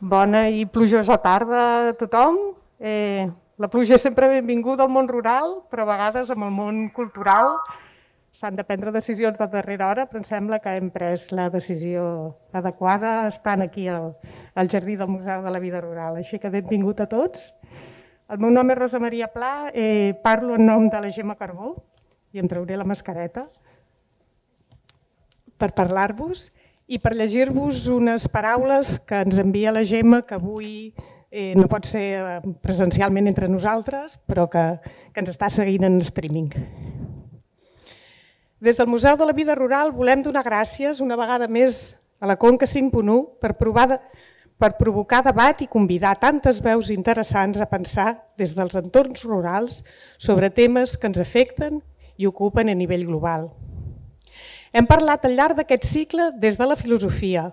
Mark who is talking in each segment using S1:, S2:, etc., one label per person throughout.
S1: Bona i plujosa tarda a tothom. Eh, la pluja és sempre benvinguda al món rural, però a vegades amb el món cultural s'han de prendre decisions de darrera hora, però em sembla que hem pres la decisió adequada estant aquí al, al Jardí del Museu de la Vida Rural. Així que benvingut a tots. El meu nom és Rosa Maria Pla, eh, parlo en nom de la Gemma Carbó i em trauré la mascareta per parlar-vos i per llegir-vos unes paraules que ens envia la Gemma, que avui eh, no pot ser eh, presencialment entre nosaltres, però que, que ens està seguint en streaming. Des del Museu de la Vida Rural volem donar gràcies una vegada més a la Conca 5.1 per, provar de, per provocar debat i convidar tantes veus interessants a pensar des dels entorns rurals sobre temes que ens afecten i ocupen a nivell global. Hem parlat al llarg d'aquest cicle des de la filosofia,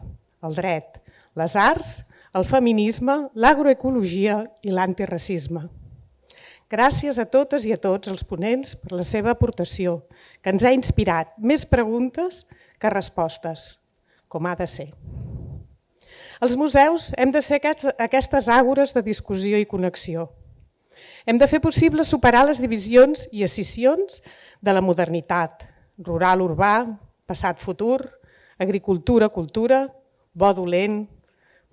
S1: el dret, les arts, el feminisme, l'agroecologia i l'antiracisme. Gràcies a totes i a tots els ponents per la seva aportació, que ens ha inspirat més preguntes que respostes, com ha de ser. Els museus hem de ser aquestes àgores de discussió i connexió. Hem de fer possible superar les divisions i escissions de la modernitat, rural-urbà, passat-futur, agricultura-cultura, bo-dolent,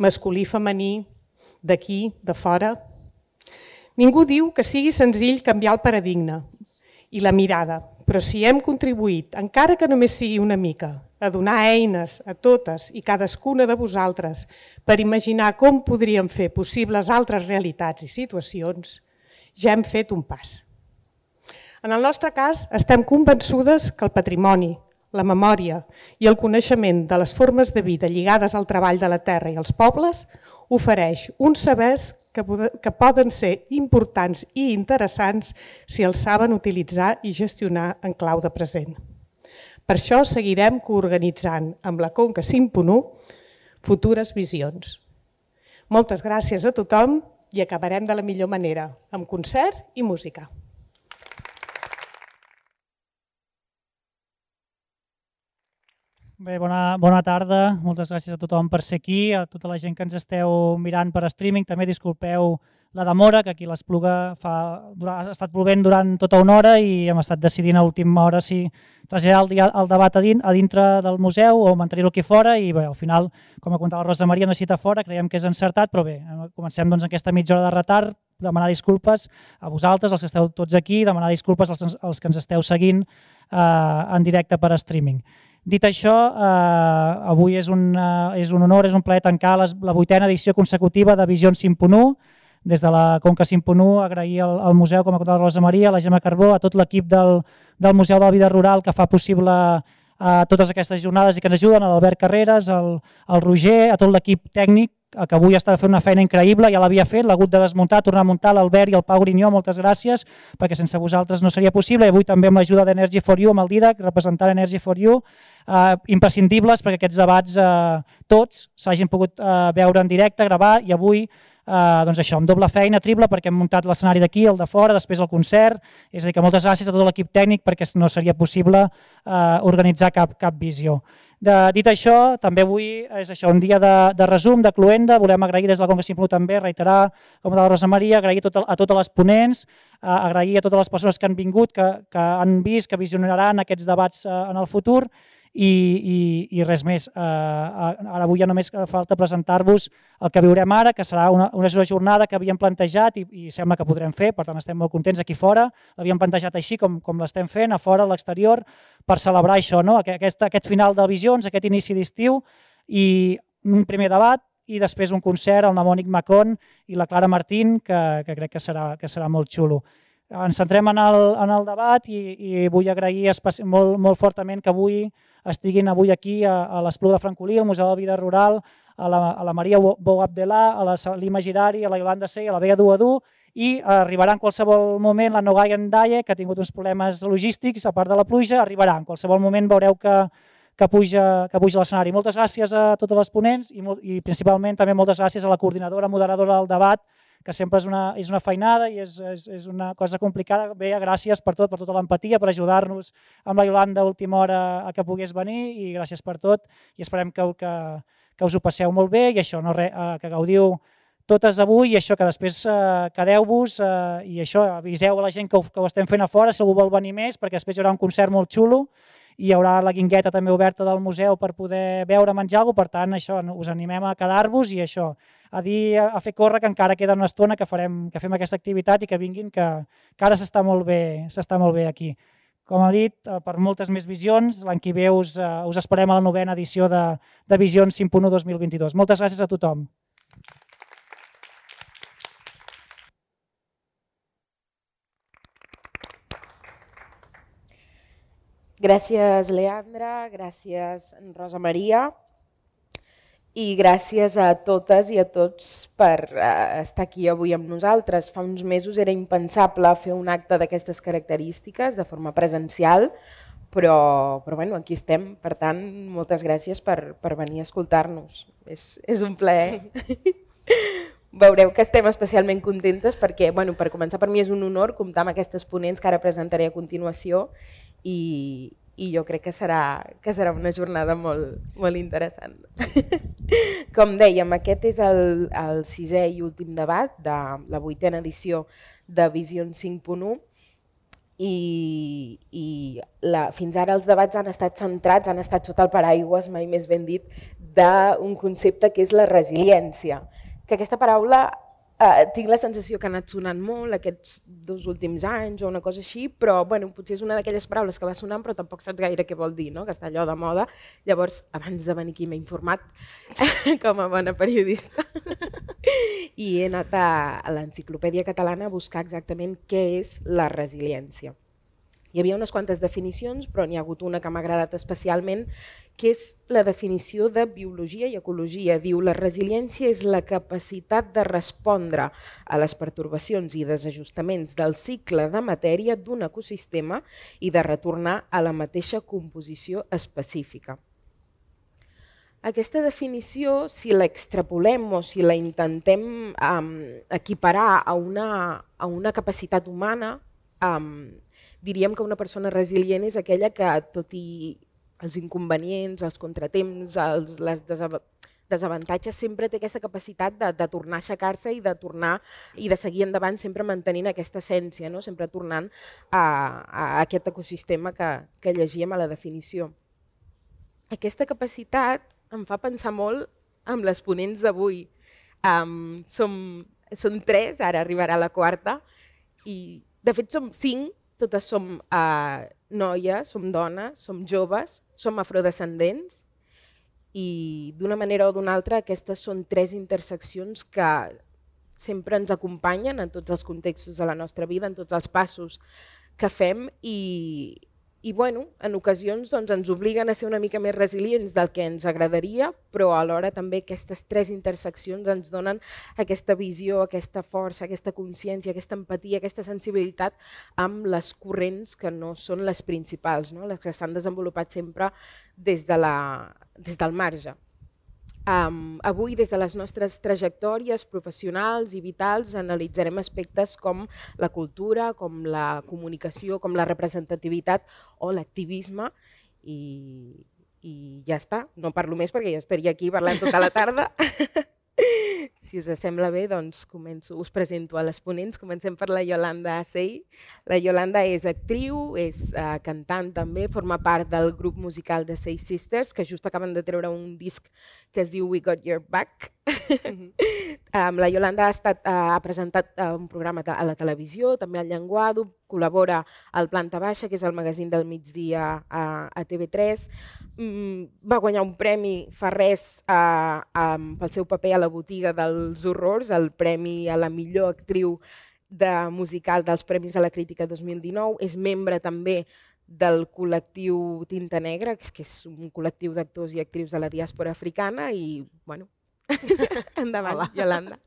S1: masculí-femení, d'aquí, de fora. Ningú diu que sigui senzill canviar el paradigma i la mirada, però si hem contribuït, encara que només sigui una mica, a donar eines a totes i cadascuna de vosaltres per imaginar com podríem fer possibles altres realitats i situacions, ja hem fet un pas. En el nostre cas, estem convençudes que el patrimoni, la memòria i el coneixement de les formes de vida lligades al treball de la terra i als pobles ofereix uns sabers que, que poden ser importants i interessants si els saben utilitzar i gestionar en clau de present. Per això seguirem coorganitzant amb la Conca 5.1 futures visions. Moltes gràcies a tothom i acabarem de la millor manera, amb concert i música.
S2: Bé, bona, bona tarda. Moltes gràcies a tothom per ser aquí, a tota la gent que ens esteu mirant per streaming. També disculpeu la demora, que aquí l'Espluga ha estat plovent durant tota una hora i hem estat decidint a última hora si traslladar el, el debat a, din, a dintre del museu o mantenir-lo aquí fora i bé, al final, com ha contat la Rosa Maria, necessita fora, creiem que és encertat, però bé, comencem doncs aquesta mitja hora de retard, demanar disculpes a vosaltres, els que esteu tots aquí, demanar disculpes als, als que ens esteu seguint eh, en directe per streaming. Dit això, eh, avui és un, eh, és un honor, és un plaer tancar les, la vuitena edició consecutiva de Visions 5.1. Des de la Conca 5.1 agrair al, al museu, com ha contat la Rosa Maria, a la Gemma Carbó, a tot l'equip del, del Museu de la Vida Rural que fa possible totes aquestes jornades i que ens ajuden, a l'Albert Carreras, al, al Roger, a tot l'equip tècnic que avui està fent una feina increïble, ja l'havia fet, l'ha hagut de desmuntar, tornar a muntar l'Albert i el Pau Grinyó, moltes gràcies, perquè sense vosaltres no seria possible, i avui també amb l'ajuda d'Energy for You, amb el Didac, representant Energy for You, eh, imprescindibles perquè aquests debats eh, tots s'hagin pogut eh, veure en directe, gravar, i avui eh, doncs això, amb doble feina, triple, perquè hem muntat l'escenari d'aquí, el de fora, després el concert, és a dir, que moltes gràcies a tot l'equip tècnic perquè no seria possible eh, organitzar cap, cap visió. De, dit això, també avui és això, un dia de, de resum, de cluenda, volem agrair des del Congrés Simplu també, reiterar, com de la Rosa Maria, agrair tot, a totes les ponents, eh, agrair a totes les persones que han vingut, que, que han vist, que visionaran aquests debats eh, en el futur i, i, i res més. Uh, ara avui ja només falta presentar-vos el que viurem ara, que serà una, una jornada que havíem plantejat i, i sembla que podrem fer, per tant estem molt contents aquí fora, l'havíem plantejat així com, com l'estem fent, a fora, a l'exterior, per celebrar això, no? aquest, aquest final de Visions, aquest inici d'estiu i un primer debat i després un concert amb la Mònic Macon i la Clara Martín, que, que crec que serà, que serà molt xulo. Ens centrem en el, en el debat i, i vull agrair molt, molt fortament que avui estiguin avui aquí a, a l'Espluga de Francolí, al Museu de Vida Rural, a la, a la Maria Bou Abdelà, a la Salima Girari, a la Yolanda Sey, a la Bea Duadú, i arribarà en qualsevol moment la Nogai Ndaye, que ha tingut uns problemes logístics, a part de la pluja, arribarà. En qualsevol moment veureu que, que puja, que puja l'escenari. Moltes gràcies a totes les ponents i, i principalment també moltes gràcies a la coordinadora, moderadora del debat, que sempre és una, és una feinada i és, és, és una cosa complicada. Bé, gràcies per tot, per tota l'empatia, per ajudar-nos amb la Yolanda a última hora a que pogués venir i gràcies per tot i esperem que, que, que us ho passeu molt bé i això, no, re, eh, que gaudiu totes avui i això, que després eh, quedeu-vos eh, i això, aviseu a la gent que ho, que ho estem fent a fora si algú vol venir més, perquè després hi haurà un concert molt xulo hi haurà la guingueta també oberta del museu per poder veure, menjar alguna per tant, això, us animem a quedar-vos i això, a dir, a fer córrer que encara queda una estona que, farem, que fem aquesta activitat i que vinguin, que, que ara s'està molt, bé, molt bé aquí. Com ha dit, eh, per moltes més visions, l'any que ve us, uh, us esperem a la novena edició de, de Visions 5.1 2022. Moltes gràcies a tothom.
S3: Gràcies, Leandra, gràcies, Rosa Maria, i gràcies a totes i a tots per uh, estar aquí avui amb nosaltres. Fa uns mesos era impensable fer un acte d'aquestes característiques de forma presencial, però, però bueno, aquí estem. Per tant, moltes gràcies per, per venir a escoltar-nos. És, és un plaer. Veureu que estem especialment contentes perquè, bueno, per començar, per mi és un honor comptar amb aquestes ponents que ara presentaré a continuació i, i jo crec que serà, que serà una jornada molt, molt interessant. Com dèiem, aquest és el, el sisè i últim debat de la vuitena edició de Vision 5.1 i, i la, fins ara els debats han estat centrats, han estat sota el paraigües, mai més ben dit, d'un concepte que és la resiliència, que aquesta paraula Uh, tinc la sensació que ha anat sonant molt aquests dos últims anys o una cosa així, però bueno, potser és una d'aquelles paraules que va sonant però tampoc saps gaire què vol dir, no? que està allò de moda. Llavors, abans de venir aquí m'he informat com a bona periodista i he anat a, a l'enciclopèdia catalana a buscar exactament què és la resiliència. Hi havia unes quantes definicions, però n'hi ha hagut una que m'ha agradat especialment, que és la definició de biologia i ecologia. Diu, la resiliència és la capacitat de respondre a les pertorbacions i desajustaments del cicle de matèria d'un ecosistema i de retornar a la mateixa composició específica. Aquesta definició, si l'extrapolem o si la intentem um, equiparar a una, a una capacitat humana, um, diríem que una persona resilient és aquella que, tot i els inconvenients, els contratemps, els, les desavantatges, sempre té aquesta capacitat de, de tornar a aixecar-se i de tornar i de seguir endavant sempre mantenint aquesta essència, no? sempre tornant a, a aquest ecosistema que, que llegíem a la definició. Aquesta capacitat em fa pensar molt amb les ponents d'avui. Um, som, som tres, ara arribarà la quarta, i de fet som cinc totes som uh, noies, som dones, som joves, som afrodescendents i d'una manera o d'una altra aquestes són tres interseccions que sempre ens acompanyen en tots els contextos de la nostra vida, en tots els passos que fem i, i bueno, en ocasions doncs, ens obliguen a ser una mica més resilients del que ens agradaria, però alhora també aquestes tres interseccions ens donen aquesta visió, aquesta força, aquesta consciència, aquesta empatia, aquesta sensibilitat amb les corrents que no són les principals, no? les que s'han desenvolupat sempre des, de la, des del marge. Um, avui, des de les nostres trajectòries professionals i vitals, analitzarem aspectes com la cultura, com la comunicació, com la representativitat o l'activisme i, i ja està. No parlo més perquè jo estaria aquí parlant tota la tarda. Si us sembla bé, doncs començo, us presento a les ponents. Comencem per la Yolanda Sey. La Yolanda és actriu, és uh, cantant també, forma part del grup musical de Say Sisters, que just acaben de treure un disc que es diu We Got Your Back. Mm -hmm. Um, la Yolanda ha, estat, uh, ha presentat uh, un programa a la televisió, també al Llenguado, col·labora al Planta Baixa, que és el magazín del migdia a, a TV3. Mm, va guanyar un premi fa res uh, um, pel seu paper a la botiga dels horrors, el premi a la millor actriu de musical dels Premis de la Crítica 2019. És membre també del col·lectiu Tinta Negra, que és un col·lectiu d'actors i actrius de la diàspora africana i, bueno, endavant, Hola. Yolanda.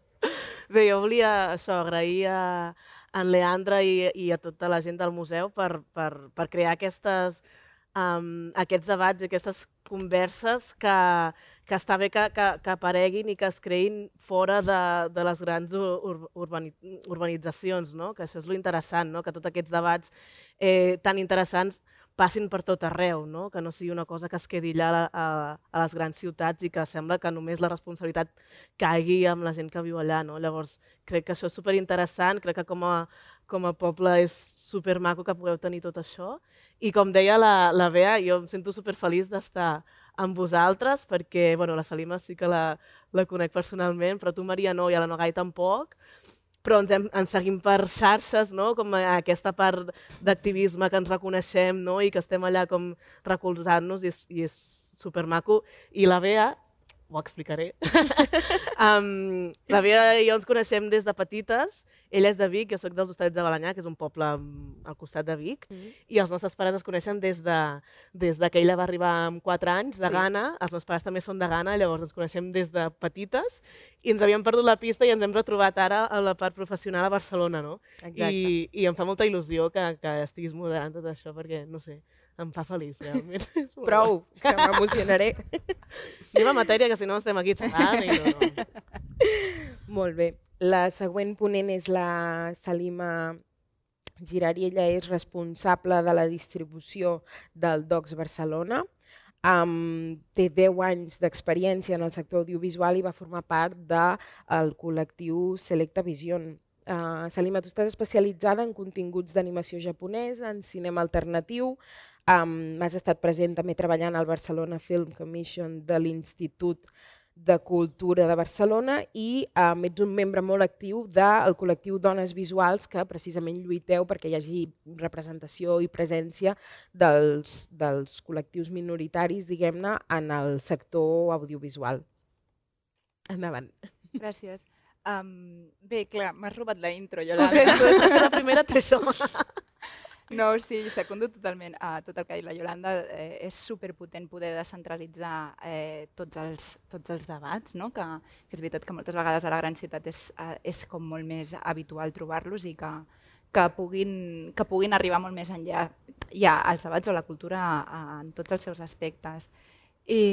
S4: Bé, jo volia això, agrair a, en Leandre i, i a tota la gent del museu per, per, per crear aquestes, um, aquests debats i aquestes converses que, que està bé que, que, que apareguin i que es creïn fora de, de les grans ur, urbani, urbanitzacions, no? que això és lo interessant, no? que tots aquests debats eh, tan interessants passin per tot arreu, no? que no sigui una cosa que es quedi allà a, a les grans ciutats i que sembla que només la responsabilitat caigui amb la gent que viu allà. No? Llavors, crec que això és superinteressant, crec que com a, com a poble és supermaco que pugueu tenir tot això. I com deia la, la Bea, jo em sento superfeliç d'estar amb vosaltres, perquè bueno, la Salima sí que la, la conec personalment, però tu, Maria, no, i a la Nogai tampoc però ens, hem, ens seguim per xarxes, no? com aquesta part d'activisme que ens reconeixem no? i que estem allà com recolzant-nos i és, i és supermaco. I la Bea, ho explicaré. um, la Bea i jo ens coneixem des de petites. Ella és de Vic, jo sóc dels Hostalets de Balanyà, que és un poble al costat de Vic, mm -hmm. i els nostres pares es coneixen des de, des de que ella va arribar amb 4 anys, de sí. Ghana. Els meus pares també són de Ghana, llavors ens coneixem des de petites, i ens havíem perdut la pista i ens hem retrobat ara a la part professional a Barcelona, no?
S3: Exacte.
S4: I, I em fa molta il·lusió que, que estiguis moderant tot això, perquè, no sé, em fa feliç, realment.
S3: Prou, que m'emocionaré.
S4: Anem a matèria, que si no estem aquí xerrant. No.
S3: Molt bé. La següent ponent és la Salima Girari. Ella és responsable de la distribució del DOCS Barcelona. Um, té 10 anys d'experiència en el sector audiovisual i va formar part del de, col·lectiu Selecta Vision. Uh, Salima, tu estàs especialitzada en continguts d'animació japonesa, en cinema alternatiu, Um, has estat present també treballant al Barcelona Film Commission de l'Institut de Cultura de Barcelona i um, ets un membre molt actiu del col·lectiu Dones Visuals que precisament lluiteu perquè hi hagi representació i presència dels, dels col·lectius minoritaris, diguem-ne, en el sector audiovisual. Endavant.
S5: Gràcies. Um, bé, clar, m'has robat la intro, Yolanda.
S4: Ho sento, la primera té això.
S5: No, sí, secundo totalment a tot el que ha dit la Yolanda. Eh, és superpotent poder descentralitzar eh, tots, els, tots els debats, no? que, que és veritat que moltes vegades a la gran ciutat és, eh, és com molt més habitual trobar-los i que, que, puguin, que puguin arribar molt més enllà ja als debats o la cultura en tots els seus aspectes. I,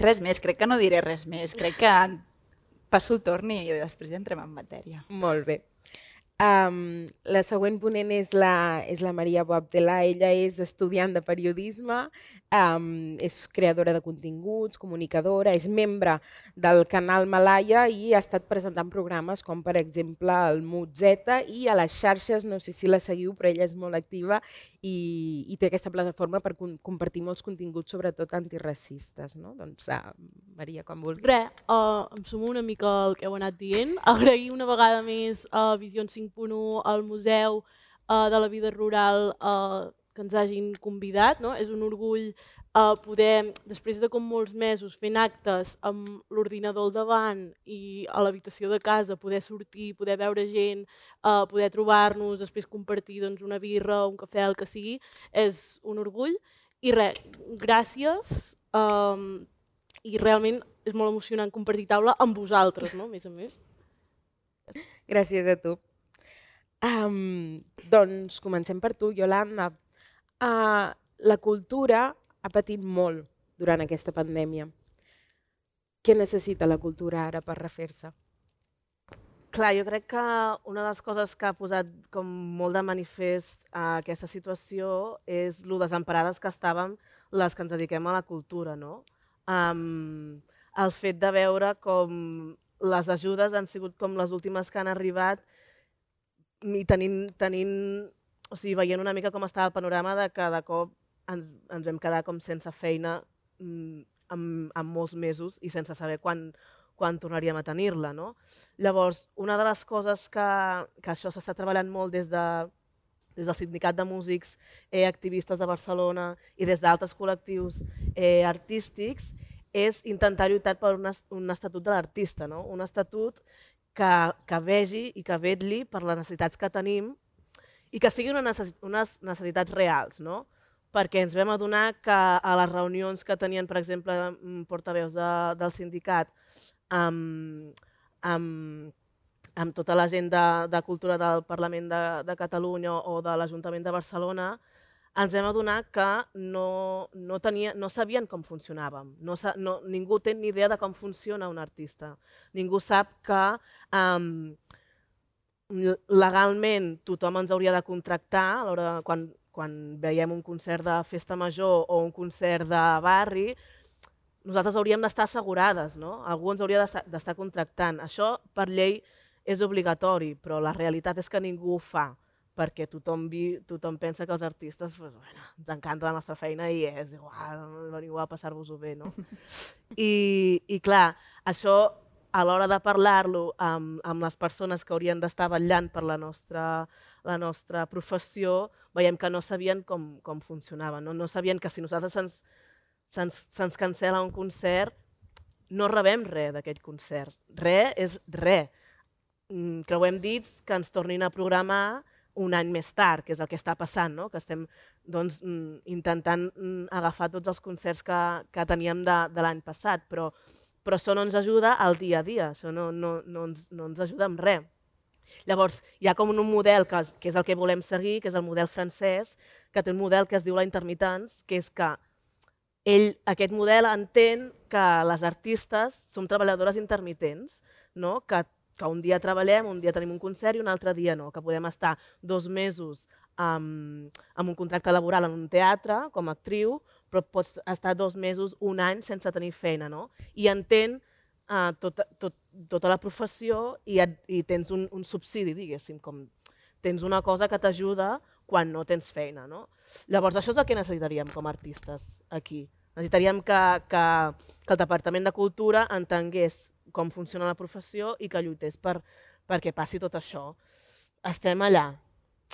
S5: res més, crec que no diré res més, crec que passo el torn i després ja entrem en matèria.
S3: Molt bé. Um, la següent ponent és la, és la Maria Boabdelà. Ella és estudiant de periodisme, um, és creadora de continguts, comunicadora, és membre del canal Malaya i ha estat presentant programes com per exemple el Mutzeta i a les xarxes, no sé si la seguiu, però ella és molt activa i, i té aquesta plataforma per com, compartir molts continguts, sobretot antiracistes. No? Doncs, uh, Maria, quan vulguis.
S6: Re, uh, em sumo una mica al que heu anat dient. Agrair una vegada més a uh, Visions 5.1, al Museu uh, de la Vida Rural, uh, que ens hagin convidat. No? És un orgull uh, poder, després de com molts mesos fent actes amb l'ordinador al davant i a l'habitació de casa, poder sortir, poder veure gent, uh, poder trobar-nos, després compartir doncs, una birra, un cafè, el que sigui, és un orgull. I res, gràcies. Um, I realment és molt emocionant compartir taula amb vosaltres, no? a més a més.
S3: Gràcies a tu. Um, doncs comencem per tu, Yolanda. Uh, la cultura ha patit molt durant aquesta pandèmia. Què necessita la cultura ara per refer-se?
S4: Clar, jo crec que una de les coses que ha posat com molt de manifest a aquesta situació és lo desemparades que estàvem les que ens dediquem a la cultura, no? Um, el fet de veure com les ajudes han sigut com les últimes que han arribat i tenint, tenint o sigui, veient una mica com estava el panorama de de cop ens, ens vam quedar com sense feina mm, en, en molts mesos i sense saber quan, quan tornaríem a tenir-la. No? Llavors, una de les coses que, que això s'està treballant molt des, de, des del Sindicat de Músics eh, Activistes de Barcelona i des d'altres col·lectius eh, artístics és intentar lluitar per un, un estatut de l'artista, no? un estatut que, que vegi i que vetlli per les necessitats que tenim i que siguin unes necessitats reals. No? Perquè ens vam adonar que a les reunions que tenien, per exemple, mm, portaveus de, del sindicat amb, amb, amb tota la gent de, de cultura del Parlament de, de Catalunya o de l'Ajuntament de Barcelona, ens vam adonar que no, no, tenia, no sabien com funcionàvem. No, no, ningú té ni idea de com funciona un artista. Ningú sap que um, legalment tothom ens hauria de contractar a l'hora quan quan veiem un concert de festa major o un concert de barri, nosaltres hauríem d'estar assegurades, no? Algú ens hauria d'estar contractant. Això, per llei, és obligatori, però la realitat és que ningú ho fa perquè tothom, vi, tothom pensa que els artistes pues, bueno, ens encanta la nostra feina i és igual, veniu a passar-vos-ho bé. No? I, I clar, això a l'hora de parlar-lo amb, amb les persones que haurien d'estar vetllant per la nostra, la nostra professió, veiem que no sabien com, com funcionava. No? no sabien que si nosaltres se'ns se se cancela un concert, no rebem res d'aquell concert. Res és res. Mm, creuem dits que ens tornin a programar un any més tard, que és el que està passant, no? que estem doncs, mm, intentant mm, agafar tots els concerts que, que teníem de, de l'any passat, però, però això no ens ajuda al dia a dia, això no, no, no, ens, no ens ajuda amb res. Llavors, hi ha com un model que, que és el que volem seguir, que és el model francès, que té un model que es diu la intermitence, que és que ell, aquest model entén que les artistes som treballadores intermitents, no? que que un dia treballem, un dia tenim un concert i un altre dia no, que podem estar dos mesos amb, amb un contracte laboral en un teatre com a actriu, però pots estar dos mesos, un any sense tenir feina. No? I entén uh, tot, tot, tota la professió i, et, i tens un, un subsidi, diguéssim, com tens una cosa que t'ajuda quan no tens feina. No? Llavors, això és el que necessitaríem com a artistes aquí. Necessitaríem que, que, que el Departament de Cultura entengués com funciona la professió i que lluités per, perquè passi tot això. Estem allà.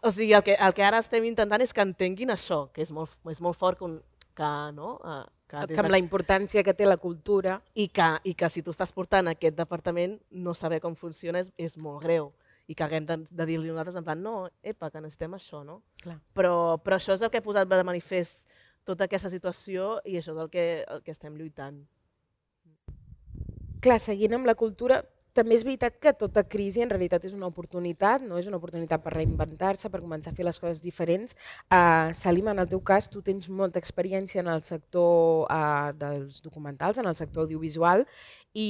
S4: O sigui, el que, el que ara estem intentant és que entenguin això, que és molt, és molt fort que, un, que, no? Uh,
S3: que, que amb la importància que té la cultura.
S4: I que, I que si tu estàs portant aquest departament, no saber com funciona és, és molt greu i que haguem de, de dir-li nosaltres en plan, no, epa, que necessitem això, no?
S3: Clar.
S4: Però, però això és el que ha posat de manifest tota aquesta situació i això és el que, el que estem lluitant
S3: clar, seguint amb la cultura, també és veritat que tota crisi en realitat és una oportunitat, no és una oportunitat per reinventar-se, per començar a fer les coses diferents. Uh, Salim, en el teu cas, tu tens molta experiència en el sector uh, dels documentals, en el sector audiovisual, i,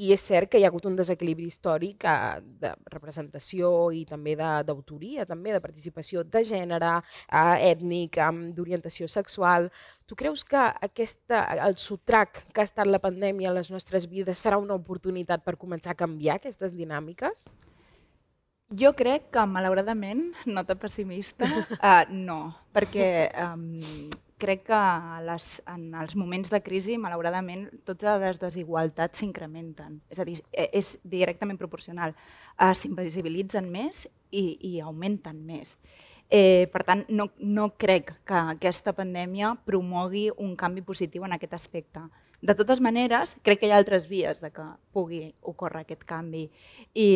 S3: i és cert que hi ha hagut un desequilibri històric eh, de representació i també d'autoria, també de participació de gènere, eh, ètnic, d'orientació sexual. Tu creus que aquesta, el sotrac que ha estat la pandèmia a les nostres vides serà una oportunitat per començar a canviar aquestes dinàmiques?
S5: Jo crec que, malauradament, nota pessimista, uh, no, perquè um, crec que les, en els moments de crisi, malauradament, totes les desigualtats s'incrementen. És a dir, e, és directament proporcional. Uh, S'invisibilitzen més i, i augmenten més. Eh, per tant, no, no crec que aquesta pandèmia promogui un canvi positiu en aquest aspecte. De totes maneres, crec que hi ha altres vies de que pugui ocórrer aquest canvi. I,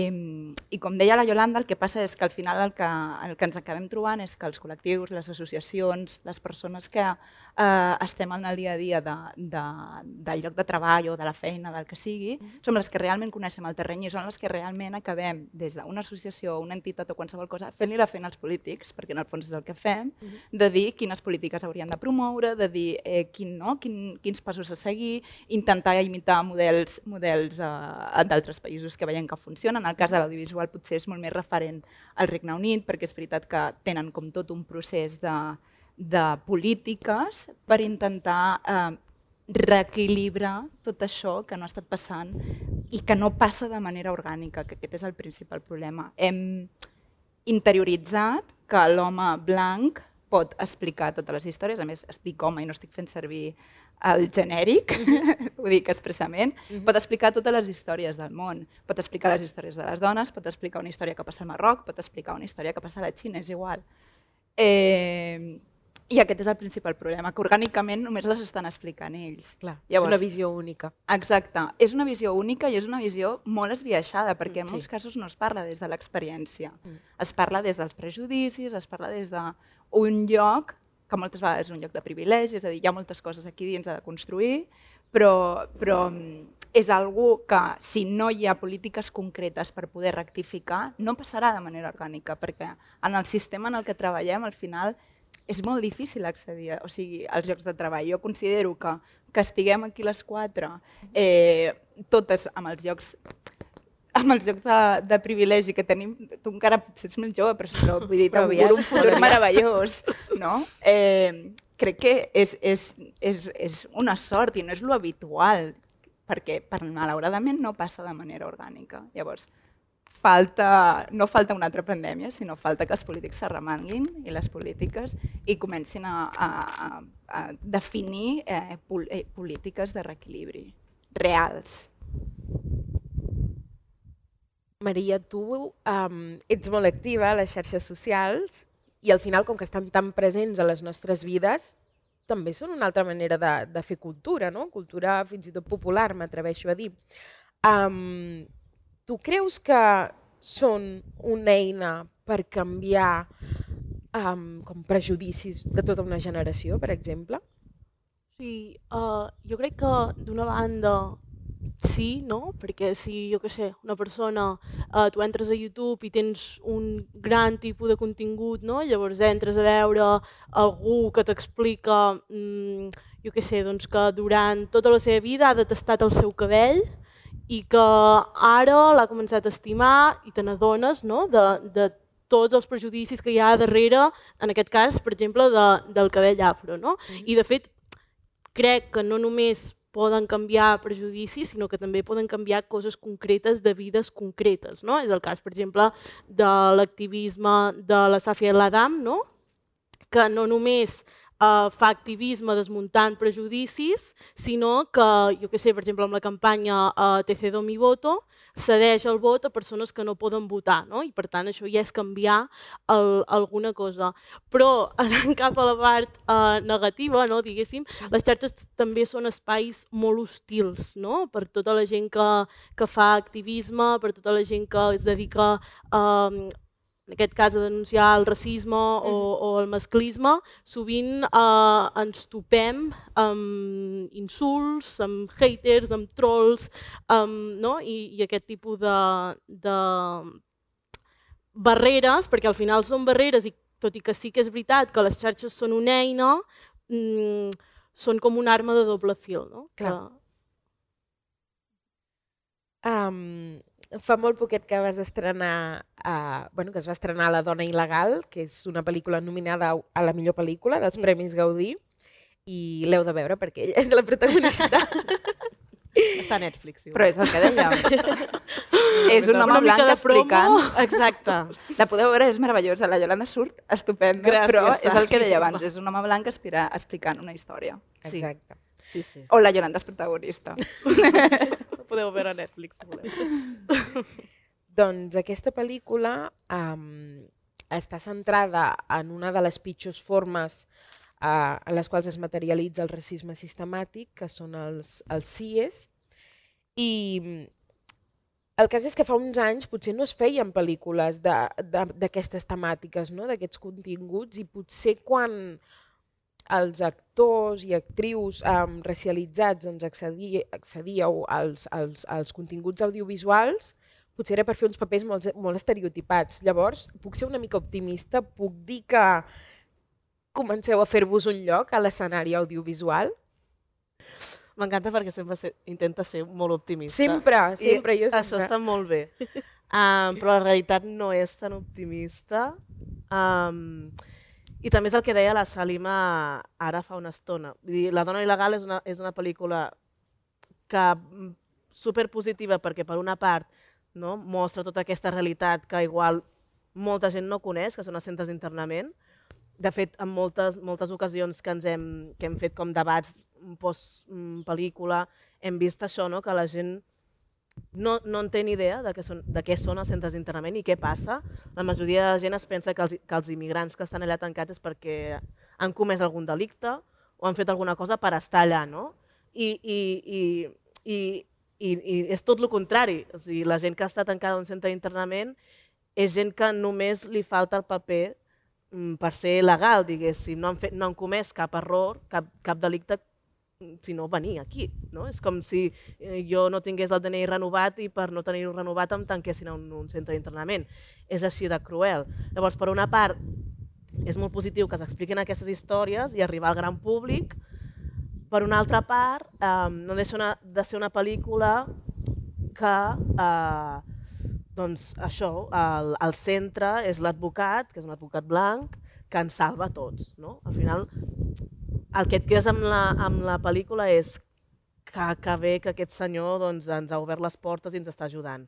S5: i com deia la Yolanda, el que passa és que al final el que, el que ens acabem trobant és que els col·lectius, les associacions, les persones que eh, estem en el dia a dia de, de, del lloc de treball o de la feina, del que sigui, mm -hmm. som les que realment coneixem el terreny i són les que realment acabem des d'una associació, una entitat o qualsevol cosa, fent-li la feina als polítics, perquè en el fons és el que fem, mm -hmm. de dir quines polítiques haurien de promoure, de dir eh, quin, no, quin, quins passos a seguir, intentar imitar models, models uh, d'altres països que veiem que funcionen. En el cas de l'audiovisual potser és molt més referent al Regne Unit, perquè és veritat que tenen com tot un procés de, de polítiques per intentar eh, reequilibrar tot això que no ha estat passant i que no passa de manera orgànica, que aquest és el principal problema. Hem interioritzat que l'home blanc pot explicar totes les històries, a més estic home i no estic fent servir el genèric, ho dic expressament, mm -hmm. pot explicar totes les històries del món, pot explicar les històries de les dones, pot explicar una història que passa al Marroc, pot explicar una història que passa a la Xina, és igual. Eh, i aquest és el principal problema, que orgànicament només les estan explicant ells.
S3: Clar, Llavors, és una visió única.
S5: Exacte, és una visió única i és una visió molt esbiaixada, perquè en sí. molts casos no es parla des de l'experiència. Mm. Es parla des dels prejudicis, es parla des d'un lloc que moltes vegades és un lloc de privilegi, és a dir, hi ha moltes coses aquí dins a construir, però, però mm, és algo que si no hi ha polítiques concretes per poder rectificar, no passarà de manera orgànica, perquè en el sistema en el que treballem, al final, és molt difícil accedir o sigui, als llocs de treball. Jo considero que, que estiguem aquí les quatre, eh, totes amb els llocs amb els jocs de, de privilegi que tenim, tu encara potser ets més jove, però, però vull dir,
S3: aviat
S5: un futur meravellós, no? Eh, crec que és, és, és, és una sort i no és lo habitual, perquè per, malauradament no passa de manera orgànica. Llavors, falta, no falta una altra pandèmia, sinó falta que els polítics s'arremanguin i les polítiques i comencin a, a, a, a definir eh, pol, eh, polítiques de reequilibri reals.
S3: Maria, tu um, ets molt activa a les xarxes socials i al final, com que estan tan presents a les nostres vides, també són una altra manera de, de fer cultura, no? cultura fins i tot popular, m'atreveixo a dir. Um, tu creus que són una eina per canviar um, com prejudicis de tota una generació, per exemple?
S6: Sí, uh, jo crec que d'una banda sí, no? Perquè si, jo què sé, una persona, uh, tu entres a YouTube i tens un gran tipus de contingut, no? Llavors entres a veure algú que t'explica, mm, jo què sé, doncs que durant tota la seva vida ha detestat el seu cabell i que ara l'ha començat a estimar i te n'adones no? de, de tots els prejudicis que hi ha darrere, en aquest cas, per exemple, de, del cabell afro. No? I, de fet, crec que no només poden canviar prejudicis, sinó que també poden canviar coses concretes de vides concretes. No? És el cas, per exemple, de l'activisme de la Safia El Adam, no? que no només uh, fa activisme desmuntant prejudicis, sinó que, jo que sé, per exemple, amb la campanya uh, Te cedo mi voto, cedeix el vot a persones que no poden votar, no? i per tant això ja és canviar el, alguna cosa. Però anant cap a la part uh, negativa, no, diguéssim, les xarxes també són espais molt hostils no? per tota la gent que, que fa activisme, per tota la gent que es dedica uh, en aquest cas a denunciar el racisme o, o el masclisme, sovint eh, ens topem amb insults, amb haters, amb trolls, amb, no? I, i aquest tipus de, de barreres, perquè al final són barreres i tot i que sí que és veritat que les xarxes són una eina, mm, són com una arma de doble fil. No? Que,
S3: Clar. Um, fa molt poquet que vas estrenar, uh, bueno, que es va estrenar La dona il·legal, que és una pel·lícula nominada a la millor pel·lícula dels Premis Gaudí, i l'heu de veure perquè ella és la protagonista.
S4: Està a Netflix. Igual.
S5: Però és el que dèiem. és un home blanc explicant.
S4: Exacte.
S5: La podeu veure, és meravellosa. La Yolanda surt estupenda,
S4: Gràcies,
S5: però és el que deia abans, és un home blanc explicant una història.
S4: Sí.
S3: Exacte.
S4: Sí, sí.
S5: O la Yolanda és protagonista.
S4: Ho podeu veure a Netflix, si voleu.
S3: Doncs aquesta pel·lícula um, està centrada en una de les pitjors formes uh, en les quals es materialitza el racisme sistemàtic, que són els, els CIES, i mm, el cas és que fa uns anys potser no es feien pel·lícules d'aquestes temàtiques, no? d'aquests continguts, i potser quan els actors i actrius um, racialitzats doncs, accedíeu als, als, als continguts audiovisuals, potser era per fer uns papers molt, molt estereotipats. Llavors, puc ser una mica optimista, puc dir que comenceu a fer-vos un lloc a l'escenari audiovisual?
S4: M'encanta perquè sempre se, intenta ser molt optimista.
S3: Sempre, sempre,
S4: I
S3: jo
S4: Això
S3: sempre.
S4: està molt bé. Um, però la realitat no és tan optimista. Um, I també és el que deia la Salima ara fa una estona. Vull dir, la dona il·legal és una, és una pel·lícula que mm, superpositiva perquè per una part no, mostra tota aquesta realitat que igual molta gent no coneix, que són els centres d'internament. De fet, en moltes, moltes ocasions que, ens hem, que hem fet com debats post-pel·lícula, hem vist això, no? que la gent no, no en té ni idea de què, són, de què són els centres d'internament i què passa. La majoria de la gent es pensa que els, que els immigrants que estan allà tancats és perquè han comès algun delicte o han fet alguna cosa per estar allà, no? I, i, i, i, i, i és tot el contrari. O sigui, la gent que està tancada en un centre d'internament és gent que només li falta el paper mm, per ser legal, diguéssim. No han, fet, no han comès cap error, cap, cap delicte mm, sinó venir aquí. No? És com si eh, jo no tingués el DNI renovat i per no tenir-ho renovat em tanquessin a un, un centre d'internament. És així de cruel. Llavors, per una part, és molt positiu que s'expliquin aquestes històries i arribar al gran públic. Per una altra part, eh, no deixa una, de ser una pel·lícula que eh, doncs això, el, el centre és l'advocat, que és un advocat blanc, que ens salva a tots. No? Al final, el que et quedes amb la, amb la pel·lícula és que, que bé que aquest senyor doncs, ens ha obert les portes i ens està ajudant.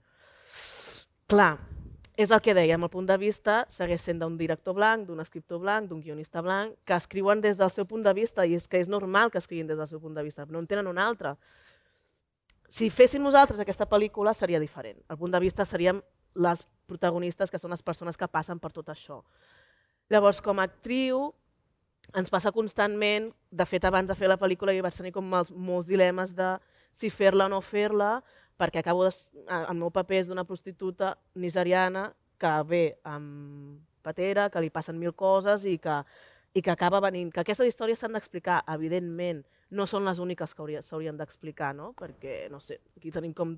S4: Clar, és el que dèiem, el punt de vista segueix sent d'un director blanc, d'un escriptor blanc, d'un guionista blanc, que escriuen des del seu punt de vista, i és que és normal que escriguin des del seu punt de vista, no en tenen un altre. Si féssim nosaltres aquesta pel·lícula seria diferent. El punt de vista seríem les protagonistes, que són les persones que passen per tot això. Llavors, com a actriu, ens passa constantment, de fet abans de fer la pel·lícula jo vaig tenir com molts, molts dilemes de si fer-la o no fer-la, perquè acabo de, el meu paper és d'una prostituta nigeriana que ve amb patera, que li passen mil coses i que, i que acaba venint. Que aquestes històries s'han d'explicar, evidentment, no són les úniques que s'haurien d'explicar, no? perquè, no sé, aquí tenim com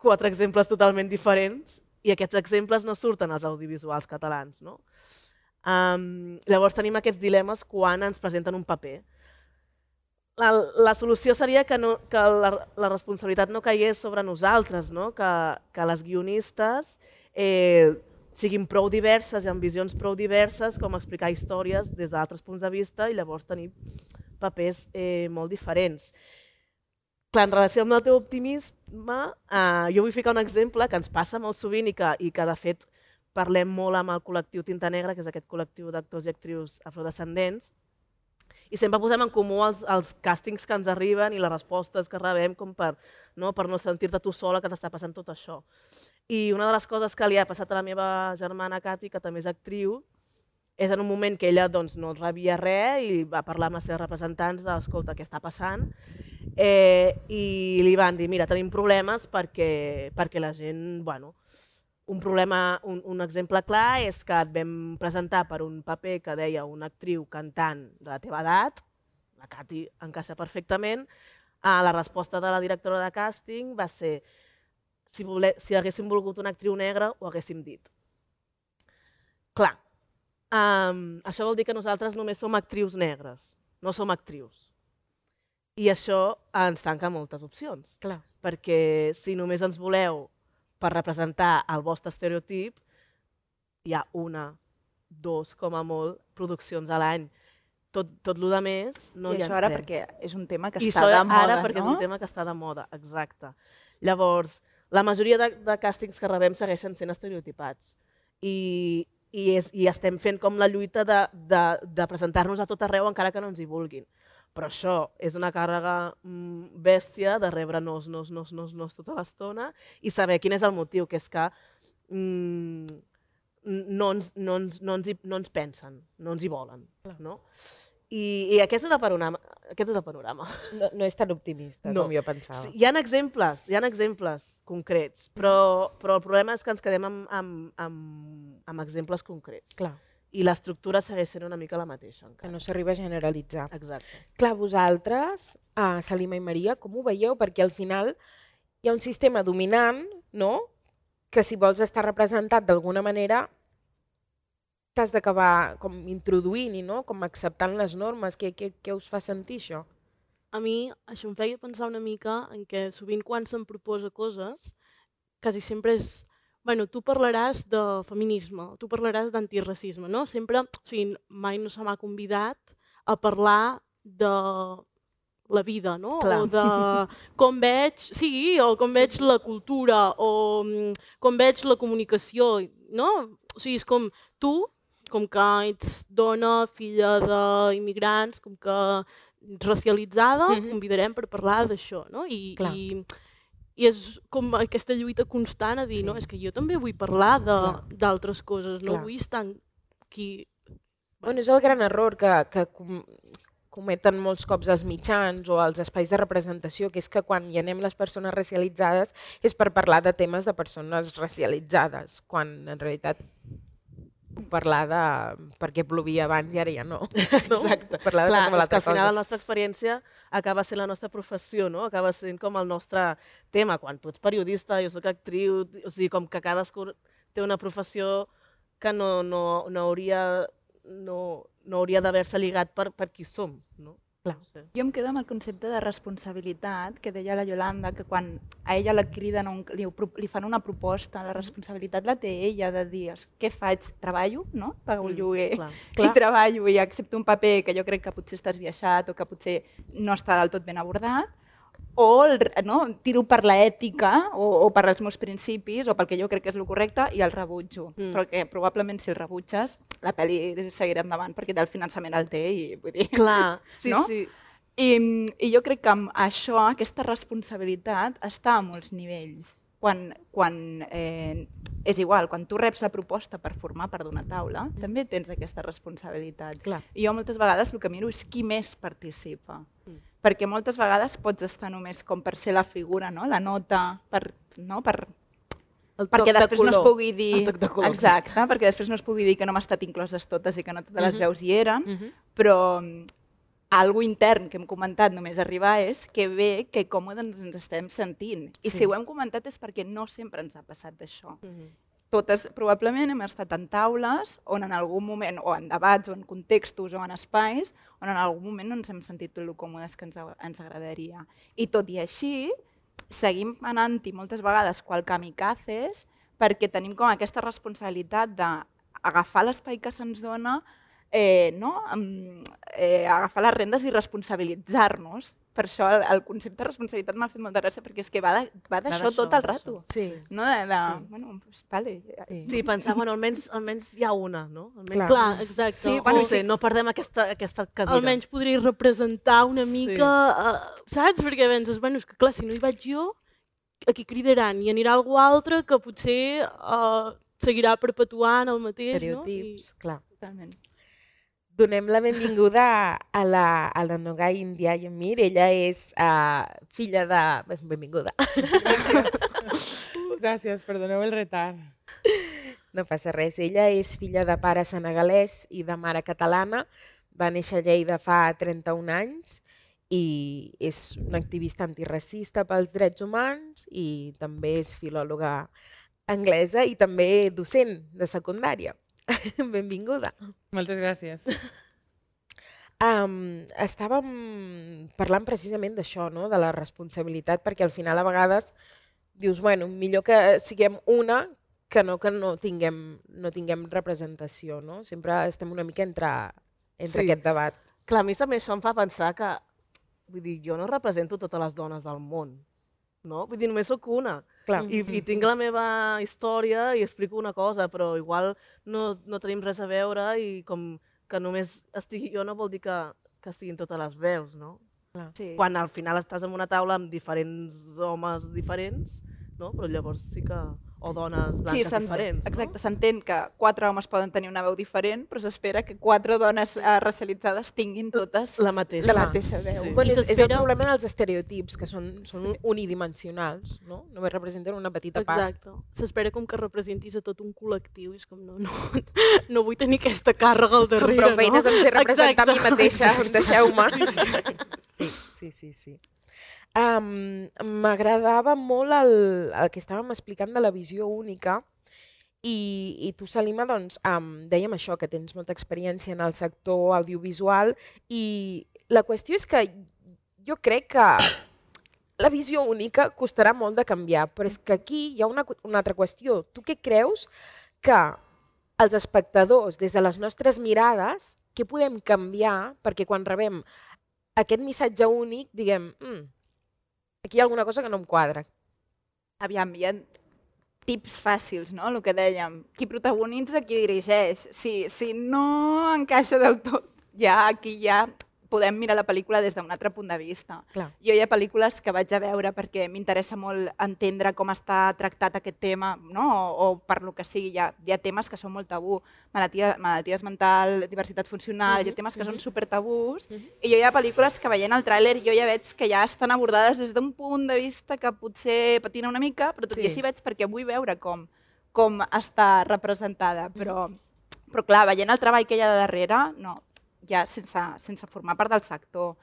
S4: quatre exemples totalment diferents i aquests exemples no surten als audiovisuals catalans. No? Um, llavors tenim aquests dilemes quan ens presenten un paper la, la solució seria que, no, que la, la responsabilitat no caigués sobre nosaltres, no? que, que les guionistes eh, siguin prou diverses i amb visions prou diverses com explicar històries des d'altres punts de vista i llavors tenir papers eh, molt diferents. Clar, en relació amb el teu optimisme, eh, jo vull ficar un exemple que ens passa molt sovint i que, i que de fet parlem molt amb el col·lectiu Tinta Negra, que és aquest col·lectiu d'actors i actrius afrodescendents, i sempre posem en comú els, els càstings que ens arriben i les respostes que rebem com per no, per no sentir-te tu sola que t'està passant tot això. I una de les coses que li ha passat a la meva germana Cati, que també és actriu, és en un moment que ella doncs, no rebia res i va parlar amb els seus representants de escolta, què està passant? Eh, I li van dir, mira, tenim problemes perquè, perquè la gent, bueno, un problema, un, un exemple clar és que et vam presentar per un paper que deia una actriu cantant de la teva edat, la Cati encaixa perfectament, eh, la resposta de la directora de càsting va ser si, vole, si haguéssim volgut una actriu negra ho haguéssim dit. Clar, um, això vol dir que nosaltres només som actrius negres, no som actrius. I això ens tanca moltes opcions.
S3: Clar.
S4: Perquè si només ens voleu per representar el vostre estereotip, hi ha una, dos, com a molt, produccions a l'any. Tot, tot el de més no
S5: I
S4: hi
S5: això ara perquè és un tema que
S4: I
S5: està de moda,
S4: ara perquè
S5: no?
S4: és un tema que està de moda, exacte. Llavors, la majoria de, de càstings que rebem segueixen sent estereotipats. I, i, és, i estem fent com la lluita de, de, de presentar-nos a tot arreu encara que no ens hi vulguin. Però això és una càrrega mm, bèstia de rebre nos, nos, nos, nos, nos tota l'estona i saber quin és el motiu, que és que mm, no, ens, no, ens, no, ens hi, no ens pensen, no ens hi volen. No? I, I aquest és el panorama. Aquest és el panorama.
S3: No, no és tan optimista
S4: No.
S3: com jo pensava.
S4: Sí, hi ha exemples, hi ha exemples concrets, però, però el problema és que ens quedem amb, amb, amb, amb exemples concrets.
S3: Clar,
S4: I l'estructura segueix sent una mica la mateixa
S3: que
S4: encara.
S3: no s'arriba a generalitzar.
S4: Exacte.
S3: Clar, vosaltres, uh, Salima i Maria, com ho veieu? Perquè al final hi ha un sistema dominant, no?, que si vols estar representat d'alguna manera t'has d'acabar com introduint i no? com acceptant les normes. Què, què, què us fa sentir això?
S6: A mi això em feia pensar una mica en què sovint quan se'm proposa coses, quasi sempre és bueno, tu parlaràs de feminisme, tu parlaràs d'antiracisme, no? Sempre, o sigui, mai no se m'ha convidat a parlar de la vida, no?
S4: Clar.
S6: O de com veig, sí, o com veig la cultura, o mm, com veig la comunicació, no? O sigui, és com tu, com que ets dona, filla d'immigrants, com que racialitzada,
S3: Mhm.
S6: convidarem per parlar d'això, no? I,
S3: Clar.
S6: i, i és com aquesta lluita constant a dir,
S3: Sí.
S6: no, és que jo també vull parlar d'altres coses, no
S3: Clar.
S6: vull estar aquí...
S3: Bueno, és el gran error que, que com, cometen molts cops els mitjans o els espais de representació, que és que quan hi anem les persones racialitzades és per parlar de temes de persones racialitzades, quan en realitat parlar de per què plovia abans i ara ja no. no?
S4: Exacte.
S3: Parlar de
S4: Clar, és que al final
S3: cosa.
S4: la nostra experiència acaba sent la nostra professió, no? acaba sent com el nostre tema. Quan tu ets periodista, jo sóc actriu, o sigui, com que cadascú té una professió que no, no, no hauria, no, no hauria d'haver-se lligat per, per qui som. No?
S3: Clar.
S4: Sí.
S5: Jo em quedo amb el concepte de responsabilitat que deia la Yolanda, que quan a ella la criden, un, li, li fan una proposta, la responsabilitat la té ella de dir "Es- què faig? Treballo, no? Pago el
S4: Mm,
S5: lloguer
S4: clar.
S5: i treballo i accepto un paper que jo crec que potser està esbiaixat o que potser no està del tot ben abordat, o el, no, tiro per l'ètica o, o per als meus principis o pel que jo crec que és el correcte i el rebutjo.
S4: Mm.
S5: Mm. Perquè probablement si el rebutges, la pel·li seguirà endavant perquè el finançament el té i vull dir...
S4: Clar, sí,
S5: No?
S4: sí.
S5: I, I jo crec que amb això, aquesta responsabilitat, està a molts nivells. Quan, quan eh, és igual, quan tu reps la proposta per formar part d'una taula, també tens aquesta responsabilitat.
S3: Clar.
S5: I jo moltes vegades el que miro és qui més participa.
S4: Mm.
S5: Perquè moltes vegades pots estar només com per ser la figura, no? la nota, per, no? per,
S3: El
S5: perquè
S3: toc de
S5: després no es
S3: color.
S5: pugui dir...
S4: El toc de colors.
S5: Exacte, perquè després no es pugui dir que no hem estat incloses totes i que no totes les
S3: Mhm.
S5: veus hi eren,
S3: Mhm.
S5: però mm, algo intern que hem comentat només arribar és que bé que còmodes ens estem sentint. I
S3: Sí.
S5: si ho hem comentat és perquè no sempre ens ha passat això.
S4: Mhm.
S5: Totes probablement hem estat en taules on en algun moment, o en debats, o en contextos, o en espais, on en algun moment no ens hem sentit tot el còmodes que ens, ens agradaria. I tot i així, seguim anant-hi moltes vegades qual kamikazes perquè tenim com aquesta responsabilitat d'agafar l'espai que se'ns dona, eh, no? Em, eh, agafar les rendes i responsabilitzar-nos. Per això el, el concepte de responsabilitat m'ha fet molta gràcia perquè és que va d'això tot el rato.
S3: Sí.
S5: No de, de
S4: Sí.
S5: bueno, pues, vale,
S3: Sí.
S4: Sí, pensar, bueno, almenys, almenys hi ha una, no? Almenys,
S3: Clar.
S6: Clar, exacte.
S5: Sí,
S6: O
S5: bueno,
S4: no sé, no perdem aquesta, aquesta cadira.
S6: almenys podria representar una mica, uh, saps? Perquè penses, bueno, és que clar, si no hi vaig jo, a qui cridaran? I anirà algú altre que potser uh, seguirà perpetuant el mateix,
S3: Estereotips, clar.
S5: Totalment.
S3: Donem la benvinguda a la, a la Nogai India Yamir. Ella és uh, filla de... Benvinguda.
S7: Gràcies, perdoneu el retard.
S3: No passa res. Ella és filla de pare senegalès i de mare catalana. Va néixer a Lleida fa 31 anys i és una activista antiracista pels drets humans i també és filòloga anglesa i també docent de secundària. Benvinguda.
S7: Moltes gràcies.
S3: Um, estàvem parlant precisament d'això, no? de la responsabilitat, perquè al final a vegades dius, bueno, millor que siguem una que no que no tinguem, no tinguem representació. No? Sempre estem una mica entre, entre
S4: Sí.
S3: aquest debat.
S4: Clar, a mi també això em fa pensar que, vull dir, jo no represento totes les dones del món, no? Vull dir, només sóc una.
S3: Clar.
S4: I, I tinc la meva història i explico una cosa, però igual no, no tenim res a veure i com que només estigui jo no vol dir que, que estiguin totes les veus, no?
S5: Sí.
S4: Quan al final estàs en una taula amb diferents homes diferents, no? Però llavors sí que... O dones
S5: Sí,
S4: blanques
S5: s'entén-
S4: diferents,
S5: exacte, s'entén que quatre homes poden tenir una veu diferent, però s'espera que quatre dones eh, racialitzades tinguin totes
S4: no? La mateixa.
S5: la mateixa veu.
S4: Sí.
S3: Bueno, és, és el problema dels estereotips, que són, són unidimensionals, no? Només representen una petita part.
S6: Exacte. S'espera com que representis a tot un col·lectiu. És com, no, no, no vull tenir aquesta càrrega al darrere,
S3: prou feines
S6: no?
S3: em sé representar a mi
S6: Exacte.
S3: mateixa, deixeu-me.
S6: Sí, sí.
S3: Sí, sí, sí. Um, M'agradava molt el, el que estàvem explicant de la visió única i, i tu, Salima, doncs, um, dèiem això, que tens molta experiència en el sector audiovisual i la qüestió és que jo crec que la visió única costarà molt de canviar, però és que aquí hi ha una, una altra qüestió. Tu què creus que els espectadors, des de les nostres mirades, què podem canviar perquè quan rebem aquest missatge únic, diguem, mm, aquí hi ha alguna cosa que no em quadra.
S5: Aviam, hi ha tips fàcils, no? El que dèiem, qui protagonitza, qui dirigeix. Si, si no encaixa del tot, ja aquí ja podem mirar la pel·lícula des d'un altre punt de vista.
S3: Clar.
S5: Jo hi ha pel·lícules que vaig a veure perquè m'interessa molt entendre com està tractat aquest tema, no? o, o per lo que sigui, hi ha, hi ha temes que són molt tabú, malaltia, malalties mental, diversitat funcional, hi ha temes que són
S3: mhm.
S5: super tabús,
S3: Mhm.
S5: i jo hi ha pel·lícules que veient el tràiler jo ja veig que ja estan abordades des d'un punt de vista que potser patina una mica, però tot
S3: Sí.
S5: i així veig perquè vull veure com, com està representada, però, però clar, veient el treball que hi ha de darrere, no, ja sense, sense formar part del sector,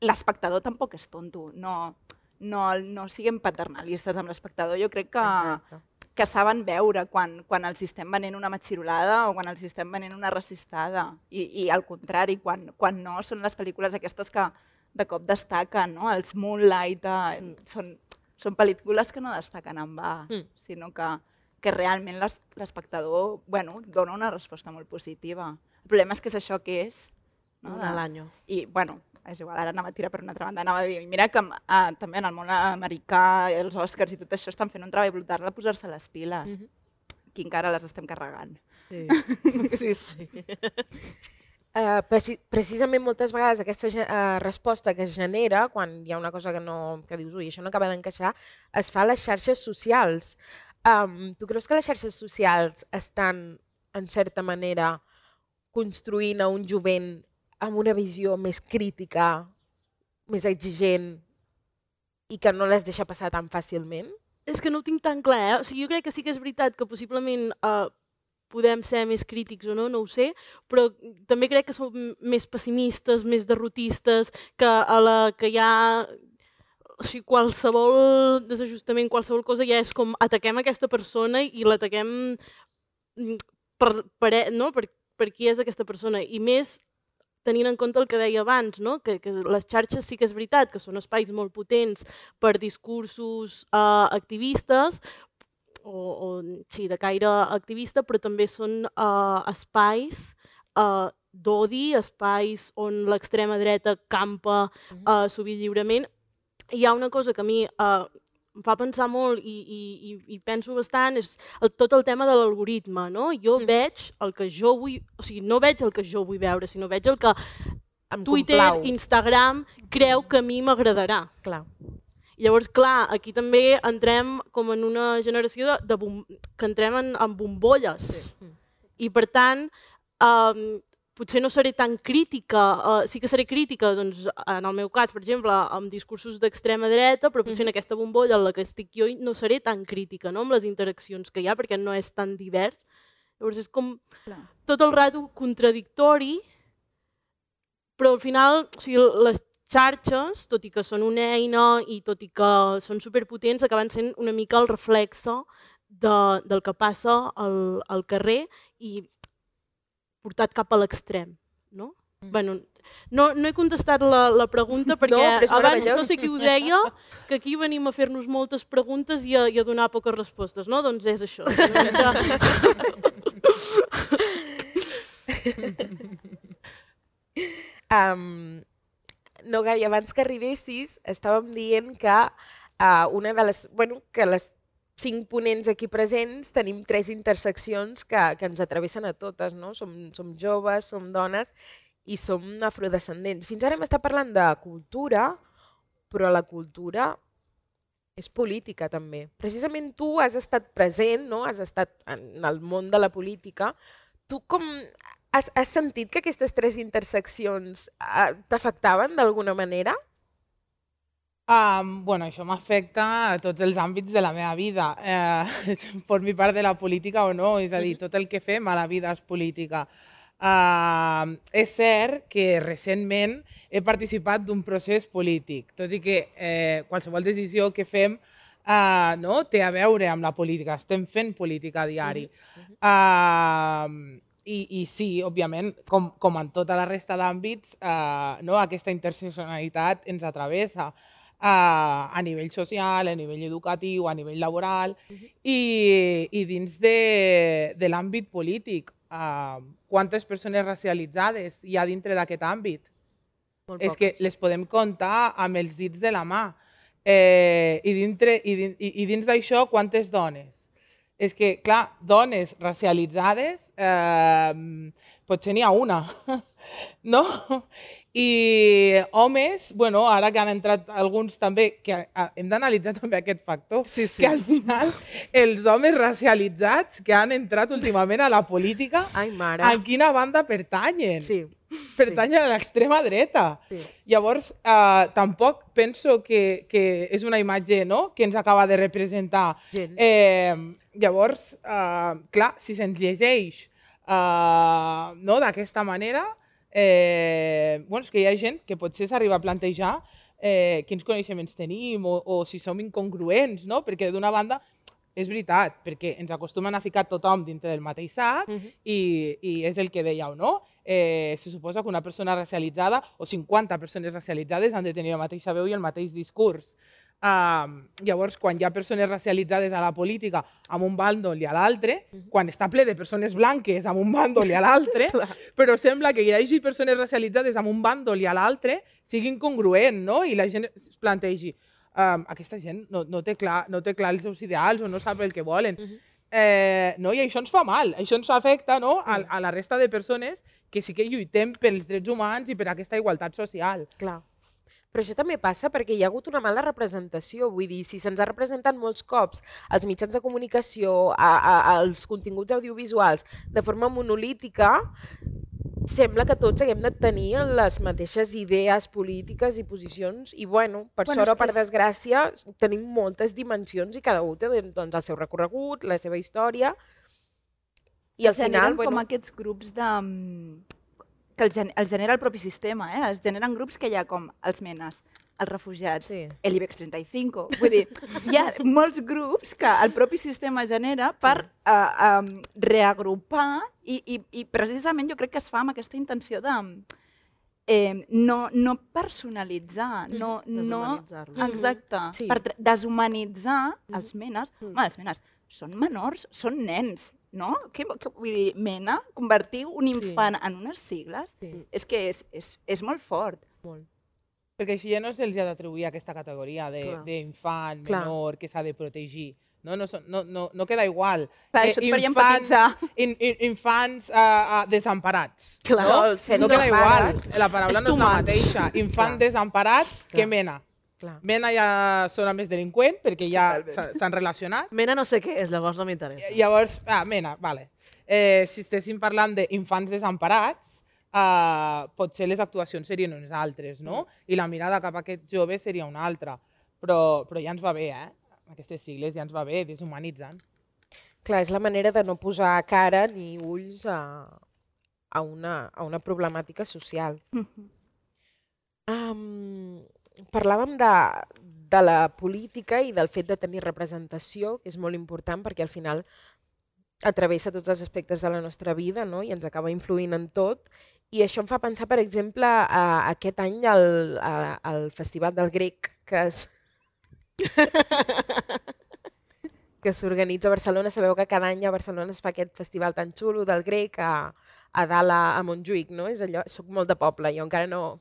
S5: l'espectador tampoc és tonto, no, no, no siguem paternalistes amb l'espectador, jo crec que
S3: Exacte.
S5: que saben veure quan, quan els estem venent una matxirolada o quan els estem venent una racistada. I, i al contrari, quan, quan no, són les pel·lícules aquestes que de cop destaquen, no? Els Moonlight, eh,
S3: Mm.
S5: són, són pel·lícules que no destaquen en va,
S3: Mm.
S5: sinó que, que realment l'es- l'espectador bueno, dona una resposta molt positiva. El problema és que és això que és. No?
S4: Una
S5: De-
S4: l'any.
S5: I, bueno, és igual, ara anava a tirar per una altra banda, anava a dir, mira que eh, també en el món americà, els Oscars i tot això estan fent un treball brutal de posar-se les piles.
S3: Mhm.
S5: Aquí encara les estem carregant.
S4: Sí, sí. sí.
S3: Uh, preci precisament moltes vegades aquesta uh, resposta que es genera quan hi ha una cosa que, no, que dius, ui, això no acaba d'encaixar, es fa a les xarxes socials. Um, tu creus que les xarxes socials estan, en certa manera, construint a un jovent amb una visió més crítica, més exigent i que no les deixa passar tan fàcilment?
S6: És que no ho tinc tan clar, eh? O sigui, jo crec que sí que és veritat que possiblement eh, podem ser més crítics o no, no ho sé, però també crec que som més pessimistes, més derrotistes, que a la que hi ha o sigui, qualsevol desajustament, qualsevol cosa ja és com ataquem aquesta persona i l'ataquem mm, per, per, e- no? per, per qui és aquesta persona. I més tenint en compte el que deia abans, no? que, que les xarxes sí que és veritat, que són espais molt potents per discursos uh, activistes, o, o sí, de caire activista, però també són uh, espais uh, d'odi, espais on l'extrema dreta campa uh, sovint lliurement. Hi ha una cosa que a mi uh, em fa pensar molt i, i, i, penso bastant, és el, tot el tema de l'algoritme, no? Jo
S3: Mm.
S6: veig el que jo vull, o sigui, no veig el que jo vull veure, sinó veig el que
S3: Em
S6: Twitter,
S3: complau.
S6: Instagram creu que a mi m'agradarà.
S3: Clar.
S6: Llavors, clar, aquí també entrem com en una generació de, de bom... que entrem en, en bombolles.
S3: Sí.
S6: I per tant, um, potser no seré tan crítica, uh, sí que seré crítica, doncs, en el meu cas, per exemple, amb discursos d'extrema dreta, però potser en aquesta bombolla en la que estic jo no seré tan crítica no? amb les interaccions que hi ha, perquè no és tan divers. Llavors és com
S5: Clar.
S6: tot el rato contradictori, però al final, o sigui, les xarxes, tot i que són una eina i tot i que són superpotents, acaben sent una mica el reflexe de, del que passa al, al carrer i portat cap a l'extrem. No?
S3: Mm.
S6: Bueno, no, no he contestat la, la pregunta perquè
S3: és
S6: abans no sé qui ho deia, que aquí venim a fer-nos moltes preguntes i a, i a donar poques respostes, no? Doncs és això.
S3: Um, no, Gai, abans que arribessis, estàvem dient que uh, una de les, bueno, que les cinc ponents aquí presents tenim tres interseccions que, que ens atravessen a totes, no? Som, som joves, som dones i som afrodescendents. Fins ara hem estat parlant de cultura, però la cultura és política també. Precisament tu has estat present, no? has estat en el món de la política. Tu com has, has sentit que aquestes tres interseccions eh, t'afectaven d'alguna manera?
S7: Um, bueno, això m'afecta a tots els àmbits de la meva vida, eh, formi part de la política o no, és a dir, tot el que fem a la vida és política. Uh, és cert que recentment he participat d'un procés polític, tot i que eh, qualsevol decisió que fem uh, no, té a veure amb la política, estem fent política a diari. Uh, i, I sí, òbviament, com, com en tota la resta d'àmbits, uh, no, aquesta interseccionalitat ens atravessa a nivell social, a nivell educatiu, a nivell laboral i, i dins de, de l'àmbit polític. Uh, quantes persones racialitzades hi ha dintre d'aquest àmbit?
S3: Molt
S7: És que les podem comptar amb els dits de la mà. Eh, i, dintre, i, i, I dins d'això, quantes dones? És que, clar, dones racialitzades, eh, potser n'hi ha una, no? I homes, bueno, ara que han entrat alguns també, que ah, hem d'analitzar també aquest factor,
S4: Sí, sí.
S7: que al final els homes racialitzats que han entrat últimament a la política,
S3: Ai, mare.
S7: a quina banda pertanyen?
S3: Sí.
S7: pertanyen a l'extrema dreta.
S3: Sí.
S7: Llavors, eh, tampoc penso que, que és una imatge no? que ens acaba de representar.
S3: Gens.
S7: Eh, llavors, eh, clar, si se'ns llegeix eh, no? d'aquesta manera, eh, bueno, és que hi ha gent que potser s'arriba a plantejar eh, quins coneixements tenim o, o si som incongruents, no? perquè d'una banda és veritat, perquè ens acostumen a ficar tothom dintre del mateix sac
S3: Mhm.
S7: i, i és el que dèieu, no? Eh, se suposa que una persona racialitzada o 50 persones racialitzades han de tenir la mateixa veu i el mateix discurs. Uh, llavors, quan hi ha persones racialitzades a la política amb un bàndol i a l'altre, quan està ple de persones blanques amb un bàndol i a l'altre, però sembla que hi hagi persones racialitzades amb un bàndol i a l'altre siguin congruent, no? I la gent es plantegi, um, aquesta gent no, no, té clar, no té clar els seus ideals o no sap el que volen. eh, no? I això ens fa mal, això ens afecta no? a, a la resta de persones que sí que lluitem pels drets humans i per aquesta igualtat social.
S3: Clar. Però això també passa perquè hi ha hagut una mala representació, vull dir, si se'ns ha representat molts cops als mitjans de comunicació, a, a, als continguts audiovisuals, de forma monolítica, sembla que tots haguem de tenir les mateixes idees polítiques i posicions. I, bueno, per
S5: Bueno,
S3: sort o per
S5: és-
S3: desgràcia, tenim moltes dimensions i cada un té doncs, el seu recorregut, la seva història, i al
S5: Es
S3: final, bueno,
S5: com aquests grups de... mm, que els, gen els genera el propi sistema, eh? Es generen grups que hi ha com els menes, els refugiats,
S3: sí.
S5: l'IBEX 35. Vull dir, hi ha molts grups que el propi sistema genera per sí. uh, um, reagrupar i, i, i precisament jo crec que es fa amb aquesta intenció de eh, no, no personalitzar, no, no,
S4: Deshumanitzar-los.
S5: exacte,
S3: Sí.
S5: per deshumanitzar els menes.
S4: Mhm.
S5: Home, els menes són menors, són nens, no? Què, què, vull dir, mena, convertir un infant en unes sigles,
S3: Sí.
S5: és que és, és, és molt fort.
S3: Molt.
S7: Perquè així ja no se'ls ha d'atribuir aquesta categoria d'infant menor que s'ha de protegir. No, no, no, no, no queda igual.
S5: Clar,
S7: Eh,
S5: això et faria
S7: infants-. In, in, infants uh, uh, desemparats.
S3: Clar.
S7: No? No queda igual. La paraula
S4: És
S7: no és la mateixa. Infant
S3: Clar.
S7: desemparat que
S3: Clar.
S7: mena.
S3: Clar.
S7: Mena ja sona més delinqüent perquè ja s'han relacionat.
S4: Mena no sé què és, llavors no m'interessa.
S7: Llavors, ah, mena, vale. Eh, si estéssim parlant d'infants desemparats, uh, potser les actuacions serien unes altres, no? I la mirada cap a aquest jove seria una altra. Però, però ja ens va bé, eh? Aquestes sigles ja ens va bé, deshumanitzen.
S3: Clar, és la manera de no posar cara ni ulls a, a, una, a una problemàtica social. Um, parlàvem de, de la política i del fet de tenir representació, que és molt important perquè al final atravessa tots els aspectes de la nostra vida no? i ens acaba influint en tot. I això em fa pensar, per exemple, a, aquest any al, a, al Festival del Grec, que es, que s'organitza a Barcelona. Sabeu que cada any a Barcelona es fa aquest festival tan xulo del grec a, a dalt a, a Montjuïc, no? És allò, soc molt de poble, jo encara no...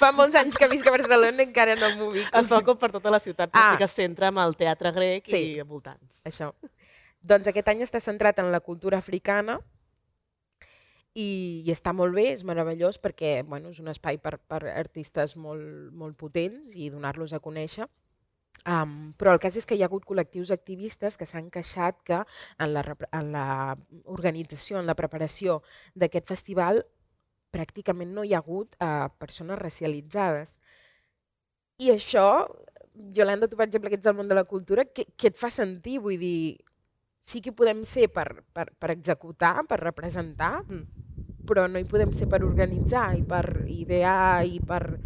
S3: fa molts anys que visc a Barcelona i encara no m'ho ubico.
S4: Es fa com per tota la ciutat, però
S3: Ah.
S4: sí que es centra en el teatre grec
S3: Sí.
S4: i voltants.
S3: Això. Doncs aquest any està centrat en la cultura africana i, i està molt bé, és meravellós perquè bueno, és un espai per, per artistes molt, molt potents i donar-los a conèixer. Um, però el cas és que hi ha hagut col·lectius activistes que s'han queixat que en la, en la organització, en la preparació d'aquest festival, pràcticament no hi ha hagut uh, persones racialitzades. I això, Yolanda, tu per exemple, que ets del món de la cultura, què, què et fa sentir? Vull dir, sí que podem ser per, per, per executar, per representar,
S4: Mm.
S3: però no hi podem ser per organitzar i per idear i per...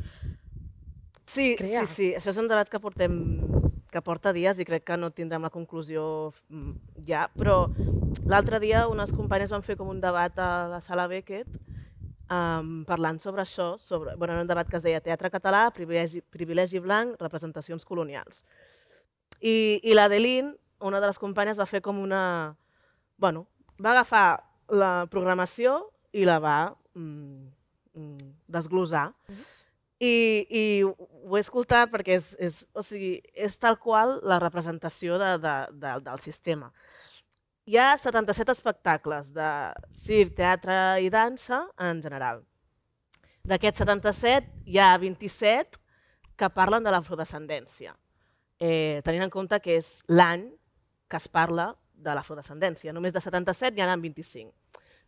S4: Sí,
S3: crear.
S4: sí, sí, això és un debat que portem que porta dies i crec que no tindrem la conclusió mm, ja, però l'altre dia unes companyes van fer com un debat a la sala Beckett um, parlant sobre això, sobre, bueno, era un debat que es deia Teatre català, privilegi, privilegi blanc, representacions colonials. I, i l'Adeline, una de les companyes, va fer com una... Bueno, va agafar la programació i la va mm, mm, desglosar. I, I ho he escoltat perquè és, és, o sigui, és tal qual la representació de, de, de, del sistema. Hi ha 77 espectacles de circ, teatre i dansa en general. D'aquests 77, hi ha 27 que parlen de l'afrodescendència, eh, tenint en compte que és l'any que es parla de l'afrodescendència. Només de 77 n'hi ha 25.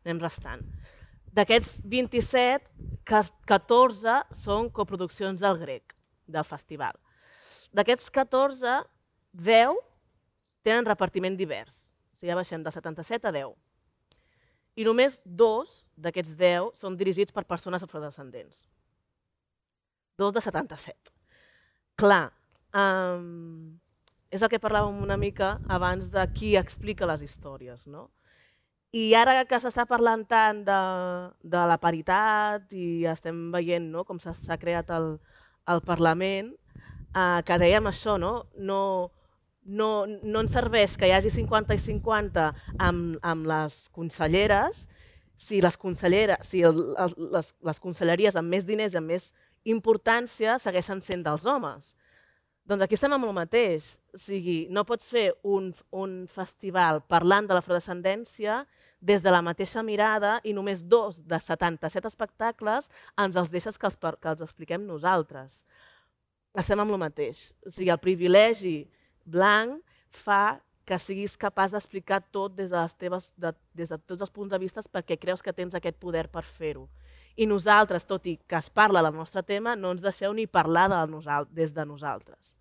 S4: Anem restant. D'aquests 27, cas- 14 són coproduccions del grec, del festival. D'aquests 14, 10 tenen repartiment divers. O sigui, ja baixem de 77 a 10. I només dos d'aquests 10 són dirigits per persones afrodescendents. Dos de 77. Clar, um, és el que parlàvem una mica abans de qui explica les històries, no? I ara que s'està parlant tant de, de la paritat i estem veient no, com s'ha creat el, el Parlament, eh, que dèiem això, no? No, no, no ens serveix que hi hagi 50 i 50 amb, amb les conselleres si les conselleres, si el, les, les conselleries amb més diners i amb més importància segueixen sent dels homes. Doncs aquí estem amb el mateix. O sigui, no pots fer un, un festival parlant de l'afrodescendència des de la mateixa mirada i només dos de 77 espectacles ens els deixes que els, que els expliquem nosaltres. Estem amb el mateix. O sigui, el privilegi blanc fa que siguis capaç d'explicar tot des de, les teves, de, des de tots els punts de vista perquè creus que tens aquest poder per fer-ho. I nosaltres, tot i que es parla del nostre tema, no ens deixeu ni parlar de nosal des de nosaltres.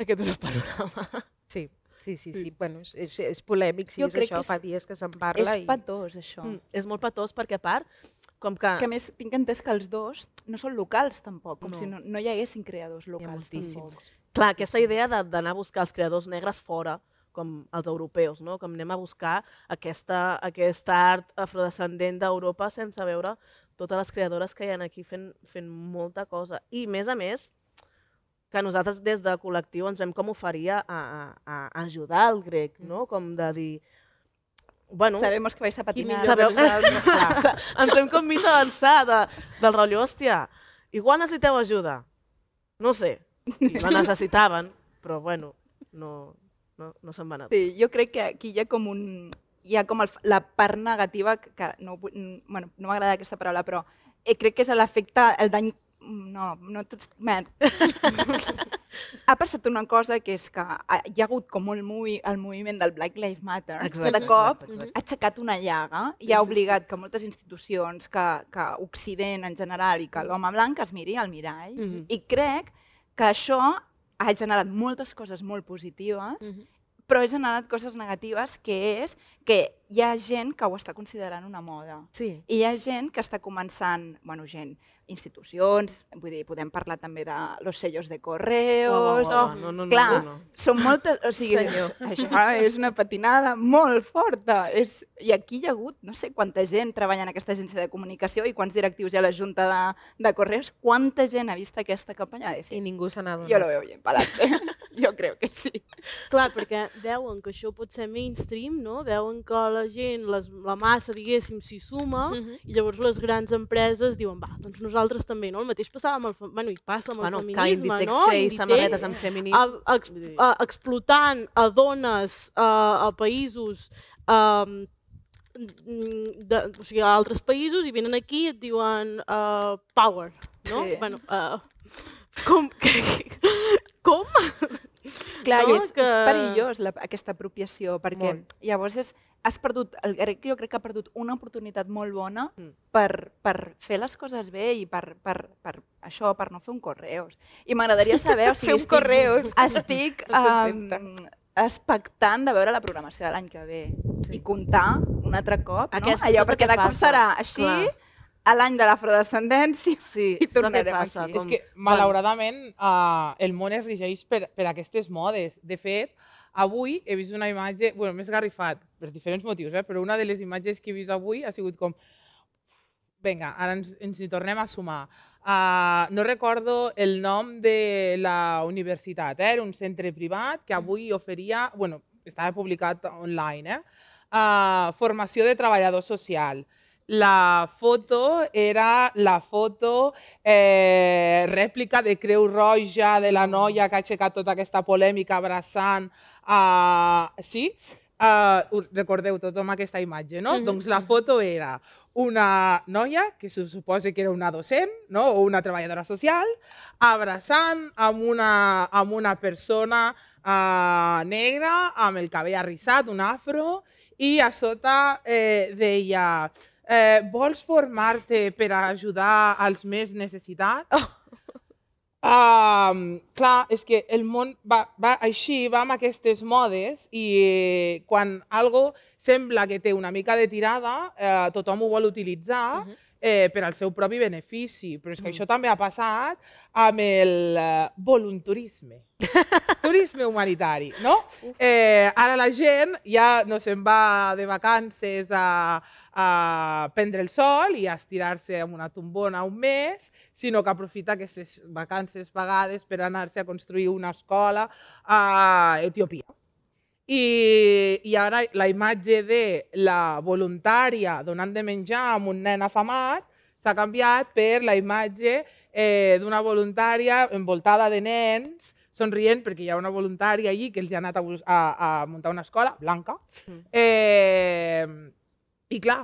S4: Aquest és el panorama.
S3: Sí, sí, sí, sí. Bueno, és, és polèmic, sí, jo és això, és, fa dies que se'n parla.
S5: És i... patós, això. Mm,
S4: és molt patós perquè, a part, com que...
S5: Que més tinc entès que els dos no són locals, tampoc, com no. si no, no hi haguessin creadors locals, tampoc.
S4: Clar, aquesta idea d'anar a buscar els creadors negres fora, com els europeus, no? com anem a buscar aquesta, aquesta art afrodescendent d'Europa sense veure totes les creadores que hi ha aquí fent, fent molta cosa. I, a més a més, que nosaltres des del col·lectiu ens vam com oferir a, a, a ajudar el grec, no? Mm. com de dir...
S5: Bueno, Sabemos que vais a patinar.
S4: Sabeu? ens hem com mig avançar de, del rotllo, hòstia, igual necessiteu ajuda. No sé, i la necessitaven, però bueno, no, no, no se'n va anar.
S5: Sí, jo crec que aquí hi ha com un... Hi ha com el, la part negativa, que, no, bueno, no m'agrada aquesta paraula, però eh, crec que és l'efecte, el dany no, no tots... ha passat una cosa que és que hi ha hagut com el, movi, el moviment del Black Lives Matter, exacte, que de cop exacte, exacte. ha aixecat una llaga i ha obligat que moltes institucions, que, que Occident en general i que l'home blanc es miri al mirall. Mm -hmm. I crec que això ha generat moltes coses molt positives, mm. Però ha generat coses negatives, que és que hi ha gent que ho està considerant una moda.
S3: Sí.
S5: I hi ha gent que està començant, bueno, gent, institucions, vull dir, podem parlar també de los sellos de correos...
S4: Oh, oh, no, no, no,
S5: Clar,
S4: no, no.
S5: són moltes... O sigui, Senyor. això és una patinada molt forta. És, I aquí hi ha hagut, no sé quanta gent treballa en aquesta agència de comunicació i quants directius hi ha a la Junta de, de Correos, quanta gent ha vist aquesta campanya?
S3: Sí. I ningú se n'ha donat.
S5: Jo lo veu bien, palante. Jo crec que sí.
S6: Clar, perquè veuen que això pot ser mainstream, no? Veuen que la gent, les, la massa, diguéssim, s'hi suma, uh -huh. i llavors les grans empreses diuen, va, doncs nosaltres també, no? El mateix passava amb el, bueno, i passa amb el bueno, feminisme,
S4: que
S6: no?
S4: Que Inditex samarretes amb feminisme. A,
S6: ex, a, explotant a dones a, a països um, de, o sigui, a altres països i venen aquí i et diuen uh, power, no? Sí. Bueno, uh, com? com?
S5: Clar, no? és, que... és perillós la, aquesta apropiació, perquè Molt. llavors és, has perdut, el grec jo crec que ha perdut una oportunitat molt bona mm. per, per fer les coses bé i per, per, per això, per no fer un correus. I m'agradaria saber... O sigui,
S3: fer un estic, correus.
S5: Estic um, expectant de veure la programació de l'any que ve sí. i comptar un altre cop, Aquest, no? Allò, perquè de cop serà així, Clar a l'any de l'afrodescendència
S4: sí,
S5: i tornarem passa,
S7: aquí. Com... És que, malauradament, uh, el món es regeix per, per aquestes modes. De fet, Avui he vist una imatge, bueno, més garrifat, per diferents motius, eh? però una de les imatges que he vist avui ha sigut com vinga, ara ens, ens hi tornem a sumar. Uh, no recordo el nom de la universitat, eh? era un centre privat que avui oferia, bueno, estava publicat online, eh? Uh, formació de treballador social la foto era la foto eh, rèplica de Creu Roja de la noia que ha aixecat tota aquesta polèmica abraçant. Uh, sí? Uh, recordeu tothom aquesta imatge, no? Mm -hmm. Doncs la foto era una noia, que se suposa que era una docent no? o una treballadora social, abraçant amb una, amb una persona uh, negra, amb el cabell arrissat, un afro, i a sota eh, deia eh, vols formar-te per a ajudar als més necessitats? Oh. Um, clar, és que el món va, va així, va amb aquestes modes i eh, quan algo sembla que té una mica de tirada, eh, tothom ho vol utilitzar uh -huh. eh, per al seu propi benefici. Però és que uh -huh. això també ha passat amb el eh, volunturisme. turisme humanitari, no? Eh, ara la gent ja no se'n va de vacances a, a prendre el sol i a estirar-se amb una tombona un mes, sinó que aprofita aquestes vacances pagades per anar-se a construir una escola a Etiòpia. I, I ara la imatge de la voluntària donant de menjar a un nen afamat s'ha canviat per la imatge eh, d'una voluntària envoltada de nens somrient perquè hi ha una voluntària allí que els ha anat a, a, a muntar una escola, blanca. Eh, I clar,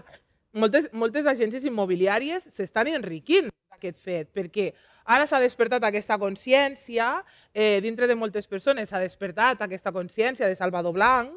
S7: moltes, moltes agències immobiliàries s'estan enriquint d'aquest fet, perquè ara s'ha despertat aquesta consciència, eh, dintre de moltes persones s'ha despertat aquesta consciència de Salvador Blanc,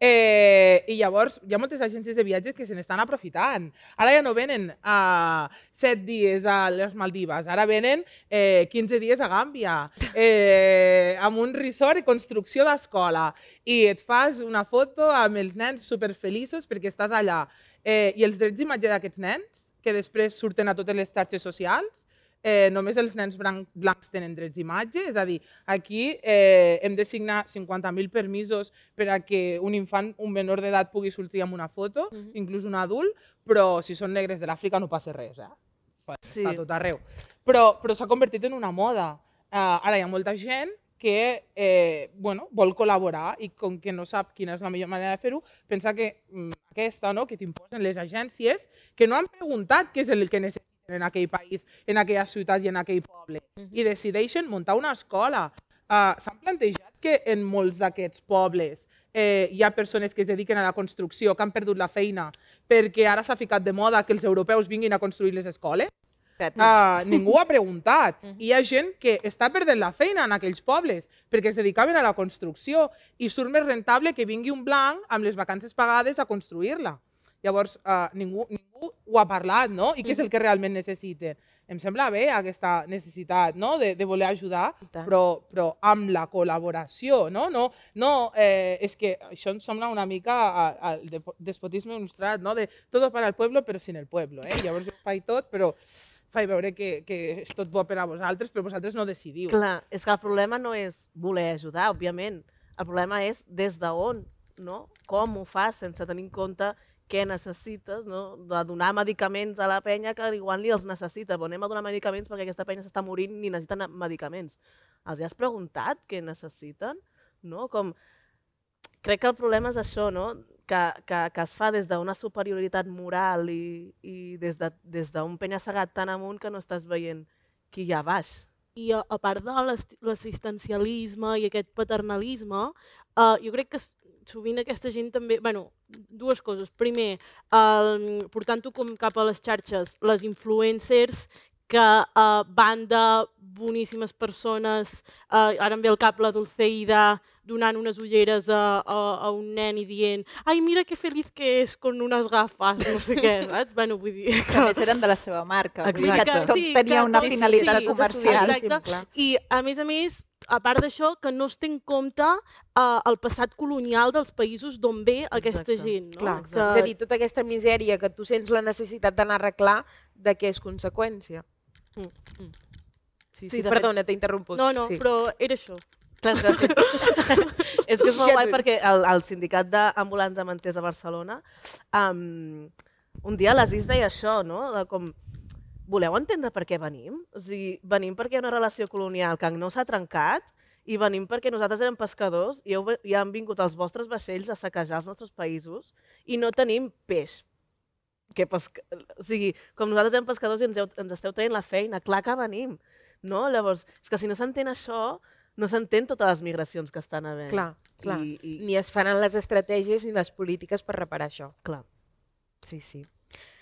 S7: Eh, I llavors hi ha moltes agències de viatges que se n'estan aprofitant. Ara ja no venen a 7 dies a les Maldives, ara venen eh, 15 dies a Gàmbia, eh, amb un resort i construcció d'escola. I et fas una foto amb els nens superfeliços perquè estàs allà. Eh, I els drets d'imatge d'aquests nens, que després surten a totes les xarxes socials, eh, només els nens blanc, blancs tenen drets d'imatge, és a dir, aquí eh, hem de signar 50.000 permisos per a que un infant, un menor d'edat pugui sortir amb una foto, mm -hmm. inclús un adult, però si són negres de l'Àfrica no passa res, eh? Sí. Està tot arreu. Però, però s'ha convertit en una moda. Uh, ara hi ha molta gent que eh, bueno, vol col·laborar i com que no sap quina és la millor manera de fer-ho, pensa que mm, aquesta no, que t'imposen les agències, que no han preguntat què és el que necessiten en aquell país, en aquella ciutat i en aquell poble. Uh -huh. I decideixen muntar una escola. Uh, S'han plantejat que en molts d'aquests pobles eh, hi ha persones que es dediquen a la construcció, que han perdut la feina, perquè ara s'ha ficat de moda que els europeus vinguin a construir les escoles? Uh, ningú ha preguntat. Uh -huh. Hi ha gent que està perdent la feina en aquells pobles perquè es dedicaven a la construcció i surt més rentable que vingui un blanc amb les vacances pagades a construir-la. Llavors, uh, ningú, ningú ho ha parlat, no? I què és el que realment necessiten? Em sembla bé aquesta necessitat no? de, de voler ajudar, però, però amb la col·laboració, no? no, no eh, és que això em sembla una mica al despotisme il·lustrat, no? de tot per al poble però sin el poble. Eh? Llavors jo faig tot, però faig veure que, que és tot bo per a vosaltres, però vosaltres no decidiu.
S4: Clar, és que el problema no és voler ajudar, òbviament. El problema és des d'on, no? com ho fas sense tenir en compte què necessites, no? de donar medicaments a la penya que igual ni els necessita. Però anem a donar medicaments perquè aquesta penya s'està morint ni necessiten medicaments. Els has preguntat què necessiten? No? Com... Crec que el problema és això, no? que, que, que es fa des d'una superioritat moral i, i des d'un de, des penya-segat tan amunt que no estàs veient qui hi ha baix.
S6: I a, a part de l'assistencialisme i aquest paternalisme, uh, jo crec que sovint aquesta gent també... bueno, dues coses. Primer, portant-ho com cap a les xarxes, les influencers que uh, van de boníssimes persones, uh, ara em ve al cap la Dulceida donant unes ulleres a, a, a un nen i dient ai, mira que feliç que és con unes gafes, no sé què, saps? Bueno, vull dir...
S5: Que... A més eren de la seva marca, vull dir que tot sí, tenia una sí, finalitat sí, comercial.
S6: Simple. I a més a més, a part d'això, que no es té en compte uh, el passat colonial dels països d'on ve aquesta Exacte. gent. No?
S3: Clar, que... És a dir, tota aquesta misèria que tu sents la necessitat d'anar a arreglar, de què és conseqüència? Mm. Mm. Sí, sí, sí perdona, t'he interromput.
S6: No, no,
S3: sí.
S6: però era això.
S4: Clar, clar, és que és molt guai perquè el, el sindicat d'ambulants amanters de Barcelona um, un dia l'Aziz deia això, no? De com, voleu entendre per què venim? O sigui, venim perquè hi ha una relació colonial que no s'ha trencat i venim perquè nosaltres érem pescadors i, heu, i han vingut els vostres vaixells a saquejar els nostres països i no tenim peix. Que pesca... O sigui, com nosaltres érem pescadors i ens, heu, ens esteu traient la feina, clar que venim. No? Llavors, és que si no s'entén això, no s'entén totes les migracions que estan havent.
S3: Clar, clar. I, i... Ni es fan les estratègies ni les polítiques per reparar això.
S4: Clar.
S3: Sí, sí.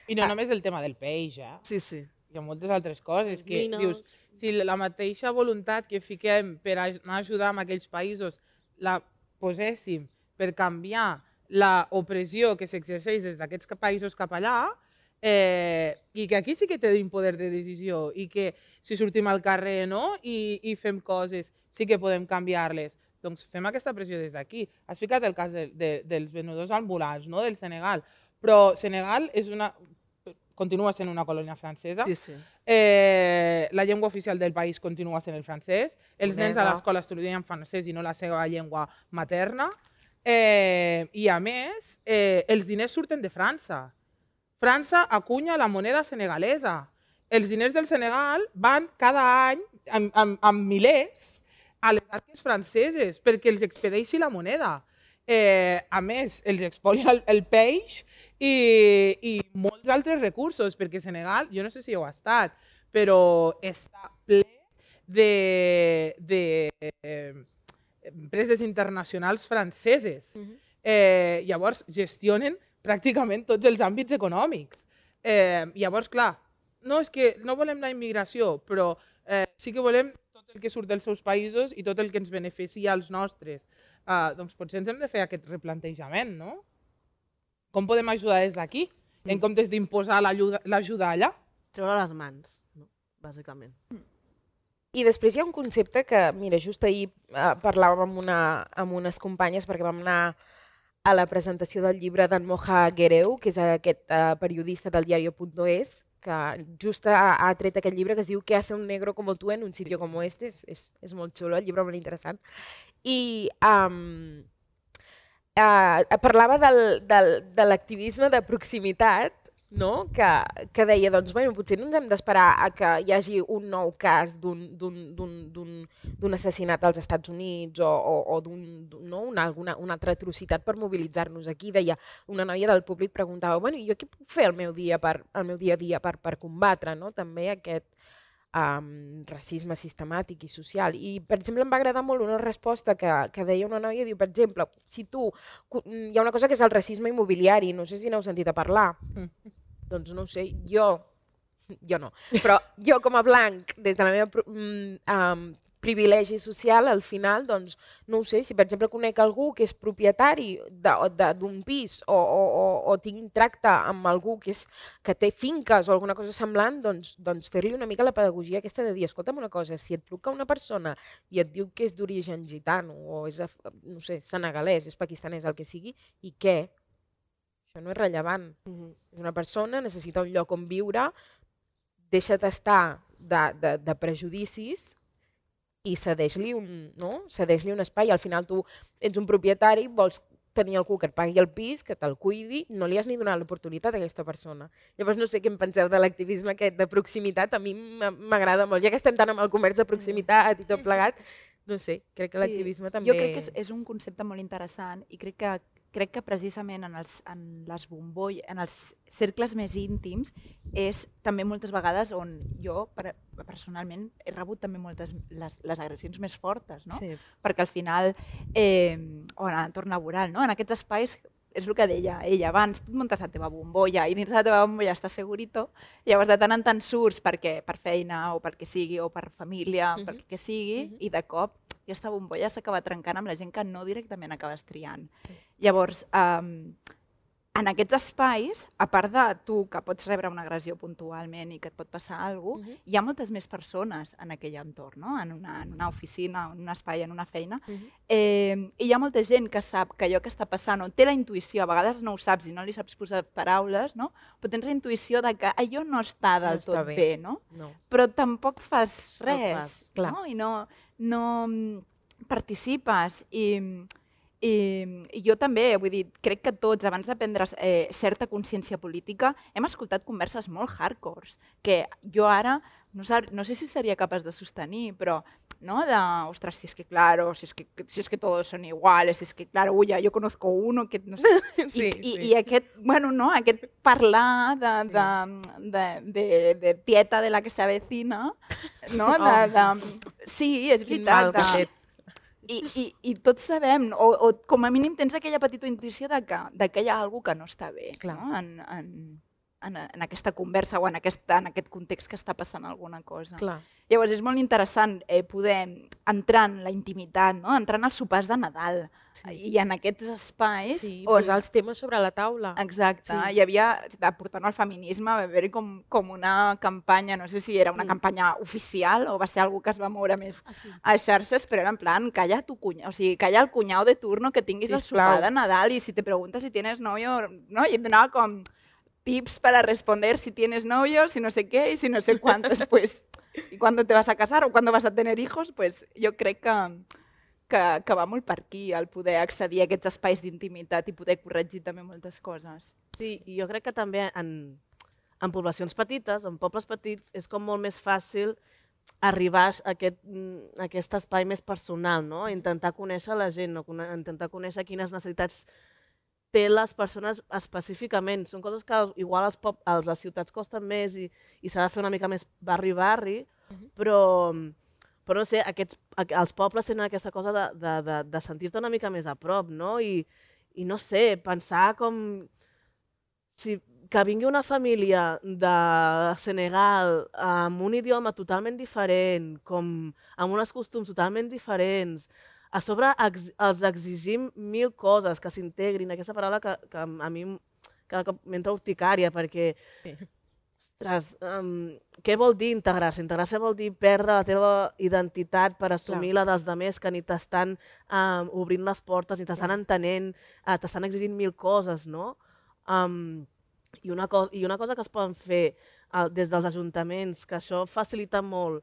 S7: I no ah. només el tema del peix, eh?
S4: Sí, sí
S7: hi ha moltes altres coses que Minos. dius, si la mateixa voluntat que fiquem per anar a ajudar en aquells països la poséssim per canviar la opressió que s'exerceix des d'aquests països cap allà, eh, i que aquí sí que tenim poder de decisió i que si sortim al carrer no? I, i fem coses, sí que podem canviar-les. Doncs fem aquesta pressió des d'aquí. Has ficat el cas de, de, dels venedors ambulants no? del Senegal, però Senegal és una, continua sent una colònia francesa.
S4: Sí, sí.
S7: Eh, la llengua oficial del país continua sent el francès. Els nens a l'escola estudien francès i no la seva llengua materna. Eh, I a més, eh, els diners surten de França. França acunya la moneda senegalesa. Els diners del Senegal van cada any amb, amb, amb milers a les arques franceses perquè els expedeixi la moneda. Eh, a més, els expolia el, el peix i, i molts altres recursos, perquè Senegal, jo no sé si heu estat, però està ple de, de eh, empreses internacionals franceses.
S3: Mhm.
S7: Eh, llavors, gestionen pràcticament tots els àmbits econòmics. Eh, llavors, clar, no és que no volem la immigració, però eh, sí que volem tot el que surt dels seus països i tot el que ens beneficia als nostres. Uh, doncs potser ens hem de fer aquest replantejament, no? Com podem ajudar des d'aquí, en comptes d'imposar l'ajuda allà?
S4: Treure les mans, no? bàsicament.
S3: I després hi ha un concepte que, mira, just ahir eh, parlàvem amb, una, amb unes companyes perquè vam anar a la presentació del llibre d'en Moja Guereu, que és aquest eh, periodista del diario.es, que just ha, ha tret aquest llibre que es diu ¿Qué hace un negro como tú en un sitio como este? És, és, és molt xulo, el llibre molt interessant. I um, uh, parlava del, del, de l'activisme de proximitat, no? que, que deia, doncs, bueno, potser no ens hem d'esperar a que hi hagi un nou cas d'un- assassinat als Estats Units o, o, o d'un, d'un- no? una, alguna, una altra atrocitat per mobilitzar-nos aquí. Deia, una noia del públic preguntava, bueno, jo què puc fer el meu dia, per, el meu dia a dia per, per combatre no? també aquest um, racisme sistemàtic i social. I, per exemple, em va agradar molt una resposta que, que deia una noia, diu, per exemple, si tu, cu- hi ha una cosa que és el racisme immobiliari, no sé si n'heu sentit a parlar, doncs no ho sé, jo, jo no, però jo com a blanc, des de la meva mm, um, privilegi social, al final, doncs, no ho sé, si per exemple conec algú que és propietari d'un pis o, o, o, o tinc tracte amb algú que, és, que té finques o alguna cosa semblant, doncs, doncs fer-li una mica la pedagogia aquesta de dir, escolta'm una cosa, si et truca una persona i et diu que és d'origen gitano o és, no sé, senegalès, és pakistanès, el que sigui, i què? Això no és rellevant. És una persona, necessita un lloc on viure, deixa't estar de, de, de prejudicis i cedeix-li un, no? cedeix un espai. Al final tu ets un propietari, vols tenir algú que et pagui el pis, que te'l cuidi, no li has ni donat l'oportunitat a aquesta persona. Llavors no sé què en penseu de l'activisme aquest de proximitat, a mi m'a- m'agrada molt. Ja que estem tant amb el comerç de proximitat i tot plegat, no sé, crec que
S5: Sí,
S3: l'activisme també...
S5: Jo crec que és, és un concepte molt interessant i crec que crec que precisament en, els, en les bombolles, en els cercles més íntims, és també moltes vegades on jo per, personalment he rebut també moltes les, les agressions més fortes, no?
S3: Sí.
S5: perquè al final, eh, o en l'entorn laboral, no? en aquests espais és el que deia ella abans, tu et muntes la teva bombolla i dins de la teva bombolla estàs segurito, llavors de tant en tant surts perquè, per feina o perquè sigui o per família,
S3: Mhm.
S5: per què sigui,
S3: Mhm.
S5: i de cop aquesta bombolla s'acaba trencant amb la gent que no directament acabes triant. Llavors, um, en aquests espais, a part de tu que pots rebre una agressió puntualment i que et pot passar alguna cosa,
S3: Mhm.
S5: hi ha moltes més persones en aquell entorn, no? en, una, en una oficina, en un espai, en una feina,
S3: Mhm.
S5: eh, i hi ha molta gent que sap que allò que està passant, o té la intuïció, a vegades no ho saps i no li saps posar paraules, no? però tens la intuïció de que allò no està del
S3: està
S5: tot
S3: bé.
S5: bé, no?
S3: No.
S5: però tampoc fas
S4: No
S5: res,
S4: fas,
S3: clar.
S5: no? i no, no mm, participes. I, i, I jo també, vull dir, crec que tots, abans de prendre eh, certa consciència política, hem escoltat converses molt hardcores, que jo ara no, no sé si seria capaç de sostenir, però ¿no? De, ostras, si es que claro, si es que, si es que todos son iguales, si es que claro, uy, yo conozco uno que no sé,
S3: Sí,
S5: I, i,
S3: sí.
S5: i aquest, bueno, no, aquest parlar de, de, de, de, de tieta de la que s'avecina, no? De, de, sí, és
S3: Quin mal
S5: veritat. De, i, i, I tots sabem, o, o com a mínim tens aquella petita intuïció de que, de que hi ha alguna que no està bé
S3: Clar.
S5: no? en, en, en, en aquesta conversa o en aquest, en aquest context que està passant alguna cosa.
S3: Clar.
S5: Llavors és molt interessant eh, poder entrar en la intimitat, no? entrar en els sopars de Nadal
S3: Sí.
S5: i en aquests espais
S3: Sí,
S5: on
S3: posar els temes sobre la taula.
S5: Exacte,
S3: Sí.
S5: sí. hi havia, portant al feminisme, va haver-hi com, com una campanya, no sé si era una
S3: Mm.
S5: campanya oficial o va ser algú que es va moure més
S6: Ah, sí.
S5: a xarxes, però era en plan, calla tu cunyau, o sigui, calla el cunyau de turno que tinguis el
S3: Sisplau.
S5: sopar de Nadal i si te preguntes si tienes novio, no? I et donava com tips para responder si tienes novio, si no sé qué y si no sé cuántos, pues, y cuándo te vas a casar o cuándo vas a tener hijos, pues jo crec que, que, que va molt per aquí, el poder accedir a aquests espais d'intimitat i poder corregir també moltes coses.
S4: Sí, i jo crec que també en, en poblacions petites, en pobles petits, és com molt més fàcil arribar a aquest, mm, a aquest espai més personal, no? intentar conèixer la gent, no? intentar conèixer quines necessitats té les persones específicament. Són coses que igual als, pop, als les ciutats costen més i, i s'ha de fer una mica més barri-barri, uh -huh. però, però no sé, aquests, els pobles tenen aquesta cosa de, de, de, de sentir-te una mica més a prop, no? I, i no sé, pensar com si que vingui una família de Senegal amb un idioma totalment diferent, com amb uns costums totalment diferents, a sobre ex, els exigim mil coses que s'integrin, aquesta paraula que, que a mi cada cop m'entra urticària, perquè sí. ostres, um, què vol dir integrar-se? Integrar-se vol dir perdre la teva identitat per assumir Clar. la dels demés que ni t'estan um, obrint les portes, ni t'estan entenent, uh, t'estan exigint mil coses, no? Um, i, una cosa, I una cosa que es poden fer uh, des dels ajuntaments, que això facilita molt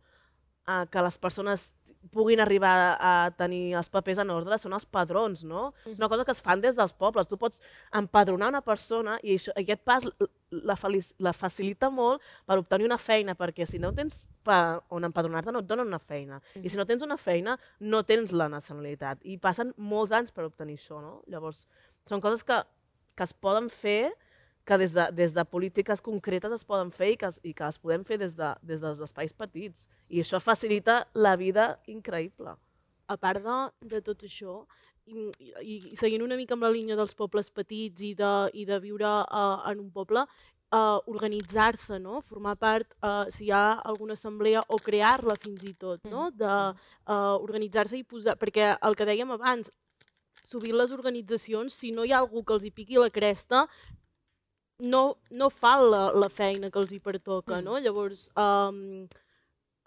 S4: uh, que les persones puguin arribar a tenir els papers en ordre són els padrons, no? És una cosa que es fan des dels pobles. Tu pots empadronar una persona i això, aquest pas la, la facilita molt per obtenir una feina, perquè si no tens pa, on empadronar-te no et donen una feina. I si no tens una feina, no tens la nacionalitat. I passen molts anys per obtenir això, no? Llavors, són coses que, que es poden fer que des de, des de polítiques concretes es poden fer i que, i que es podem fer des, de, des dels espais petits. I això facilita la vida increïble.
S6: A part de, de tot això, i, i, i seguint una mica amb la línia dels pobles petits i de, i de viure uh, en un poble, uh, organitzar-se, no? formar part, uh, si hi ha alguna assemblea, o crear-la fins i tot, no? de uh, organitzar-se i posar... Perquè el que dèiem abans, sovint les organitzacions, si no hi ha algú que els hi piqui la cresta, no, no fan la, la feina que els hi pertoca, mm. no? Llavors, um,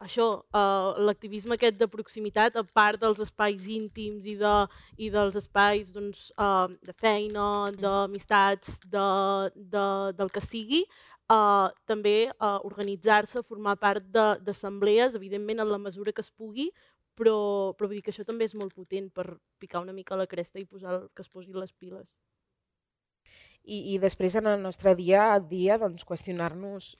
S6: això, uh, l'activisme aquest de proximitat, a part dels espais íntims i, de, i dels espais doncs, uh, de feina, mm. d'amistats, de, de, del que sigui, uh, també uh, organitzar-se, formar part d'assemblees, evidentment en la mesura que es pugui, però, però vull dir que això també és molt potent per picar una mica la cresta i posar que es posin les piles
S3: i, i després en el nostre dia a dia doncs, qüestionar-nos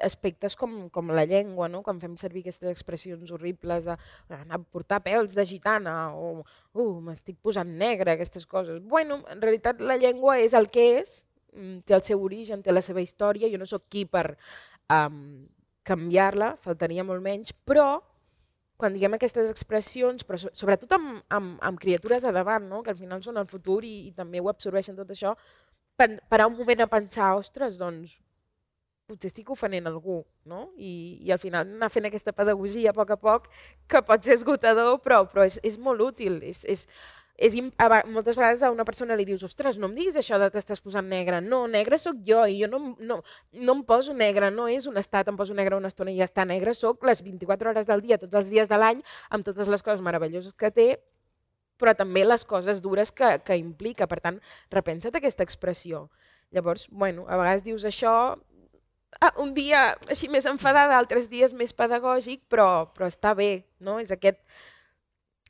S3: aspectes com, com la llengua, no? quan fem servir aquestes expressions horribles de anar a portar pèls de gitana o uh, m'estic posant negre, aquestes coses. Bueno, en realitat la llengua és el que és, mm, té el seu origen, té la seva història, jo no sóc qui per um, canviar-la, faltaria molt menys, però quan diguem aquestes expressions, però sobretot amb, amb, amb criatures a davant, no? que al final són el futur i, i també ho absorbeixen tot això, parar un moment a pensar, ostres, doncs potser estic ofenent algú, no? I, i al final anar fent aquesta pedagogia a poc a poc, que pot ser esgotador, però, però és, és molt útil. És, és, és, moltes vegades a una persona li dius, ostres, no em diguis això de t'estàs posant negre. No, negre sóc jo i jo no, no, no em poso negre, no és un estat, em poso negre una estona i ja està negre, sóc les 24 hores del dia, tots els dies de l'any, amb totes les coses meravelloses que té, però també les coses dures que, que implica. Per tant, repensa't aquesta expressió. Llavors, bueno, a vegades dius això, ah, un dia així més enfadada, altres dies més pedagògic, però, però està bé, no? És aquest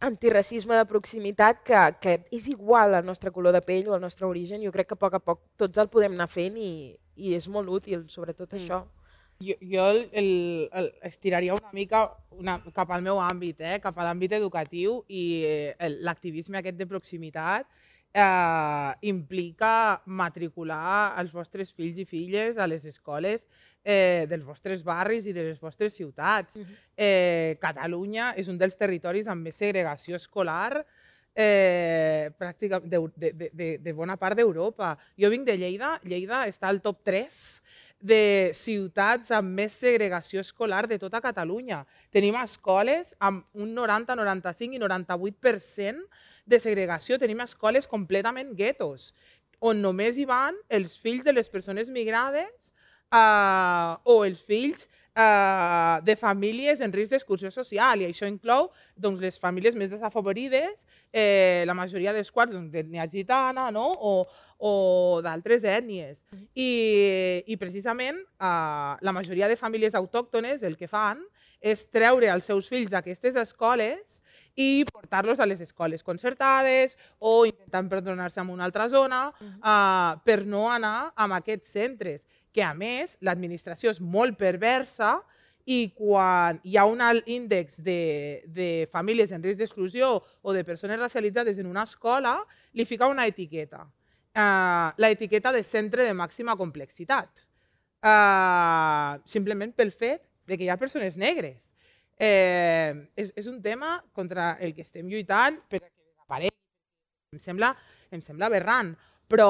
S3: antiracisme de proximitat que, que és igual al nostre color de pell o al nostre origen. Jo crec que a poc a poc tots el podem anar fent i, i és molt útil, sobretot mm. això.
S7: Jo, jo el, el, el, estiraria una mica una, cap al meu àmbit, eh? cap a l'àmbit educatiu i eh, l'activisme aquest de proximitat eh, implica matricular els vostres fills i filles a les escoles eh, dels vostres barris i de les vostres ciutats. Uh -huh. eh, Catalunya és un dels territoris amb més segregació escolar eh, pràcticament de, de, de, de bona part d'Europa. Jo vinc de Lleida, Lleida està al top 3 de ciutats amb més segregació escolar de tota Catalunya. Tenim escoles amb un 90, 95 i 98% de segregació. Tenim escoles completament guetos, on només hi van els fills de les persones migrades uh, o els fills uh, de famílies en risc d'exclusió social i això inclou doncs, les famílies més desafavorides, eh, la majoria dels quals doncs, d'ètnia gitana no? o, o d'altres ètnies. I, I precisament uh, la majoria de famílies autòctones el que fan és treure els seus fills d'aquestes escoles i portar-los a les escoles concertades o intentant perdonar-se en una altra zona uh, per no anar a aquests centres, que a més l'administració és molt perversa i quan hi ha un alt índex de, de famílies en risc d'exclusió o de persones racialitzades en una escola, li fica una etiqueta, uh, l'etiqueta de centre de màxima complexitat, uh, simplement pel fet de que hi ha persones negres. Eh, és, és un tema contra el que estem lluitant perquè desaparegui. Em sembla, em sembla aberrant, però,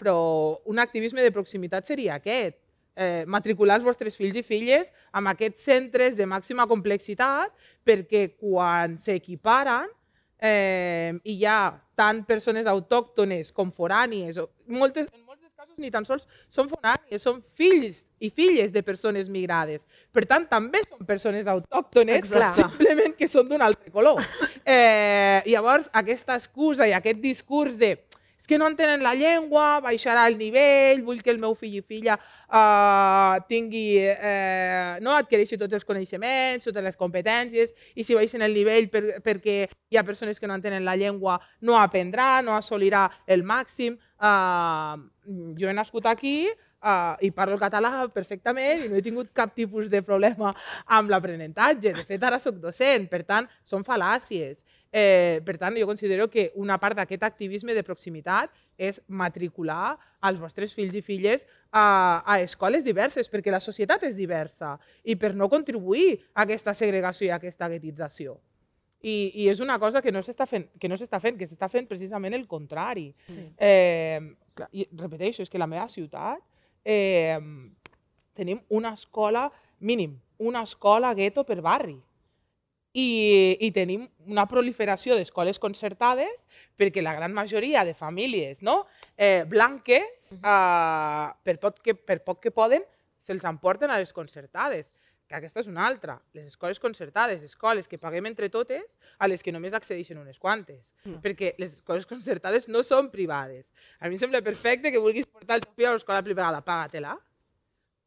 S7: però un activisme de proximitat seria aquest. Eh, matricular els vostres fills i filles en aquests centres de màxima complexitat perquè quan s'equiparen eh, hi ha tant persones autòctones com forànies, moltes, en ni tan sols són forànies, són fills i filles de persones migrades. Per tant, també són persones autòctones,
S3: Exacte.
S7: simplement que són d'un altre color. Eh, llavors, aquesta excusa i aquest discurs de és que no entenen la llengua, baixarà el nivell, vull que el meu fill i filla uh, tingui, eh, no, adquireixi tots els coneixements, totes les competències, i si baixen el nivell per, perquè hi ha persones que no entenen la llengua, no aprendrà, no assolirà el màxim. Uh, jo he nascut aquí uh, i parlo català perfectament i no he tingut cap tipus de problema amb l'aprenentatge. De fet, ara sóc docent, per tant, són fal·làcies. Eh, per tant, jo considero que una part d'aquest activisme de proximitat és matricular els vostres fills i filles a, a escoles diverses, perquè la societat és diversa i per no contribuir a aquesta segregació i a aquesta guetització. I, I és una cosa que no s'està fent, que no s'està fent, que s'està fent precisament el contrari.
S3: Sí.
S7: Eh, clar, i repeteixo, és que la meva ciutat eh, tenim una escola, mínim, una escola gueto per barri. I, i tenim una proliferació d'escoles concertades perquè la gran majoria de famílies no? eh, blanques, eh, per, poc que, per poc que poden, se'ls emporten a les concertades que aquesta és una altra. Les escoles concertades, escoles que paguem entre totes, a les que només accedeixen unes quantes. Mm. Perquè les escoles concertades no són privades. A mi em sembla perfecte que vulguis portar el teu fill a l'escola privada, paga-te-la.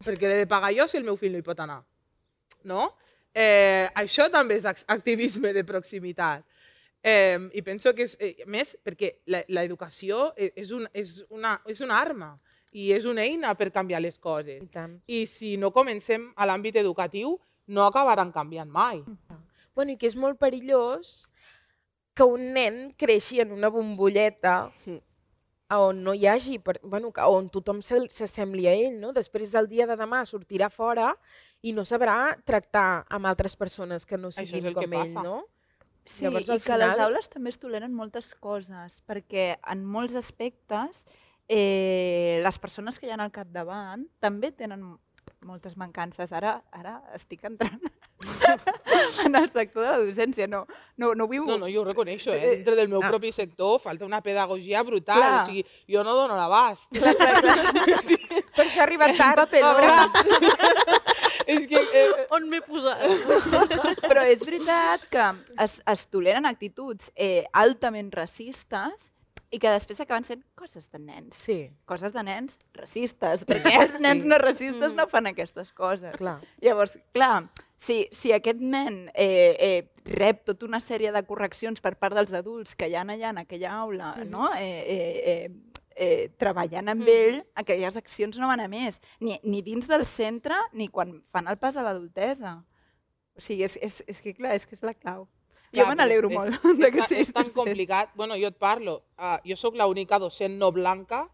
S7: Perquè l'he de pagar jo si el meu fill no hi pot anar. No? Eh, això també és activisme de proximitat. Eh, I penso que és, eh, més, perquè l'educació és, un, és, una, és una arma i és una eina per canviar les coses.
S3: I tant.
S7: I si no comencem a l'àmbit educatiu, no acabaran canviant mai.
S3: Bueno, i que és molt perillós que un nen creixi en una bombolleta on no hi hagi, per, bueno, que- on tothom se- s'assembli a ell, no? Després el dia de demà sortirà fora i no sabrà tractar amb altres persones que no siguin
S7: el que
S3: com ell,
S7: passa.
S3: no?
S5: Sí,
S3: Llavors,
S5: i
S3: al
S5: que les
S3: final-
S5: aules també es toleren moltes coses, perquè en molts aspectes eh, les persones que hi ha al capdavant també tenen moltes mancances. Ara, ara estic entrant en el sector de la docència, no, no, no vull...
S7: No, no, jo ho reconeixo, eh? Dintre del meu
S5: ah.
S7: propi sector falta una pedagogia brutal.
S5: Clar.
S7: O sigui, jo no dono l'abast.
S5: Clar, clar, clar.
S7: sí,
S3: Per això ha arribat tard, pobra.
S7: és que... Eh,
S6: On m'he posat?
S5: Però és veritat que es, es toleren actituds eh, altament racistes i que després acaben sent coses de nens.
S3: Sí,
S5: Coses de nens racistes, perquè els nens no racistes no fan aquestes coses.
S3: clar.
S5: Llavors, clar, si, si aquest nen eh, eh, rep tota una sèrie de correccions per part dels adults que hi ha allà en aquella aula, no? eh, eh, eh, eh, treballant amb ell, aquelles accions no van a més, ni, ni dins del centre ni quan fan el pas a l'adultesa. O sigui, és, és, és que clar, és que és la clau. Jo
S7: Clar,
S5: me
S7: però
S5: n'alegro
S7: és-
S5: molt
S7: és,
S5: de
S7: és,
S5: que
S7: tan-
S5: siguis
S7: és tan complicat. Bueno, jo et parlo. Uh, jo sóc l'única docent no blanca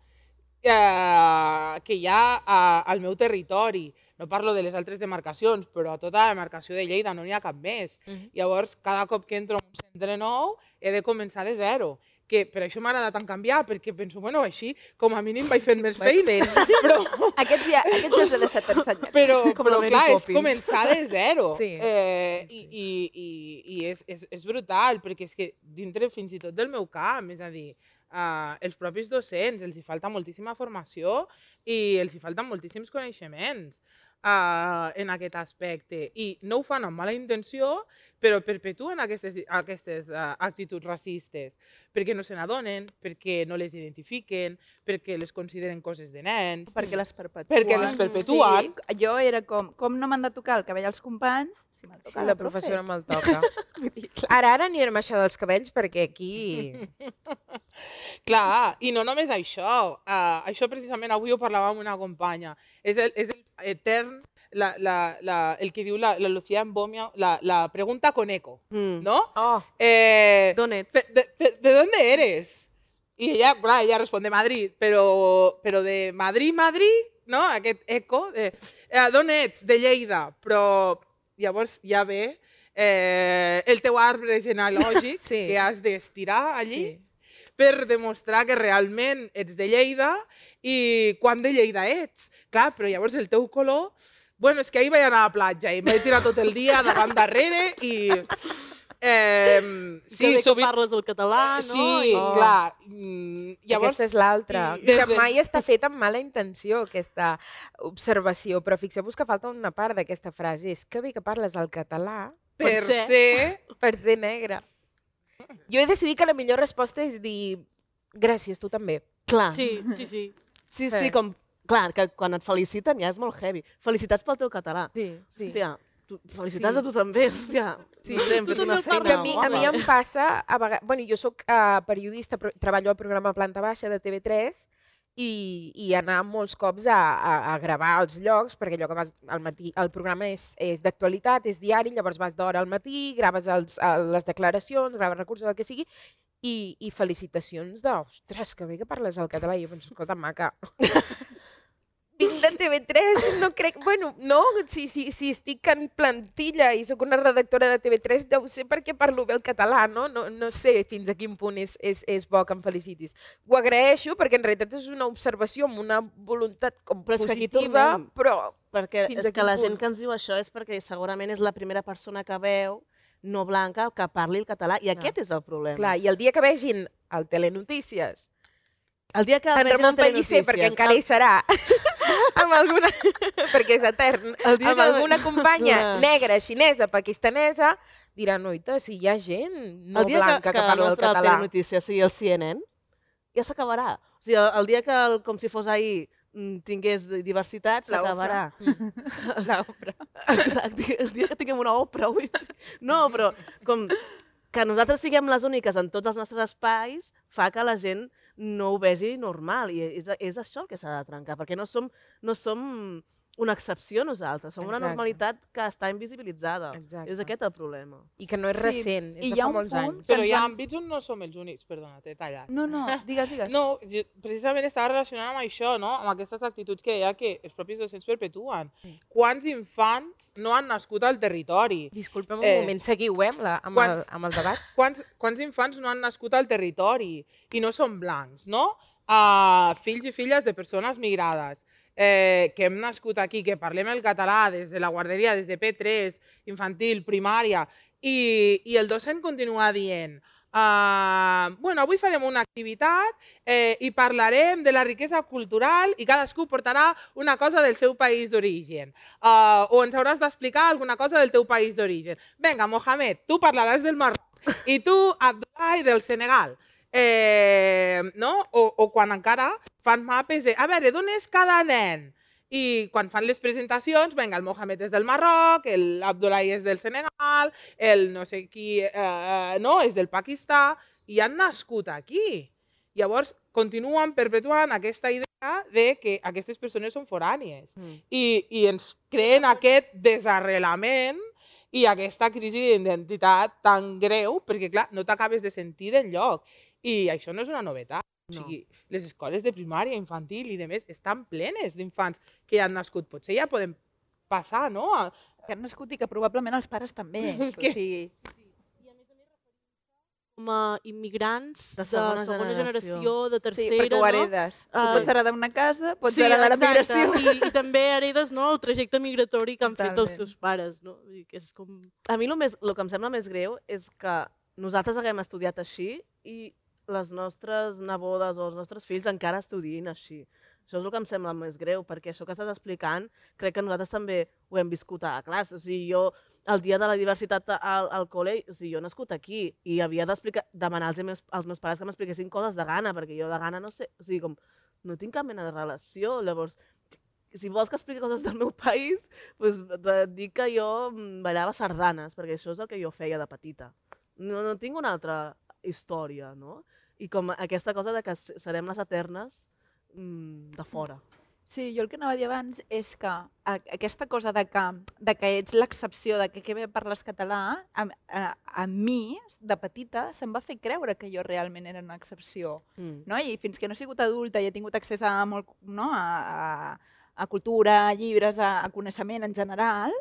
S7: uh, que hi ha uh, al meu territori. No parlo de les altres demarcacions, però a tota la demarcació de Lleida no n'hi ha cap més.
S3: Mhm.
S7: Llavors, cada cop que entro en un centre nou, he de començar de zero. Que per això m'agrada tant canviar, perquè penso, bueno, així com a mínim vaig fent més feina.
S3: fent.
S7: Però,
S5: Aquests ja, aquests ja he deixat ensenyats.
S7: però,
S6: Com
S7: però clar, és començar de zero.
S3: Sí.
S7: Eh, I i, i, i és, és, és brutal, perquè és que dintre fins i tot del meu camp, és a dir, uh, els propis docents, els hi falta moltíssima formació i els hi falten moltíssims coneixements uh, en aquest aspecte. I no ho fan amb mala intenció, però perpetuen aquestes, aquestes uh, actituds racistes, perquè no se n'adonen, perquè no les identifiquen, perquè les consideren coses de nens,
S5: Perquè les perpetuen.
S7: perquè les perpetuen.
S5: Sí, jo era com, com no m'han de tocar el cabell als companys, si me'l
S3: Sí,
S5: toca
S3: la
S5: profe.
S3: professora me'l toca. Ara, ara anirem a això dels cabells perquè aquí...
S7: Clar, i no només això. Uh, això precisament avui ho parlava amb una companya. És el, és el etern, la, la, la, el que diu la, la Lucía Embomia, la, la pregunta con eco,
S4: Mm.
S7: ¿no?
S3: Oh,
S7: Eh,
S4: D'on ets?
S7: ¿de, de, de- de dónde eres? Y ella, clar, ella responde Madrid, pero, pero de Madrid, Madrid, no? Aquest eco de eh, d'on ets? De Lleida, però llavors ja ve eh, el teu arbre genealògic
S3: Sí.
S7: que has d'estirar allí
S3: sí.
S7: per demostrar que realment ets de Lleida i quan de Lleida ets. Clar, però llavors el teu color... Bueno, és que ahir vaig anar a la platja i m'he tirat tot el dia davant darrere i... Eh,
S6: Sí,
S7: sí,
S6: que bé que
S7: sovint...
S6: parles el català, no?
S7: Sí.
S3: Oh.
S7: clar. Mm, llavors,
S3: Aquesta és l'altra. Que
S7: des de-
S3: mai està feta amb mala intenció, aquesta observació, però fixeu-vos que falta una part d'aquesta frase. És que bé que parles el català
S7: per
S6: per ser.
S7: ser...
S3: per ser negra. Jo he decidit que la millor resposta és dir gràcies, tu també.
S4: Clar.
S6: Sí, sí, sí.
S4: Sí,
S3: Sí.
S4: sí, com... Clar, que quan et feliciten ja és molt heavy. Felicitats pel teu català.
S3: Sí, sí.
S4: Hòstia, tu, felicitats
S3: Sí.
S4: a tu també, hòstia. Sí, hem
S6: Tu també
S4: feina
S3: a mi, a mi em passa, a vegades, bueno, jo sóc uh, periodista, però treballo al programa Planta Baixa de TV3 i, i anar molts cops a, a, a gravar als llocs, perquè allò que vas al matí, el programa és, és d'actualitat, és diari, llavors vas d'hora al matí, graves els, el, les declaracions, graves recursos, el que sigui, i, i felicitacions de, ostres, que bé que parles el català. I jo penso, escolta, maca, TV3, no crec... Bueno, no, si, si, si estic en plantilla i sóc una redactora de TV3, deu ser perquè parlo bé el català, no? No, no sé fins a quin punt és, és, és bo que em felicitis. Ho agraeixo perquè en realitat és una observació amb una voluntat com
S4: Però
S3: positiva, però...
S4: Perquè
S3: Fins
S4: és que la
S3: punt?
S4: gent que ens diu això és perquè segurament és la primera persona que veu no blanca que parli el català. I aquest és el problema.
S3: Clar, i el dia que vegin el Telenotícies,
S4: el dia que
S3: en Ramon
S4: el
S3: Pellicer, perquè encara hi serà, amb alguna... perquè és etern,
S4: El dia
S3: amb
S4: que-
S3: alguna companya negra, xinesa, pakistanesa, diran, oita, si hi ha gent no
S4: el dia
S3: blanca que,
S4: que,
S3: parla el català.
S4: Telenotícies sigui el CNN, ja s'acabarà. O sigui, el, el dia que, el, com si fos ahir, mm, tingués di- diversitat, s'acabarà.
S3: L'obra.
S4: Exacte, el dia que tinguem una. Vull dir. No, però com que nosaltres siguem les úniques en tots els nostres espais fa que la gent no ho vegi normal i és, és això el que s'ha de trencar, perquè no som, no som una excepció nosaltres, som una
S3: Exacte.
S4: normalitat que està invisibilitzada.
S3: Exacte.
S4: És aquest el problema.
S3: I que no és
S5: Sí,
S3: recent, és
S5: i
S3: de
S5: hi ha
S3: fa
S5: un
S3: molts
S5: punt
S3: anys.
S7: Però hi ha àmbits on no som els únics, perdona, t'he tallat.
S5: No, no, digues, digues.
S7: No, precisament estava relacionant amb això, no? amb aquestes actituds que hi ha que els propis docents perpetuen. Quants infants no han nascut al territori?
S3: Disculpem un
S7: Eh,
S3: moment, seguiu eh, amb, la, amb, el,
S7: quants-
S3: amb el debat.
S7: Quants, quants infants no han nascut al territori i no són blancs, no? Uh, fills i filles de persones migrades eh, que hem nascut aquí, que parlem el català des de la guarderia, des de P3, infantil, primària, i, i el docent continua dient Uh, bueno, avui farem una activitat eh, i parlarem de la riquesa cultural i cadascú portarà una cosa del seu país d'origen. Uh, o ens hauràs d'explicar alguna cosa del teu país d'origen. Vinga, Mohamed, tu parlaràs del Marroc i tu, Abdullah, del Senegal. Eh, no? o, o quan encara fan mapes de, a veure, d'on és cada nen? I quan fan les presentacions, vinga, el Mohamed és del Marroc, el Abdullah és del Senegal, el no sé qui, eh, eh, no, és del Pakistà, i han nascut aquí. Llavors, continuen perpetuant aquesta idea de que aquestes persones són forànies
S3: Mm.
S7: i, i ens creen aquest desarrelament i aquesta crisi d'identitat tan greu, perquè clar, no t'acabes de sentir d'enlloc. I això no és una novetat. O
S4: No.
S7: sigui, les escoles de primària, infantil i de més estan plenes d'infants que han nascut. Potser ja podem passar, no?
S5: Que han nascut i que probablement els pares també.
S7: És que-
S5: O sigui,
S6: Com a immigrants
S4: De
S6: de
S4: segona
S6: segona,
S4: generació.
S6: generació, de
S5: sí,
S6: tercera,
S5: perquè ho
S6: no?
S5: heredes. Tu
S6: Ah,
S5: pots heredar una casa, pots
S6: Sí,
S5: heredar la migració.
S6: I, I també heredes no, el trajecte migratori que han fet els
S5: Totalment.
S6: teus pares. No? Dir que és com...
S4: A mi el, més, el que em sembla més greu és que nosaltres haguem estudiat així i les nostres nebodes o els nostres fills encara estudiïn així. Això és el que em sembla més greu, perquè això que estàs explicant crec que nosaltres també ho hem viscut a classe. O sigui, jo, el dia de la diversitat al, al col·le, o sigui, jo he nascut aquí i havia d'explicar, demanar als meus, als meus pares que m'expliquessin coses de gana, perquè jo de gana no sé, o sigui, com, no tinc cap mena de relació. Llavors, si vols que expliqui coses del meu país, doncs dic que jo mm, ballava sardanes, perquè això és el que jo feia de petita. No, no tinc una altra història, no? I com aquesta cosa de que serem les eternes de fora.
S5: Sí, jo el que anava a dir abans és que aquesta cosa de que, de que ets l'excepció, de que que bé parles català, a, a, a mi, de petita, se'm va fer creure que jo realment era una excepció.
S4: Mm.
S5: No? I fins que no he sigut adulta i he tingut accés a, molt, no? a, a, a cultura, a llibres, a, a coneixement en general,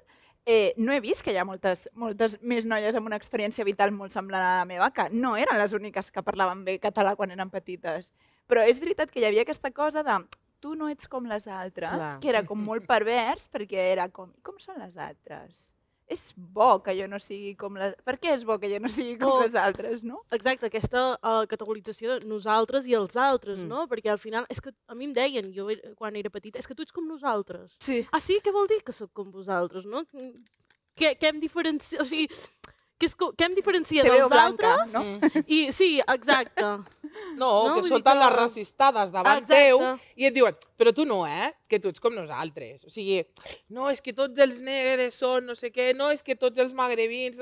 S5: eh, no he vist que hi ha moltes, moltes més noies amb una experiència vital molt semblant a la meva, que no eren les úniques que parlaven bé català quan eren petites. Però és veritat que hi havia aquesta cosa de tu no ets com les altres,
S4: Clar.
S5: que era com molt pervers, perquè era com, "I com són les altres? És bo que jo no sigui com les... Per què és bo que jo no sigui com
S6: O-
S5: les altres, no?
S6: Exacte, aquesta uh, categorització de nosaltres i els altres,
S4: Mm.
S6: no? Perquè al final, és que a mi em deien, jo quan era petita, és que tu ets com nosaltres.
S4: Sí.
S6: Ah, sí? Què vol dir que sóc com vosaltres, no? Què, què em diferencia... O sigui, què, és, em diferencia
S5: veo
S6: dels
S5: blanca,
S6: altres?
S5: no?
S6: I sí, exacte.
S7: No,
S6: No,
S7: que solten
S6: que-
S7: les racistades davant
S6: Exacte.
S7: teu i et diuen, però tu no, eh? Que tu ets com nosaltres. O sigui, no, és que tots els negres són no sé què, no, és que tots els magrebins...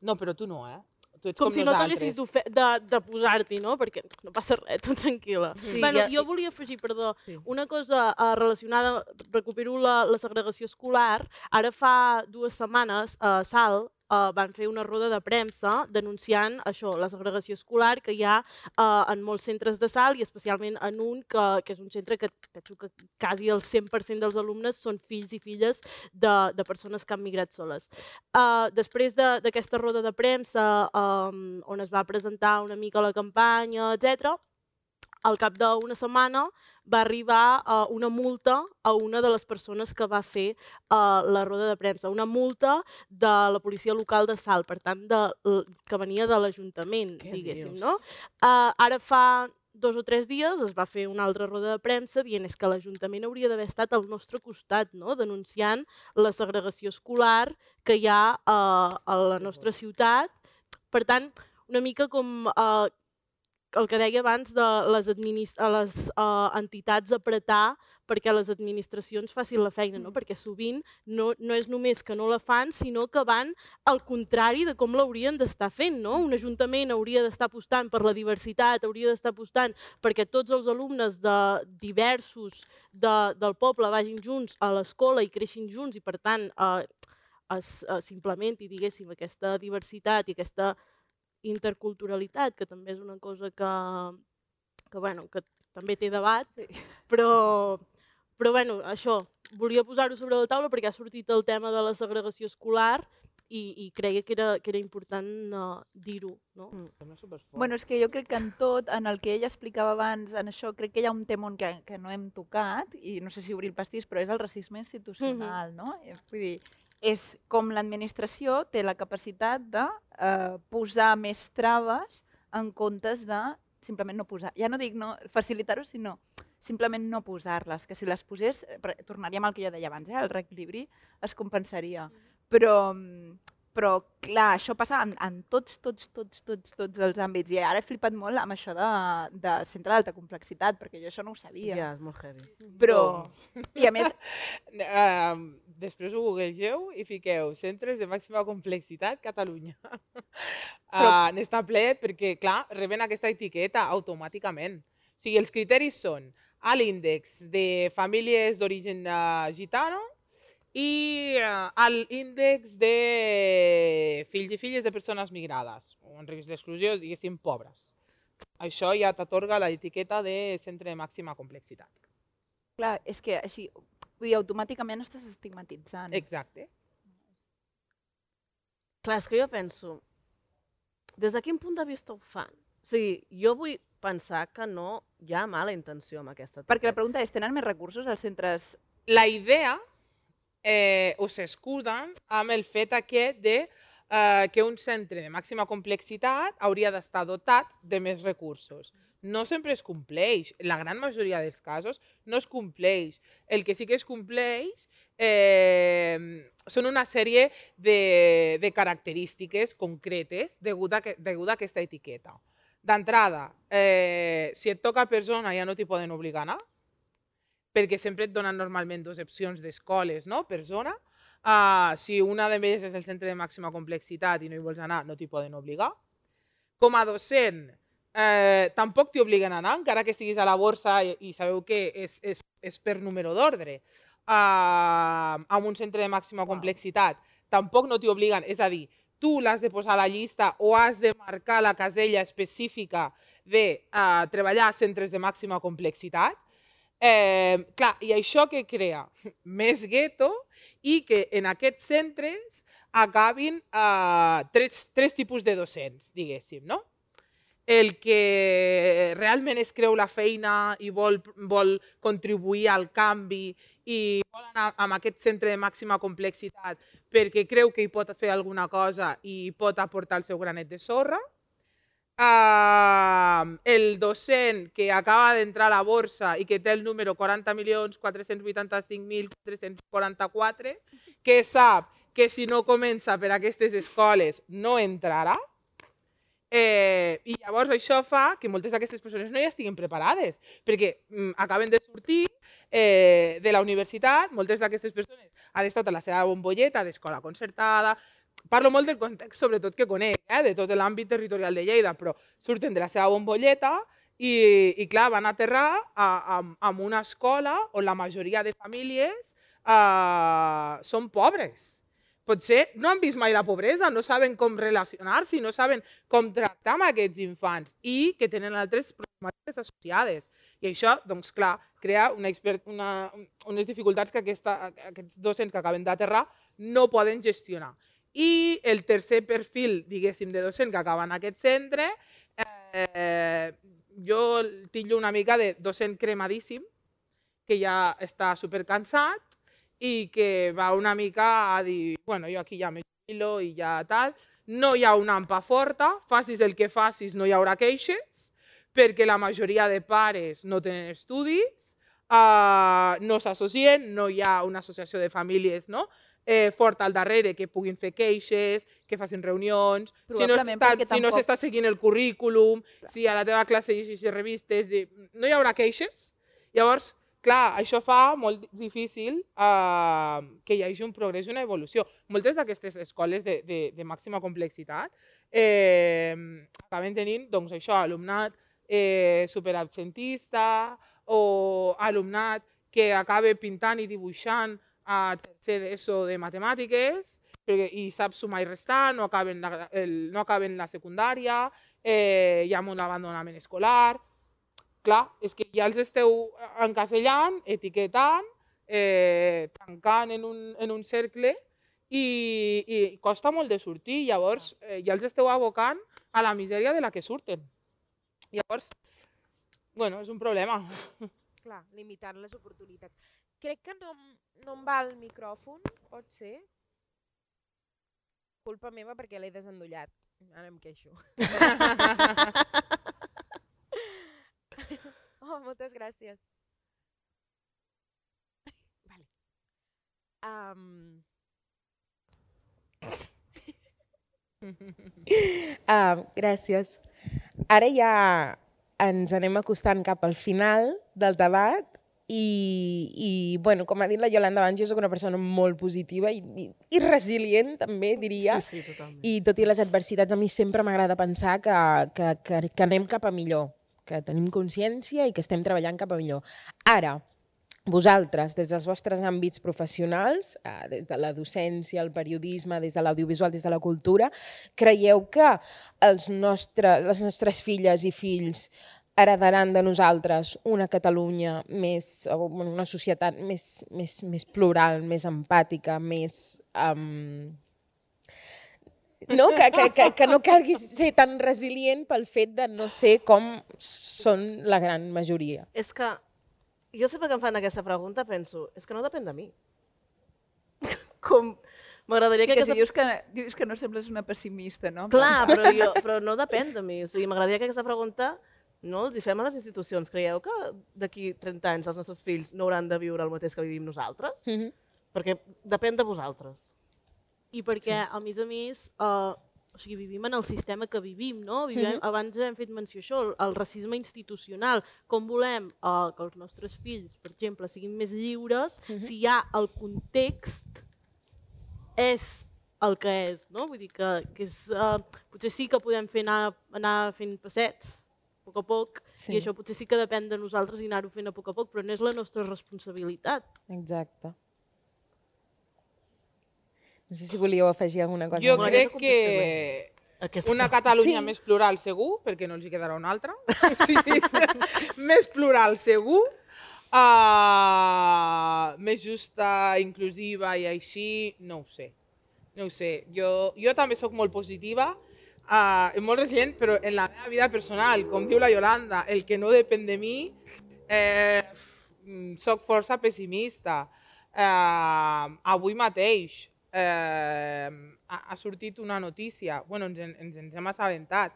S7: No, però tu no, eh? Tu ets
S6: Com,
S7: com,
S6: si no t'haguessis de, de posar-t'hi, no? Perquè no passa res, tu tranquil·la.
S4: Sí,
S6: bueno,
S4: ja-
S6: jo volia afegir, perdó,
S4: Sí.
S6: una cosa uh, relacionada, recupero la, la segregació escolar. Ara fa dues setmanes a Sal uh, van fer una roda de premsa denunciant això, la segregació escolar que hi ha uh, en molts centres de Sal i especialment en un que, que és un centre que penso que quasi el 100% dels alumnes són fills i filles de, de persones que han migrat soles. Uh, després de- d'aquesta roda de premsa um, on es va presentar una mica la campanya, etc, al cap d'una setmana va arribar uh, una multa a una de les persones que va fer uh, la roda de premsa, una multa de la policia local de Salt, per tant, de, que venia de l'Ajuntament, diguéssim,
S4: dius?
S6: no? Uh, ara fa dos o tres dies es va fer una altra roda de premsa dient és que l'Ajuntament hauria d'haver estat al nostre costat, no? denunciant la segregació escolar que hi ha uh, a la nostra ciutat. Per tant, una mica com uh, el que deia abans de les, a les uh, entitats apretar perquè les administracions facin la feina, no? perquè sovint no, no és només que no la fan, sinó que van al contrari de com l'haurien d'estar fent. No? Un ajuntament hauria d'estar apostant per la diversitat, hauria d'estar apostant perquè tots els alumnes de diversos de, del poble vagin junts a l'escola i creixin junts i per tant eh, eh, s'implementi, diguéssim, aquesta diversitat i aquesta interculturalitat, que també és una cosa que, que, bueno, que també té debat, sí. però, però bueno, això, volia posar-ho sobre la taula perquè ha sortit el tema de la segregació escolar i, i creia que era, que era important uh, dir-ho. No?
S4: Mm.
S5: Bueno, és que jo crec que en tot, en el que ella explicava abans, en això, crec que hi ha un tema que, que no hem tocat, i no sé si obrir el pastís, però és el racisme institucional, no? Eh, Vull dir, és com l'administració té la capacitat de eh, posar més traves en comptes de simplement no posar. Ja no dic no facilitar-ho, sinó simplement no posar-les, que si les posés, eh, tornaríem al que jo deia abans, eh? el reequilibri es compensaria. Però, mm, però clar, això passa en, en tots, tots, tots, tots, tots els àmbits. I ara he flipat molt amb això de, de centre d'alta complexitat, perquè jo això no ho sabia.
S4: Ja, és molt heavy.
S5: Però, i a més,
S7: Uh, després ho googlegeu i fiqueu centres de màxima complexitat Catalunya. Uh, N'està ple perquè, clar, reben aquesta etiqueta automàticament. O sigui, els criteris són a l'índex de famílies d'origen uh, gitano i uh, a l'índex de fills i filles de persones migrades o en risc d'exclusió, diguéssim, pobres. Això ja t'atorga l'etiqueta de centre de màxima complexitat.
S5: clar, és que així, vull dir, automàticament estàs estigmatitzant.
S7: Exacte.
S4: Clar, és que jo penso, des de quin punt de vista ho fan? O sigui, jo vull pensar que no hi ha mala intenció amb aquesta
S5: Perquè la
S4: etiqueta.
S5: pregunta és, tenen més recursos els centres
S7: la idea eh, o s'escuden amb el fet aquest de eh, que un centre de màxima complexitat hauria d'estar dotat de més recursos. No sempre es compleix, en la gran majoria dels casos no es compleix. El que sí que es compleix eh, són una sèrie de, de característiques concretes degut a, que, degut a aquesta etiqueta. D'entrada, eh, si et toca persona ja no t'hi poden obligar a anar, perquè sempre et donen normalment dues opcions d'escoles, no? per zona. Uh, si una d'elles és el centre de màxima complexitat i no hi vols anar, no t'hi poden obligar. Com a docent, eh, tampoc t'hi obliguen a anar, encara que estiguis a la borsa i, i sabeu que és, és, és per número d'ordre. Uh, amb un centre de màxima complexitat, tampoc no t'hi obliguen, és a dir, tu l'has de posar a la llista o has de marcar la casella específica de uh, treballar a centres de màxima complexitat, Eh, clar, I això que crea? Més gueto i que en aquests centres acabin eh, tres, tres tipus de docents, diguéssim, no? El que realment es creu la feina i vol, vol contribuir al canvi i vol anar amb aquest centre de màxima complexitat perquè creu que hi pot fer alguna cosa i pot aportar el seu granet de sorra, Uh, el docent que acaba d'entrar a la borsa i que té el número 40.485.444, que sap que si no comença per aquestes escoles no entrarà, Eh, I llavors això fa que moltes d'aquestes persones no ja estiguin preparades, perquè mm, acaben de sortir eh, de la universitat, moltes d'aquestes persones han estat a la seva bombolleta d'escola concertada, parlo molt del context, sobretot que conec, eh, de tot l'àmbit territorial de Lleida, però surten de la seva bombolleta i, i clar, van aterrar a, a, a una escola on la majoria de famílies eh, són pobres. Potser no han vist mai la pobresa, no saben com relacionar-s'hi, no saben com tractar amb aquests infants i que tenen altres problemàtiques associades. I això, doncs clar, crea una, una, unes dificultats que aquesta, aquests docents que acaben d'aterrar no poden gestionar. I el tercer perfil, diguéssim, de docent que acaba en aquest centre, eh, jo tillo una mica de docent cremadíssim, que ja està supercansat i que va una mica a dir, bueno, jo aquí ja me jubilo i ja tal, no hi ha una ampa forta, facis el que facis no hi haurà queixes, perquè la majoria de pares no tenen estudis, uh, no s'associen, no hi ha una associació de famílies no? Eh, fort al darrere, que puguin fer queixes, que facin reunions, si no s'està tampoc... si no seguint el currículum, clar. si a la teva classe llegeixes revistes, no hi haurà queixes. Llavors, clar, això fa molt difícil eh, que hi hagi un progrés i una evolució. Moltes d'aquestes escoles de, de, de màxima complexitat eh, acaben tenint doncs, això, alumnat eh, superabsentista o alumnat que acaba pintant i dibuixant a tercer d'ESO de matemàtiques perquè, i sap sumar i restar, no acaben la, el, no acaben la secundària, eh, hi ha un abandonament escolar. Clar, és que ja els esteu encasellant, etiquetant, eh, tancant en un, en un cercle i, i costa molt de sortir. Llavors, eh, ja els esteu abocant a la misèria de la que surten. Llavors, bueno, és un problema.
S3: Clar, limitant les oportunitats. Crec que no, no em va el micròfon, pot ser? Culpa meva perquè l'he desendollat. Ara em queixo. oh, moltes gràcies. Vale. Um... uh, gràcies. Ara ja ens anem acostant cap al final del debat i, i bueno, com ha dit la Yolanda abans, jo soc una persona molt positiva i, i, i resilient, també, diria.
S4: Sí, sí, totalment.
S3: I tot i les adversitats, a mi sempre m'agrada pensar que, que, que, que anem cap a millor, que tenim consciència i que estem treballant cap a millor. Ara, vosaltres, des dels vostres àmbits professionals, eh, des de la docència, el periodisme, des de l'audiovisual, des de la cultura, creieu que els nostre, les nostres filles i fills heredaran de nosaltres una Catalunya més, una societat més, més, més plural, més empàtica, més... Um, no? Que, que, que, que no calgui ser tan resilient pel fet de no ser com són la gran majoria.
S4: És que jo sempre que em fan aquesta pregunta penso, és que no depèn de mi. Com M'agradaria
S5: Sí,
S4: que,
S5: que si
S4: aquesta...
S5: dius que, dius que no sembles una pessimista, no?
S4: Clar, però, jo, però no depèn de mi. O sigui, m'agradaria que aquesta pregunta no els hi fem a les institucions. Creieu que d'aquí 30 anys els nostres fills no hauran de viure el mateix que vivim nosaltres?
S3: Mhm.
S4: Perquè depèn de vosaltres.
S6: I perquè, sí. a més a més, uh, o sigui, vivim en el sistema que vivim, no? Vivim,
S3: Mhm.
S6: Abans hem fet menció això, el, el racisme institucional. Com volem uh, que els nostres fills, per exemple, siguin més lliures
S3: Mhm.
S6: si ja el context és el que és, no? Vull dir que, que és, uh, potser sí que podem fer anar, anar fent passets, poc a poc,
S3: Sí.
S6: i això potser sí que depèn de nosaltres i anar-ho fent a poc a poc, però no és la nostra responsabilitat.
S3: Exacte. No sé si volíeu afegir alguna cosa.
S7: Jo crec
S4: que
S7: que
S4: Aquesta...
S7: una Catalunya
S3: Sí.
S7: més plural segur, perquè no els hi quedarà una altra. Sí, més plural segur, uh, més justa, inclusiva i així, no ho sé. No ho sé. Jo, jo també sóc molt positiva, uh, és molt resilient, però en la meva vida personal, com diu la Yolanda, el que no depèn de mi, eh, mm, sóc força pessimista. Eh, avui mateix eh, ha, sortit una notícia, bueno, ens, en- ens, ens hem assabentat,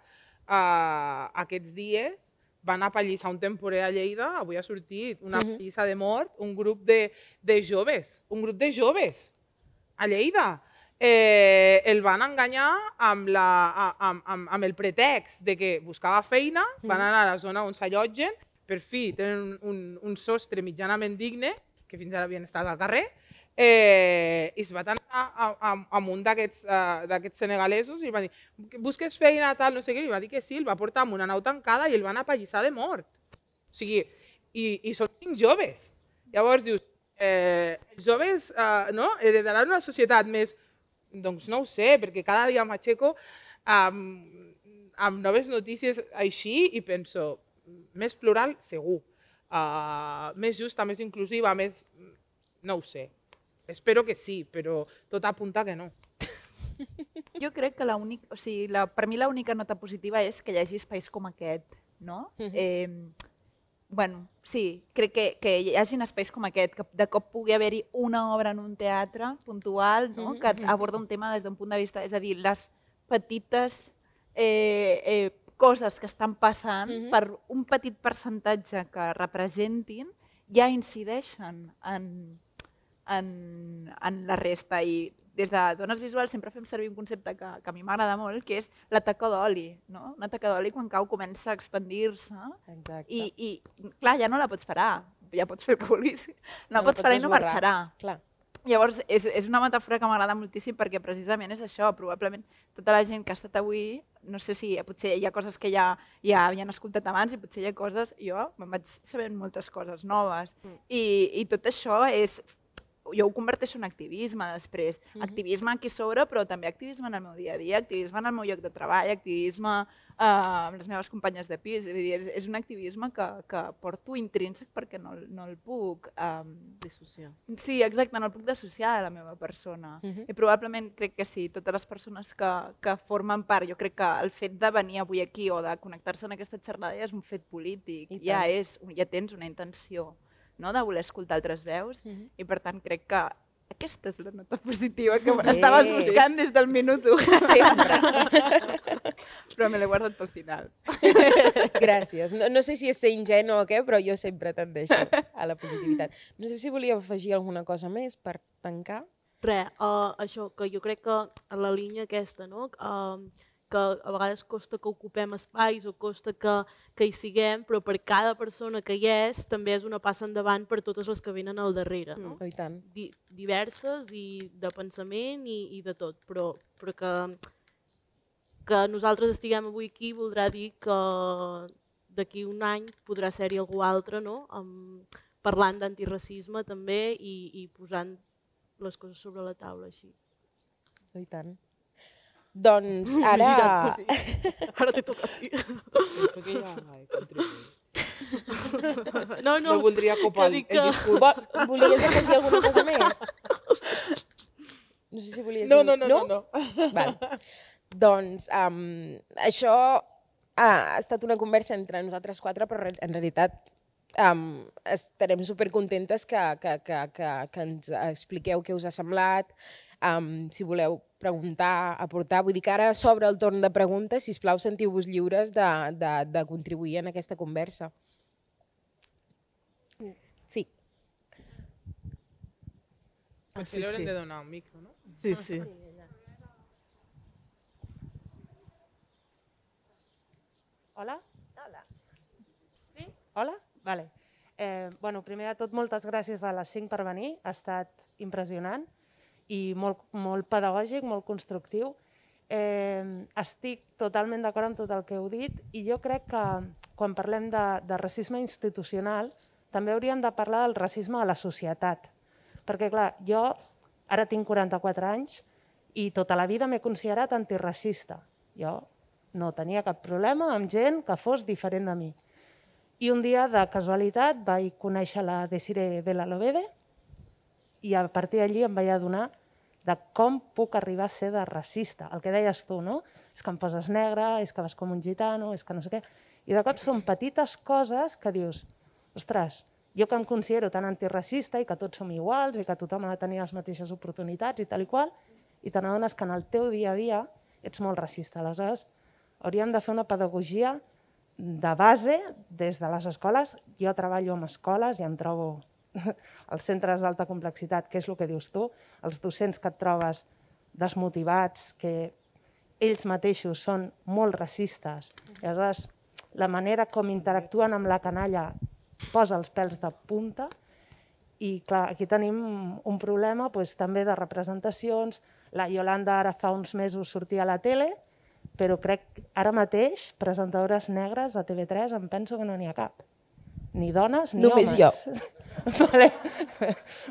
S7: eh, aquests dies van apallissar un temporer a Lleida, avui ha sortit una
S3: Mhm.
S7: pallissa de mort, un grup de, de joves, un grup de joves a Lleida. Eh, el van enganyar amb, la, amb, amb, amb el pretext de que buscava feina, van
S3: Mhm.
S7: anar a la zona on s'allotgen, per fi tenen un, un, un sostre mitjanament digne, que fins ara havien estat al carrer, eh, i es va anar amb un d'aquests uh, senegalesos i va dir busques feina, tal, no sé què, i va dir que sí, el va portar amb una nau tancada i el van apallissar de mort. O sigui, i, i són cinc joves. Llavors dius, eh, els joves eh, no, heredaran una societat més... Doncs no ho sé, perquè cada dia m'aixeco amb, amb noves notícies així i penso, més plural segur, uh, més justa, més inclusiva, més... No ho sé. Espero que sí, però tot apunta que no.
S5: Jo crec que l'únic, o sigui, la, per mi l'única nota positiva és que hi hagi espais com aquest, no?
S3: Mhm.
S5: eh, bueno, sí, crec que, que hi hagin espais com aquest, que de cop pugui haver-hi una obra en un teatre puntual, no?
S3: Mhm.
S5: que aborda un tema des d'un punt de vista, és a dir, les petites eh, eh, coses que estan passant
S3: Mhm.
S5: per un petit percentatge que representin ja incideixen en, en, en la resta i des de dones visuals sempre fem servir un concepte que, que a mi m'agrada molt, que és la taca d'oli. No? Una taca d'oli quan cau comença a expandir-se i, i, clar, ja no la pots parar, ja pots fer el que vulguis. No,
S3: No
S5: pots parar i no marxarà.
S3: Clar.
S5: Llavors, és, és una metàfora que m'agrada moltíssim perquè precisament és això, probablement tota la gent que ha estat avui, no sé si potser hi ha coses que ja, ja havien escoltat abans i potser hi ha coses, jo me'n vaig sabent moltes coses noves
S3: Mm.
S5: i, i tot això és, jo ho converteixo en activisme després,
S3: Mhm.
S5: activisme aquí sobre però també activisme en el meu dia a dia, activisme en el meu lloc de treball, activisme eh, amb les meves companyes de pis, és, dir, és, és un activisme que, que porto intrínsec perquè no, no el puc... Eh,
S4: Dissociar.
S5: Sí, exacte, no el puc dissociar de la meva persona.
S3: Mhm.
S5: I probablement crec que sí, totes les persones que, que formen part, jo crec que el fet de venir avui aquí o de connectar-se en aquesta xerrada ja és un fet polític, ja, és, ja tens una intenció no? de voler escoltar altres veus
S3: Mhm.
S5: i per tant crec que aquesta és la nota positiva que
S3: Bé.
S5: estaves buscant des del minut 1.
S3: Sempre.
S5: Però me l'he guardat pel final.
S3: Gràcies. No, no sé si és ser ingenu o què, però jo sempre tendeixo a la positivitat. No sé si volíeu afegir alguna cosa més per tancar.
S6: Res, uh, això, que jo crec que en la línia aquesta, no? Uh, que a vegades costa que ocupem espais o costa que, que hi siguem, però per cada persona que hi és també és una passa endavant per totes les que venen al darrere. No?
S3: Oh, i tant.
S6: Di diverses i de pensament i, i de tot, però, però que, que nosaltres estiguem avui aquí voldrà dir que d'aquí un any podrà ser-hi algú altre, no? Amb, parlant d'antiracisme també i, i posant les coses sobre la taula així.
S3: I tant. Doncs ara...
S6: girat. Ara t'he tocat.
S7: Penso que ja.
S6: No,
S7: No,
S6: no,
S7: voldria copar
S6: dic
S7: el
S6: que-
S7: discurs.
S3: Vo volies afegir alguna cosa més? No sé si volies
S7: No,
S3: dir-
S7: no, no, no. no.
S3: Val. Doncs um, això ha estat una conversa entre nosaltres quatre, però en realitat um, estarem supercontentes que, que, que, que, que ens expliqueu què us ha semblat, um, si voleu preguntar, aportar. Vull dir que ara s'obre el torn de preguntes, si us plau sentiu-vos lliures de, de, de contribuir en aquesta conversa. Sí.
S7: Potser
S4: sí, sí.
S7: de donar un micro, no?
S4: Sí, sí.
S8: Hola? Hola. Sí? Hola? Vale. Eh, bueno, primer de tot, moltes gràcies a les 5 per venir. Ha estat impressionant i molt, molt pedagògic, molt constructiu. Eh, estic totalment d'acord amb tot el que heu dit i jo crec que quan parlem de, de racisme institucional també hauríem de parlar del racisme a la societat. Perquè, clar, jo ara tinc 44 anys i tota la vida m'he considerat antiracista. Jo no tenia cap problema amb gent que fos diferent de mi. I un dia, de casualitat, vaig conèixer la Desiree Belalobede i a partir d'allí em vaig adonar de com puc arribar a ser de racista. El que deies tu, no? És que em poses negre, és que vas com un gitano, és que no sé què. I de cop són petites coses que dius, ostres, jo que em considero tan antiracista i que tots som iguals i que tothom ha de tenir les mateixes oportunitats i tal i qual, i te n'adones que en el teu dia a dia ets molt racista. Aleshores, hauríem de fer una pedagogia de base des de les escoles. Jo treballo amb escoles i em trobo als centres d'alta complexitat, que és el que dius tu, els docents que et trobes desmotivats, que ells mateixos són molt racistes. I aleshores, la manera com interactuen amb la canalla posa els pèls de punta i clar, aquí tenim un problema doncs, també de representacions. La Yolanda ara fa uns mesos sortia a la tele, però crec ara mateix presentadores negres a TV3 em penso que no n'hi ha cap. Ni dones ni
S3: Només
S8: homes.
S3: jo.
S8: vale.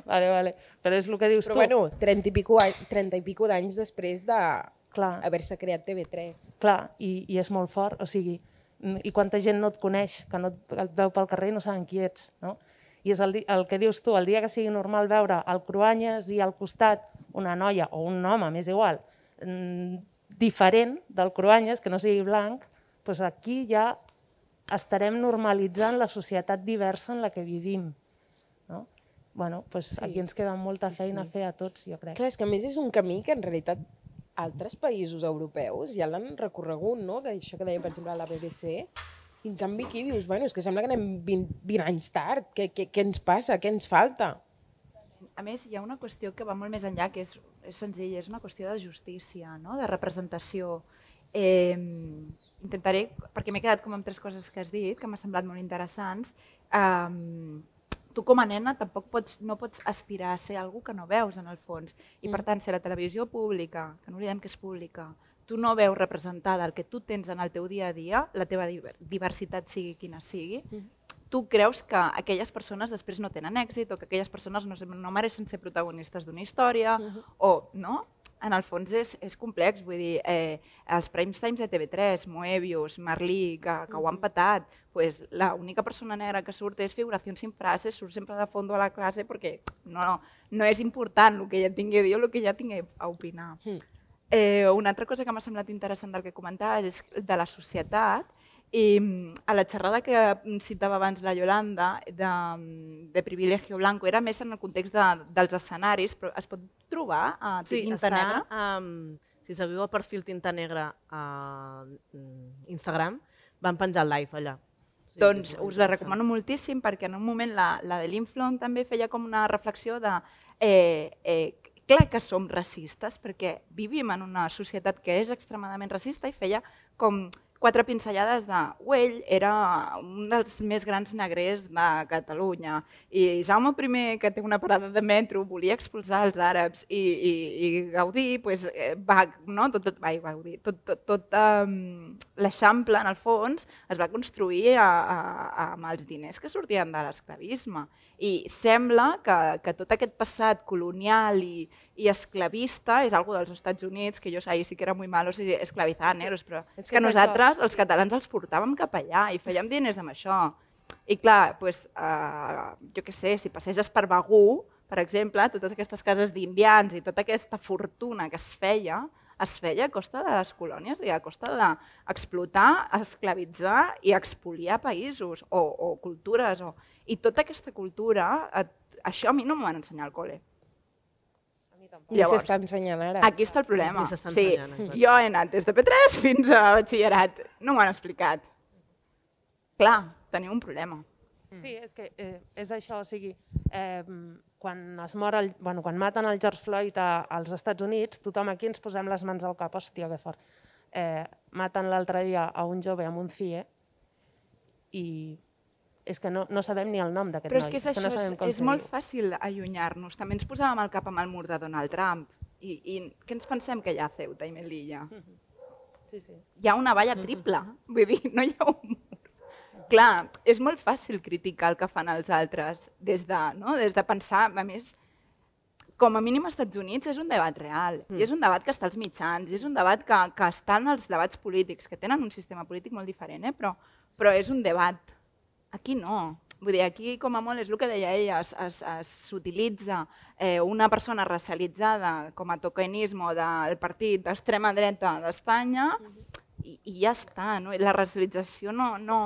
S8: vale, vale. Però és el que dius
S3: Però
S8: tu.
S3: bueno, 30 i pico, any- 30 i pico d'anys després
S8: Clar.
S3: d'haver-se creat TV3.
S8: Clar, i, i és molt fort, o sigui, mm, i quanta gent no et coneix, que no et, et veu pel carrer i no saben qui ets, no? I és el, el que dius tu, el dia que sigui normal veure al Cruanyes i al costat una noia o un home, m'és igual, mm, diferent del Cruanyes, que no sigui blanc, doncs aquí ja estarem normalitzant la societat diversa en la que vivim. No? Bueno, doncs
S3: Sí.
S8: aquí ens queda molta
S3: Sí,
S8: feina
S3: sí.
S8: a fer a tots, jo crec.
S3: Clar, és que a més és un camí que en realitat altres països europeus ja l'han recorregut, no? Que això que deia, per exemple, la BBC. I en canvi aquí dius, bueno, és que sembla que anem 20, 20 anys tard. Què, què, què ens passa? Què ens falta?
S5: A més, hi ha una qüestió que va molt més enllà, que és, és senzilla, és una qüestió de justícia, no? de representació. Eh, intentaré, perquè m'he quedat com amb tres coses que has dit, que m'ha semblat molt interessants. Eh, tu com a nena tampoc pots, no pots aspirar a ser algú que no veus en el fons. I per
S3: Mm.
S5: tant, si la televisió pública, que no oblidem que és pública, tu no veus representada el que tu tens en el teu dia a dia, la teva diver- diversitat sigui quina sigui,
S3: Mm.
S5: tu creus que aquelles persones després no tenen èxit o que aquelles persones no, no mereixen ser protagonistes d'una història
S3: Mhm.
S5: o no? En el fons és, és complex, vull dir, eh, els prime times de TV3, Moebius, Marlí, que, que ho han patat, pues, l'única persona negra que surt és figuració sin frases, surt sempre de fons a la classe perquè no, no és important el que ella tingui a dir o el que ella tingui a opinar.
S3: Mm.
S5: Eh, una altra cosa que m'ha semblat interessant del que comentaves és de la societat i mm, a la xerrada que mm, citava abans la Yolanda de, mm, de privilegio blanco era més en el context de, dels escenaris, però es pot trobar a
S4: Sí,
S5: Tinta
S4: està,
S5: Negra?
S4: um, si seguiu el perfil Tinta Negra a Instagram, van penjar el live allà. Sí,
S5: doncs us la recomano moltíssim perquè en un moment la, la de l'Inflon també feia com una reflexió de eh, eh, clar que som racistes perquè vivim en una societat que és extremadament racista i feia com quatre pinzellades de Güell era un dels més grans negrers de Catalunya i Jaume I, que té una parada de metro, volia expulsar els àrabs i, i, i Gaudí pues, eh, va, no? tot, tot, ai, Gaudí, tot, tot, tot um, l'Eixample, en el fons, es va construir a, a, a, amb els diners que sortien de l'esclavisme. I sembla que, que tot aquest passat colonial i, i esclavista és algo dels Estats Units, que jo ahí sí que era muy malos i esclavizar negros, però
S8: és que
S5: que nosaltres, els catalans, els portàvem cap allà i fèiem diners amb això. I clar, pues, uh, jo què sé, si passeges per Begú, per exemple, totes aquestes cases d'indians i tota aquesta fortuna que es feia es feia a costa de les colònies i a costa d'explotar, esclavitzar i expoliar països o, o cultures. O... I tota aquesta cultura, això a mi no m'ho van ensenyar al col·le.
S3: I s'està ensenyant ara.
S5: Aquí està el problema.
S4: I s'està
S5: sí,
S4: ensenyant, exacte.
S5: jo he anat des de P3 fins a batxillerat. No m'ho han explicat. Clar, teniu un problema.
S8: Sí, és que eh, és això, o sigui, eh, quan es mor el, bueno, quan maten el George Floyd a, als Estats Units, tothom aquí ens posem les mans al cap, hòstia, que fort. Eh, maten l'altre dia a un jove amb un CIE i és que no, no sabem ni el nom d'aquest
S5: Però
S8: noi.
S5: és que és,
S8: no
S5: això,
S8: sabem
S5: és,
S8: com
S5: és molt fàcil allunyar-nos. També ens posàvem el cap amb el mur de Donald Trump. I, i què ens pensem que hi ha a Ceuta i Melilla?
S8: Sí, sí.
S5: Hi ha una valla triple. Vull dir, no hi ha un mur. Clar, és molt fàcil criticar el que fan els altres des de, no? des de pensar, a més, com a mínim als Estats Units és un debat real, mm. i és un debat que està als mitjans, i és un debat que, que està en els debats polítics, que tenen un sistema polític molt diferent, eh? però, però és un debat. Aquí no. Vull dir, aquí com a molt és el que deia ella, s'utilitza eh, una persona racialitzada com a tokenisme del partit d'extrema dreta d'Espanya i, i ja està. No? La racialització no, no,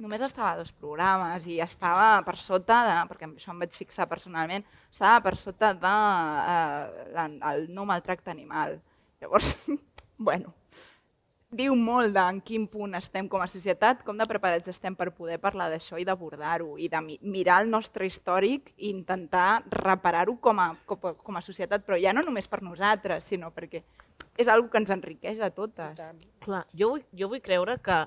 S5: només estava a dos programes i estava per sota de, perquè això em vaig fixar personalment, estava per sota de eh, la, el no maltracte animal. Llavors, bueno, diu molt de en quin punt estem com a societat, com de preparats estem per poder parlar d'això i d'abordar-ho i de mi mirar el nostre històric i intentar reparar-ho com, a, com, a, com a societat, però ja no només per nosaltres, sinó perquè és algo que ens enriqueix a totes.
S4: Clar, jo vull, jo vull creure que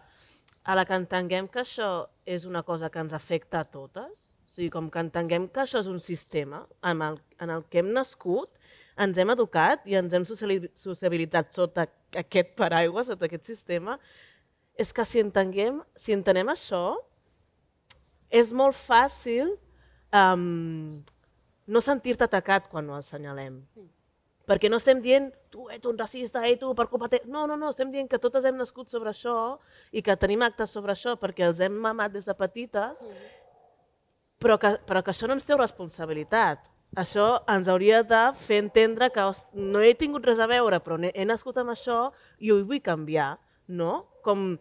S4: a la que entenguem que això és una cosa que ens afecta a totes, o sigui, com que entenguem que això és un sistema en el, en el que hem nascut, ens hem educat i ens hem sociabilitzat sota aquest paraigua, sota aquest sistema, és que si entenguem, si entenem això, és molt fàcil um, no sentir-te atacat quan ho assenyalem. Perquè no estem dient, tu ets un racista, i tu per culpa teva. No, no, no, estem dient que totes hem nascut sobre això i que tenim actes sobre això perquè els hem mamat des de petites, però que, però que això no ens treu responsabilitat. Això ens hauria de fer entendre que no he tingut res a veure, però he, nascut amb això i ho vull canviar, no? Com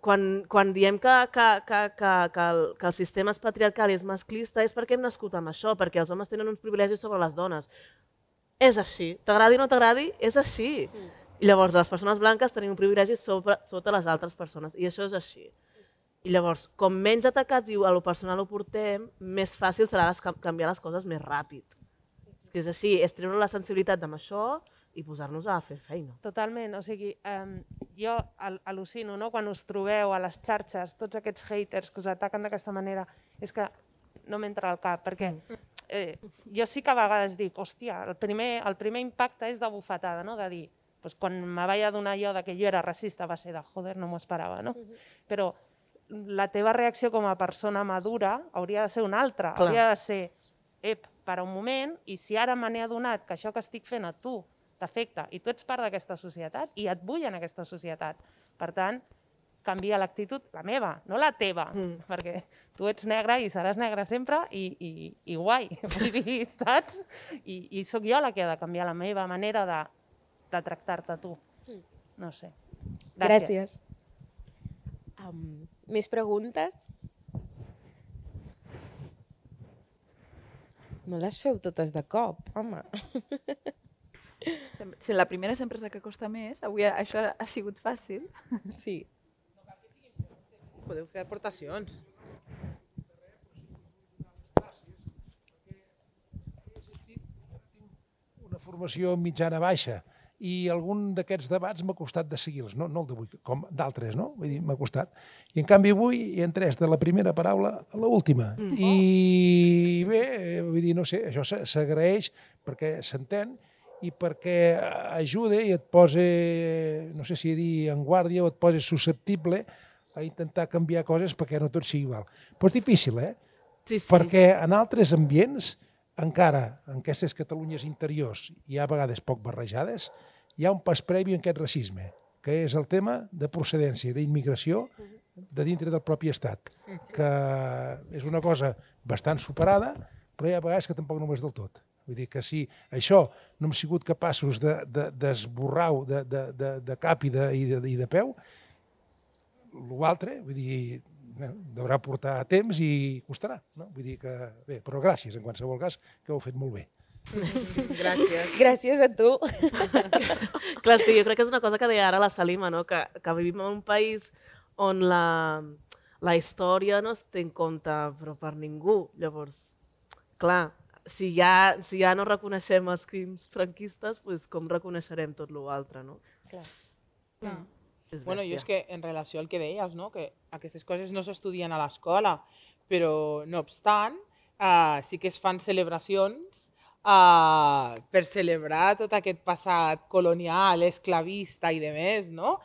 S4: quan, quan diem que, que, que, que, que, el, que el sistema és patriarcal i és masclista és perquè hem nascut amb això, perquè els homes tenen uns privilegis sobre les dones. És així. T'agradi o no t'agradi, és així. I llavors les persones blanques tenim un privilegi sobre, sota les altres persones. I això és així. I llavors, com menys atacats i a lo personal ho portem, més fàcil serà les, canviar les coses més ràpid. És que és així, és treure la sensibilitat amb això i posar-nos a fer feina.
S8: Totalment, o sigui, um, jo al- al·lucino, no?, quan us trobeu a les xarxes, tots aquests haters que us ataquen d'aquesta manera, és que no m'entra al cap, perquè eh, jo sí que a vegades dic, hòstia, el primer, el primer impacte és de bufetada, no?, de dir, pues, quan me vaig adonar jo de que jo era racista va ser de, joder, no m'ho esperava, no? Però la teva reacció com a persona madura hauria de ser una altra,
S4: Clar.
S8: hauria de ser, ep, para un moment, i si ara me n'he adonat que això que estic fent a tu t'afecta i tu ets part d'aquesta societat i et vull en aquesta societat. Per tant, canvia l'actitud, la meva, no la teva, mm. perquè tu ets negre i seràs negre sempre i, i, i guai, vull dir, saps? I, I sóc jo la que ha de canviar la meva manera de, de tractar-te tu. No sé.
S3: Gràcies. Um, més preguntes? No les feu totes de cop, home.
S5: Sem- Si la primera sempre és la que costa més, avui això ha sigut fàcil.
S3: Sí.
S7: Podeu fer aportacions.
S9: una formació mitjana-baixa i algun d'aquests debats m'ha costat de seguir-los, no, no el d'avui, com d'altres, no? Vull dir, m'ha costat. I en canvi avui han tres de la primera paraula a l'última. Mm. I bé, eh, vull dir, no sé, això s'a- s'agraeix perquè s'entén i perquè ajuda i et posa, no sé si dir en guàrdia o et posa susceptible a intentar canviar coses perquè no tot sigui igual. Però és difícil, eh?
S4: Sí, sí.
S9: perquè en altres ambients, encara en aquestes Catalunyes interiors, i a vegades poc barrejades, hi ha un pas previ en aquest racisme, que és el tema de procedència, d'immigració de dintre del propi estat, que és una cosa bastant superada, però hi ha vegades que tampoc no ho és del tot. Vull dir que si això no hem sigut capaços d'esborrar-ho de, de, de, de, de cap i de, i de, i de peu, l'altre, vull dir, deurà portar temps i costarà. No? Vull dir que, bé, però gràcies en qualsevol cas, que ho heu fet molt bé.
S3: Gràcies. Gràcies a tu.
S4: Clar, és que jo crec que és una cosa que deia ara la Salima, no? que, que vivim en un país on la, la història no es té en compte, però per ningú. Llavors, clar, si ja, si ja no reconeixem els crims franquistes, pues com reconeixerem tot l'altre, no?
S3: Clar.
S7: Mm. És bueno, jo és que en relació al que deies, no? que aquestes coses no s'estudien a l'escola, però no obstant, uh, sí que es fan celebracions uh, per celebrar tot aquest passat colonial, esclavista i de més, no?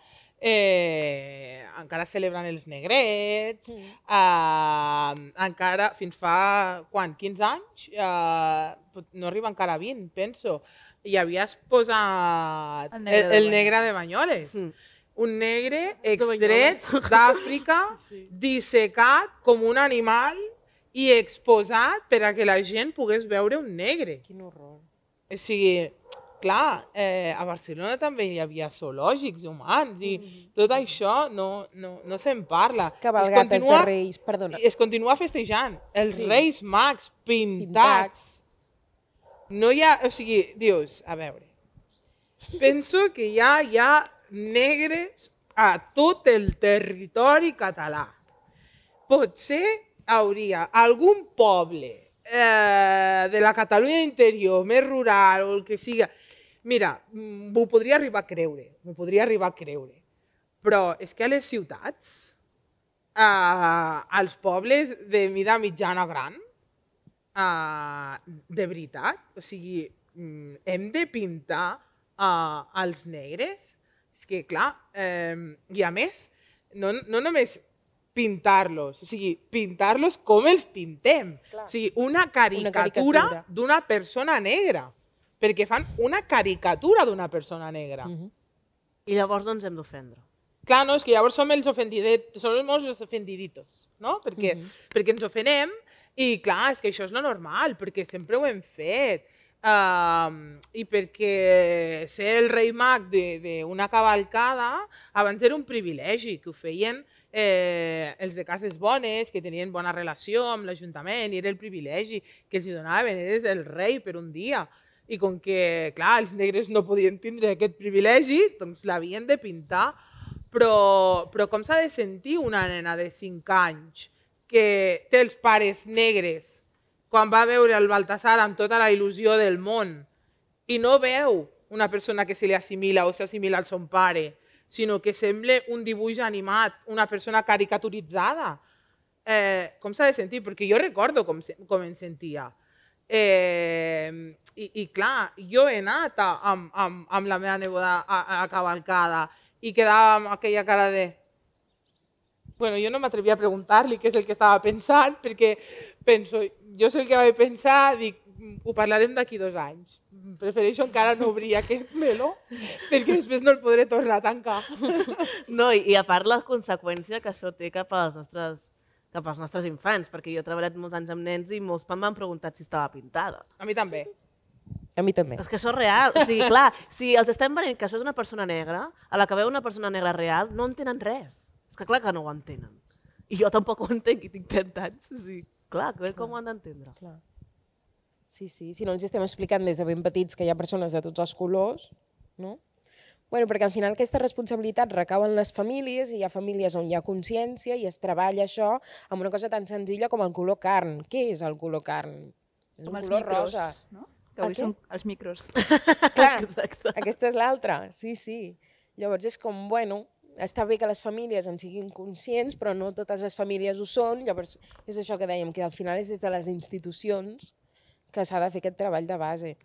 S7: Eh, encara celebren els negrets, mm. eh, encara fins fa, quan, 15 anys? Eh, no arriba encara a 20, penso. I havies posat el negre, el, el negre de Banyoles. Mm un negre extret d'Àfrica, dissecat com un animal i exposat per a que la gent pogués veure un negre.
S3: Quin horror.
S7: O sigui, clar, eh, a Barcelona també hi havia zoològics humans i mm -hmm. tot això no, no, no se'n parla.
S3: Cabalgates continua, de reis, perdona.
S7: Es continua festejant. Els sí. reis mags pintats. pintats. No hi ha... O sigui, dius, a veure, penso que ja hi ha negres a tot el territori català. Potser hauria algun poble eh, de la Catalunya interior, més rural o el que siga, mira, m'ho podria arribar a creure, m'ho podria arribar a creure. Però és que a les ciutats, eh, als pobles de mida mitjana gran, eh, de veritat, o sigui, mm, hem de pintar eh, els negres és que, clar, eh, i a més, no, no només pintar-los, o sigui, pintar-los com els pintem. Clar. O sigui, una caricatura d'una persona negra, perquè fan una caricatura d'una persona negra. Uh
S4: -huh. I llavors doncs hem d'ofendre.
S7: Clar, no, és que llavors som els som els ofendiditos, no? Perquè, uh -huh. perquè ens ofenem i clar, és que això és lo normal, perquè sempre ho hem fet. Uh, I perquè ser el rei mag d'una cavalcada abans era un privilegi, que ho feien eh, els de cases bones, que tenien bona relació amb l'Ajuntament, i era el privilegi que els donaven, eres el rei per un dia. I com que, clar, els negres no podien tindre aquest privilegi, doncs l'havien de pintar. Però, però com s'ha de sentir una nena de 5 anys que té els pares negres quan va veure el Baltasar amb tota la il·lusió del món i no veu una persona que se li assimila o s'assimila al son pare, sinó que sembla un dibuix animat, una persona caricaturitzada. Eh, com s'ha de sentir? Perquè jo recordo com, com em sentia. Eh, i, I clar, jo he anat a, amb, amb, amb la meva neboda a, a la cavalcada i quedava amb aquella cara de... Bueno, jo no m'atrevia a preguntar-li què és el que estava pensant, perquè penso, jo sé el que vaig pensar, dic, ho parlarem d'aquí dos anys. Prefereixo encara no obrir aquest meló perquè després no el podré tornar a tancar.
S4: No, i, i a part la conseqüència que això té cap als nostres cap als nostres infants, perquè jo he treballat molts anys amb nens i molts m'han preguntat si estava pintada.
S7: A mi també.
S3: A mi també.
S4: És que això és real. O sigui, clar, si els estem venint que això és una persona negra, a la que veu una persona negra real, no entenen res. És que clar que no ho entenen. I jo tampoc ho entenc i tinc 30 anys. O sigui, Clar, que com ho han d'entendre.
S3: Sí, sí, si no ens estem explicant des de ben petits que hi ha persones de tots els colors, no? Bueno, perquè al final aquesta responsabilitat recau en les famílies i hi ha famílies on hi ha consciència i es treballa això amb una cosa tan senzilla com el color carn. Què és el color carn? És
S5: com
S3: un color
S5: micros,
S3: rosa.
S5: No? Que avui són els micros.
S3: Clar, Exacte. aquesta és l'altra, sí, sí. Llavors és com, bueno, està bé que les famílies en siguin conscients, però no totes les famílies ho són. Llavors, és això que dèiem, que al final és des de les institucions que s'ha de fer aquest treball de base.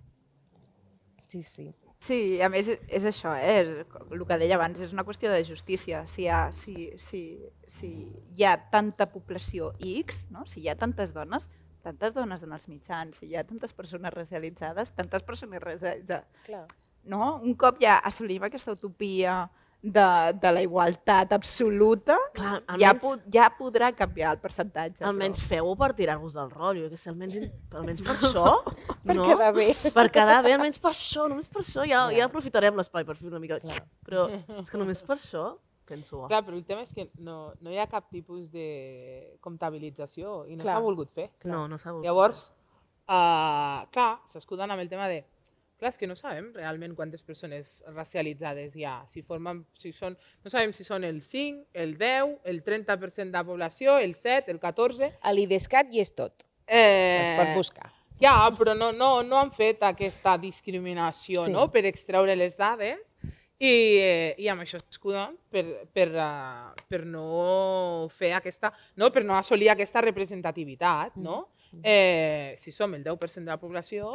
S3: Sí, sí.
S5: Sí, a més és això, eh? el que deia abans, és una qüestió de justícia. Si hi ha, si, si, si hi ha tanta població X, no? si hi ha tantes dones, tantes dones en els mitjans, si hi ha tantes persones racialitzades, tantes persones racialitzades.
S3: Clar.
S5: No? Un cop ja assolim aquesta utopia de, de la igualtat absoluta,
S4: Clar,
S5: ja,
S4: almenys,
S5: po ja podrà canviar el percentatge.
S4: almenys feu-ho per tirar-vos del rotllo, que si almenys, almenys per això,
S3: Per
S4: no?
S3: quedar bé.
S4: Per quedar bé, almenys per això, només per això, ja, ja aprofitarem l'espai per fer una mica... Però és que només per això, penso...
S7: Clar, però el tema és que no, no hi ha cap tipus de comptabilització i no
S3: Clar.
S7: s'ha volgut fer.
S4: No, no s'ha volgut.
S7: Llavors, uh, clar, s'escuden amb el tema de clar, és que no sabem realment quantes persones racialitzades hi ha. Si formen, si són, no sabem si són el 5, el 10, el 30% de la població, el 7, el 14...
S3: A l'IDESCAT hi és tot.
S7: Eh,
S3: Es pot buscar.
S7: Ja, però no, no, no han fet aquesta discriminació
S3: Sí.
S7: no? per extreure les dades i, eh, i amb això s'escuden per, per, uh, per no fer aquesta, no? per no assolir aquesta representativitat. No? Eh, si som el 10% de la població,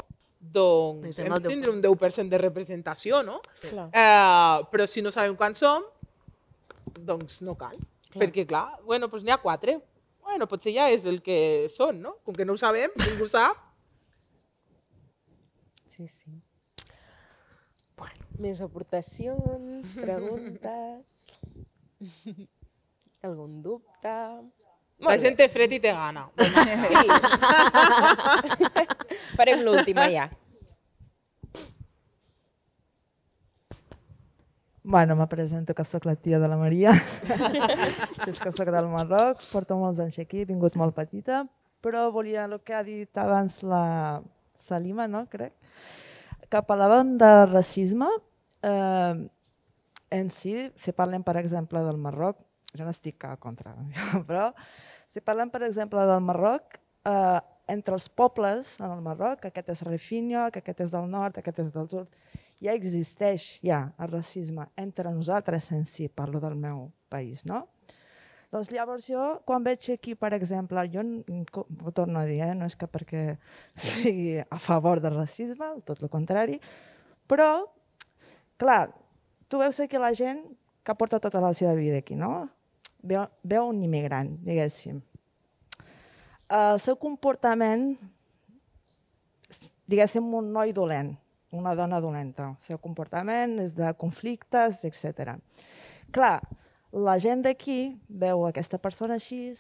S7: doncs hem de tindre un 10% de representació, no?
S3: Clar.
S7: Eh, però si no sabem quan som, doncs no cal. Perquè, clar, bueno, doncs n'hi ha quatre. Bueno, potser ja és el que són, no? Com que no ho sabem, ningú sap.
S3: Sí, sí. Bueno, més aportacions, preguntes... Algun dubte?
S7: La gent té fred i té gana.
S3: Sí. Farem l'última ja.
S10: Bueno, me presento que sóc la tia de la Maria. és que sóc del Marroc, porto molts anys aquí, he vingut molt petita, però volia el que ha dit abans la Salima, no, crec, que parlaven de racisme. Eh, en si, si parlem, per exemple, del Marroc, jo no estic a contra, però si parlem, per exemple, del Marroc, eh, entre els pobles en el Marroc, aquest és Refinio, que aquest és del nord, aquest és del sud, ja existeix ja el racisme entre nosaltres en si, parlo del meu país, no? Doncs llavors jo, quan veig aquí, per exemple, jo ho torno a dir, eh? no és que perquè sigui a favor del racisme, tot el contrari, però, clar, tu veus aquí la gent que porta tota la seva vida aquí, no? Veu, un immigrant, diguéssim. El seu comportament, diguéssim, un noi dolent, una dona dolenta. El seu comportament és de conflictes, etc. Clar, la gent d'aquí veu aquesta persona així,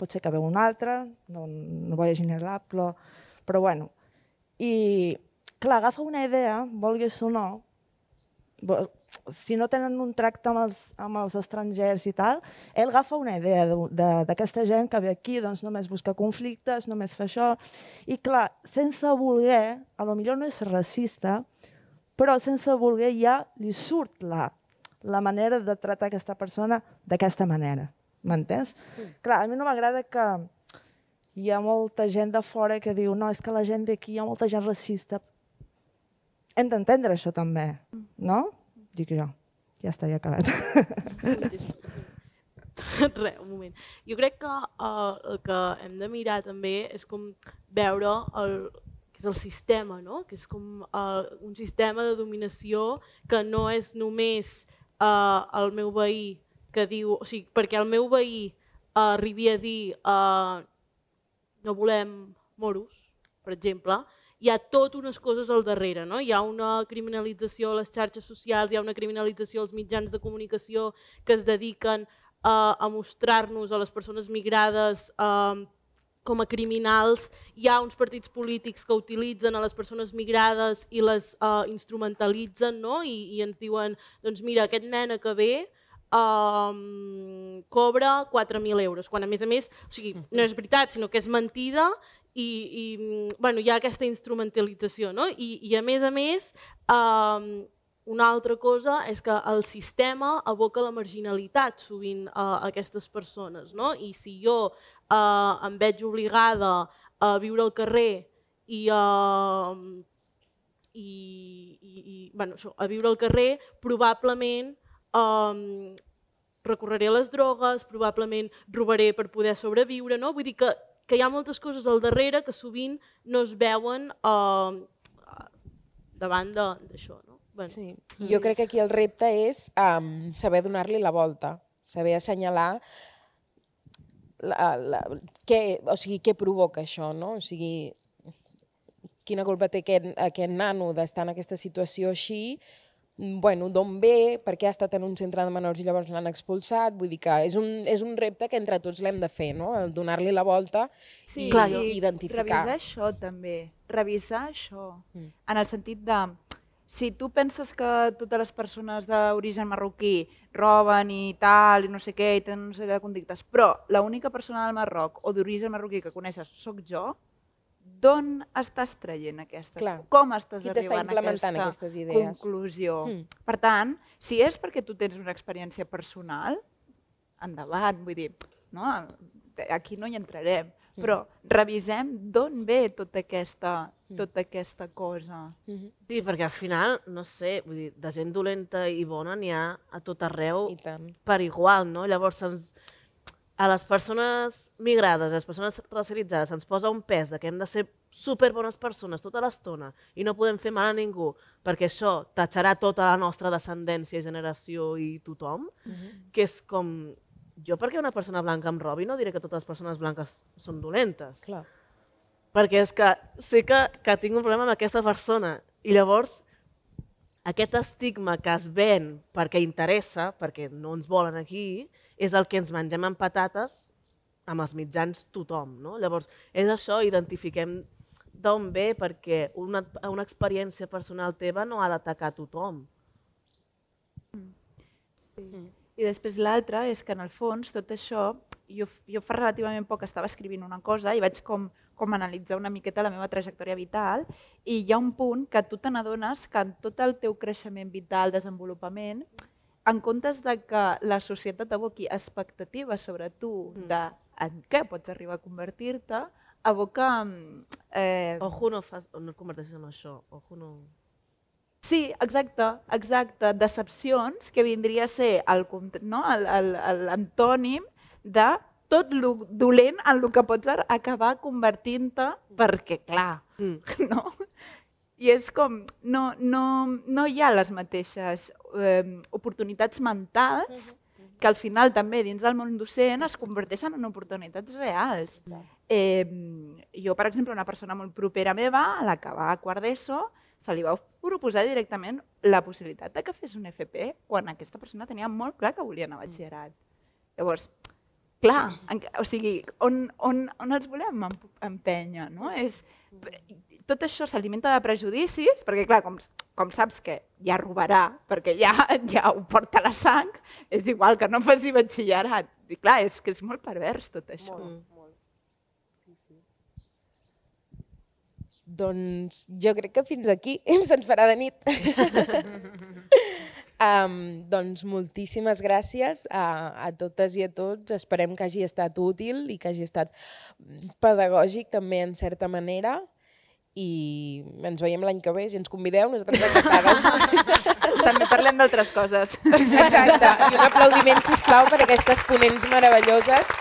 S10: potser que veu una altra, no, no vull generar, però, però bueno. I, clar, agafa una idea, volgués o no, si no tenen un tracte amb els, amb els estrangers i tal, ell agafa una idea de- de- d'aquesta gent que ve aquí, doncs només busca conflictes, només fa això, i clar, sense voler, a lo millor no és racista, però sense voler ja li surt la, la manera de tractar aquesta persona d'aquesta manera. M'entens? Clar, a mi no m'agrada que hi ha molta gent de fora que diu no, és que la gent d'aquí hi ha molta gent racista. Hem d'entendre això també, no? Dic jo. Ja està, ja acabat.
S6: Res, un moment. Jo crec que uh, el que hem de mirar també és com veure el, que és el sistema, no? que és com uh, un sistema de dominació que no és només uh, el meu veí que diu, o sigui, perquè el meu veí uh, arribi a dir uh, no volem moros, per exemple, hi ha tot unes coses al darrere. No? Hi ha una criminalització a les xarxes socials, hi ha una criminalització als mitjans de comunicació que es dediquen uh, a mostrar-nos a les persones migrades uh, com a criminals. Hi ha uns partits polítics que utilitzen a les persones migrades i les uh, instrumentalitzen no? I, i ens diuen, doncs mira, aquest nena que ve um, cobra 4.000 euros, quan a més a més, o sigui, no és veritat, sinó que és mentida i, i mm, bueno, hi ha aquesta instrumentalització. No? I, I a més a més, um, una altra cosa és que el sistema aboca la marginalitat sovint a aquestes persones. No? I si jo eh, em veig obligada a viure al carrer i, eh, i, i, i bueno, això, a viure al carrer, probablement eh, recorreré a les drogues, probablement robaré per poder sobreviure. No? Vull dir que, que hi ha moltes coses al darrere que sovint no es veuen eh, davant d'això. No? Bueno.
S3: Sí. Jo crec que aquí el repte és um, saber donar-li la volta, saber assenyalar la, la, què, o sigui, què provoca això, no? O sigui, quina culpa té aquest, aquest nano d'estar en aquesta situació així, mm, bueno, d'on ve, per què ha estat en un centre de menors i llavors l'han expulsat, vull dir que és un, és un repte que entre tots l'hem de fer, no? donar-li la volta
S5: Sí,
S3: i,
S5: Clar,
S3: i identificar.
S5: revisar això també, revisar això,
S3: Mm.
S5: en el sentit de, si tu penses que totes les persones d'origen marroquí roben i tal, i no sé què, i tenen una sèrie de conductes, però l'única persona del Marroc o d'origen marroquí que coneixes sóc jo, d'on estàs traient aquesta?
S3: Clar.
S5: Com estàs
S3: Qui
S5: arribant a aquesta
S3: aquestes idees?
S5: conclusió?
S3: Mm.
S5: Per tant, si és perquè tu tens una experiència personal, endavant, vull dir, no? aquí no hi entrarem,
S3: Mm.
S5: però revisem d'on ve tota aquesta,
S3: Mm.
S5: tota aquesta cosa.
S3: Mhm.
S4: Sí, perquè al final, no sé, vull dir, de gent dolenta i bona n'hi ha a tot arreu per igual, no? Llavors, se'ns, a les persones migrades, a les persones racialitzades, se'ns posa un pes de que hem de ser superbones persones tota l'estona i no podem fer mal a ningú, perquè això tatxarà tota la nostra descendència, generació i tothom,
S3: Mhm.
S4: que és com... Jo perquè una persona blanca em robi no diré que totes les persones blanques són dolentes.
S3: Clar.
S4: Perquè és que sé que, que tinc un problema amb aquesta persona i llavors aquest estigma que es ven perquè interessa, perquè no ens volen aquí, és el que ens mengem amb patates amb els mitjans tothom. No? Llavors, és això, identifiquem d'on ve, perquè una, una experiència personal teva no ha d'atacar tothom.
S5: Sí. I després l'altre és que en el fons tot això, jo, jo fa relativament poc estava escrivint una cosa i vaig com, com analitzar una miqueta la meva trajectòria vital i hi ha un punt que tu te n'adones que en tot el teu creixement vital, desenvolupament, en comptes de que la societat aboqui expectatives sobre tu de en què pots arribar a convertir-te, aboca... Eh,
S4: Ojo, no, fas, no et converteixis en això. Ojo, no...
S5: Sí, exacte, exacte. Decepcions, que vindria a ser cont- no? l'antònim de tot lo dolent en el que pots ar- acabar convertint-te, perquè, clar,
S4: Mm.
S5: no? I és com, no, no, no hi ha les mateixes eh, oportunitats mentals que al final també dins del món docent es converteixen en oportunitats reals. Eh, jo, per exemple, una persona molt propera meva, a l'acabar quart d'ESO, se li va proposar directament la possibilitat de que fes un FP quan aquesta persona tenia molt clar que volia anar a batxillerat. Llavors, clar, en, o sigui, on, on, on els volem emp- empènyer? No? És, tot això s'alimenta de prejudicis, perquè clar, com, com saps que ja robarà, perquè ja, ja ho porta la sang, és igual que no faci batxillerat. I clar, és que és molt pervers tot això.
S3: Molt, molt. Sí, sí. Doncs jo crec que fins aquí se'ns farà de nit. um, doncs moltíssimes gràcies a, a totes i a tots. Esperem que hagi estat útil i que hagi estat pedagògic també en certa manera i ens veiem l'any que ve, si ens convideu, nosaltres encantades.
S5: També parlem d'altres coses.
S3: Exacte, i un aplaudiment, sisplau, per aquestes ponents meravelloses.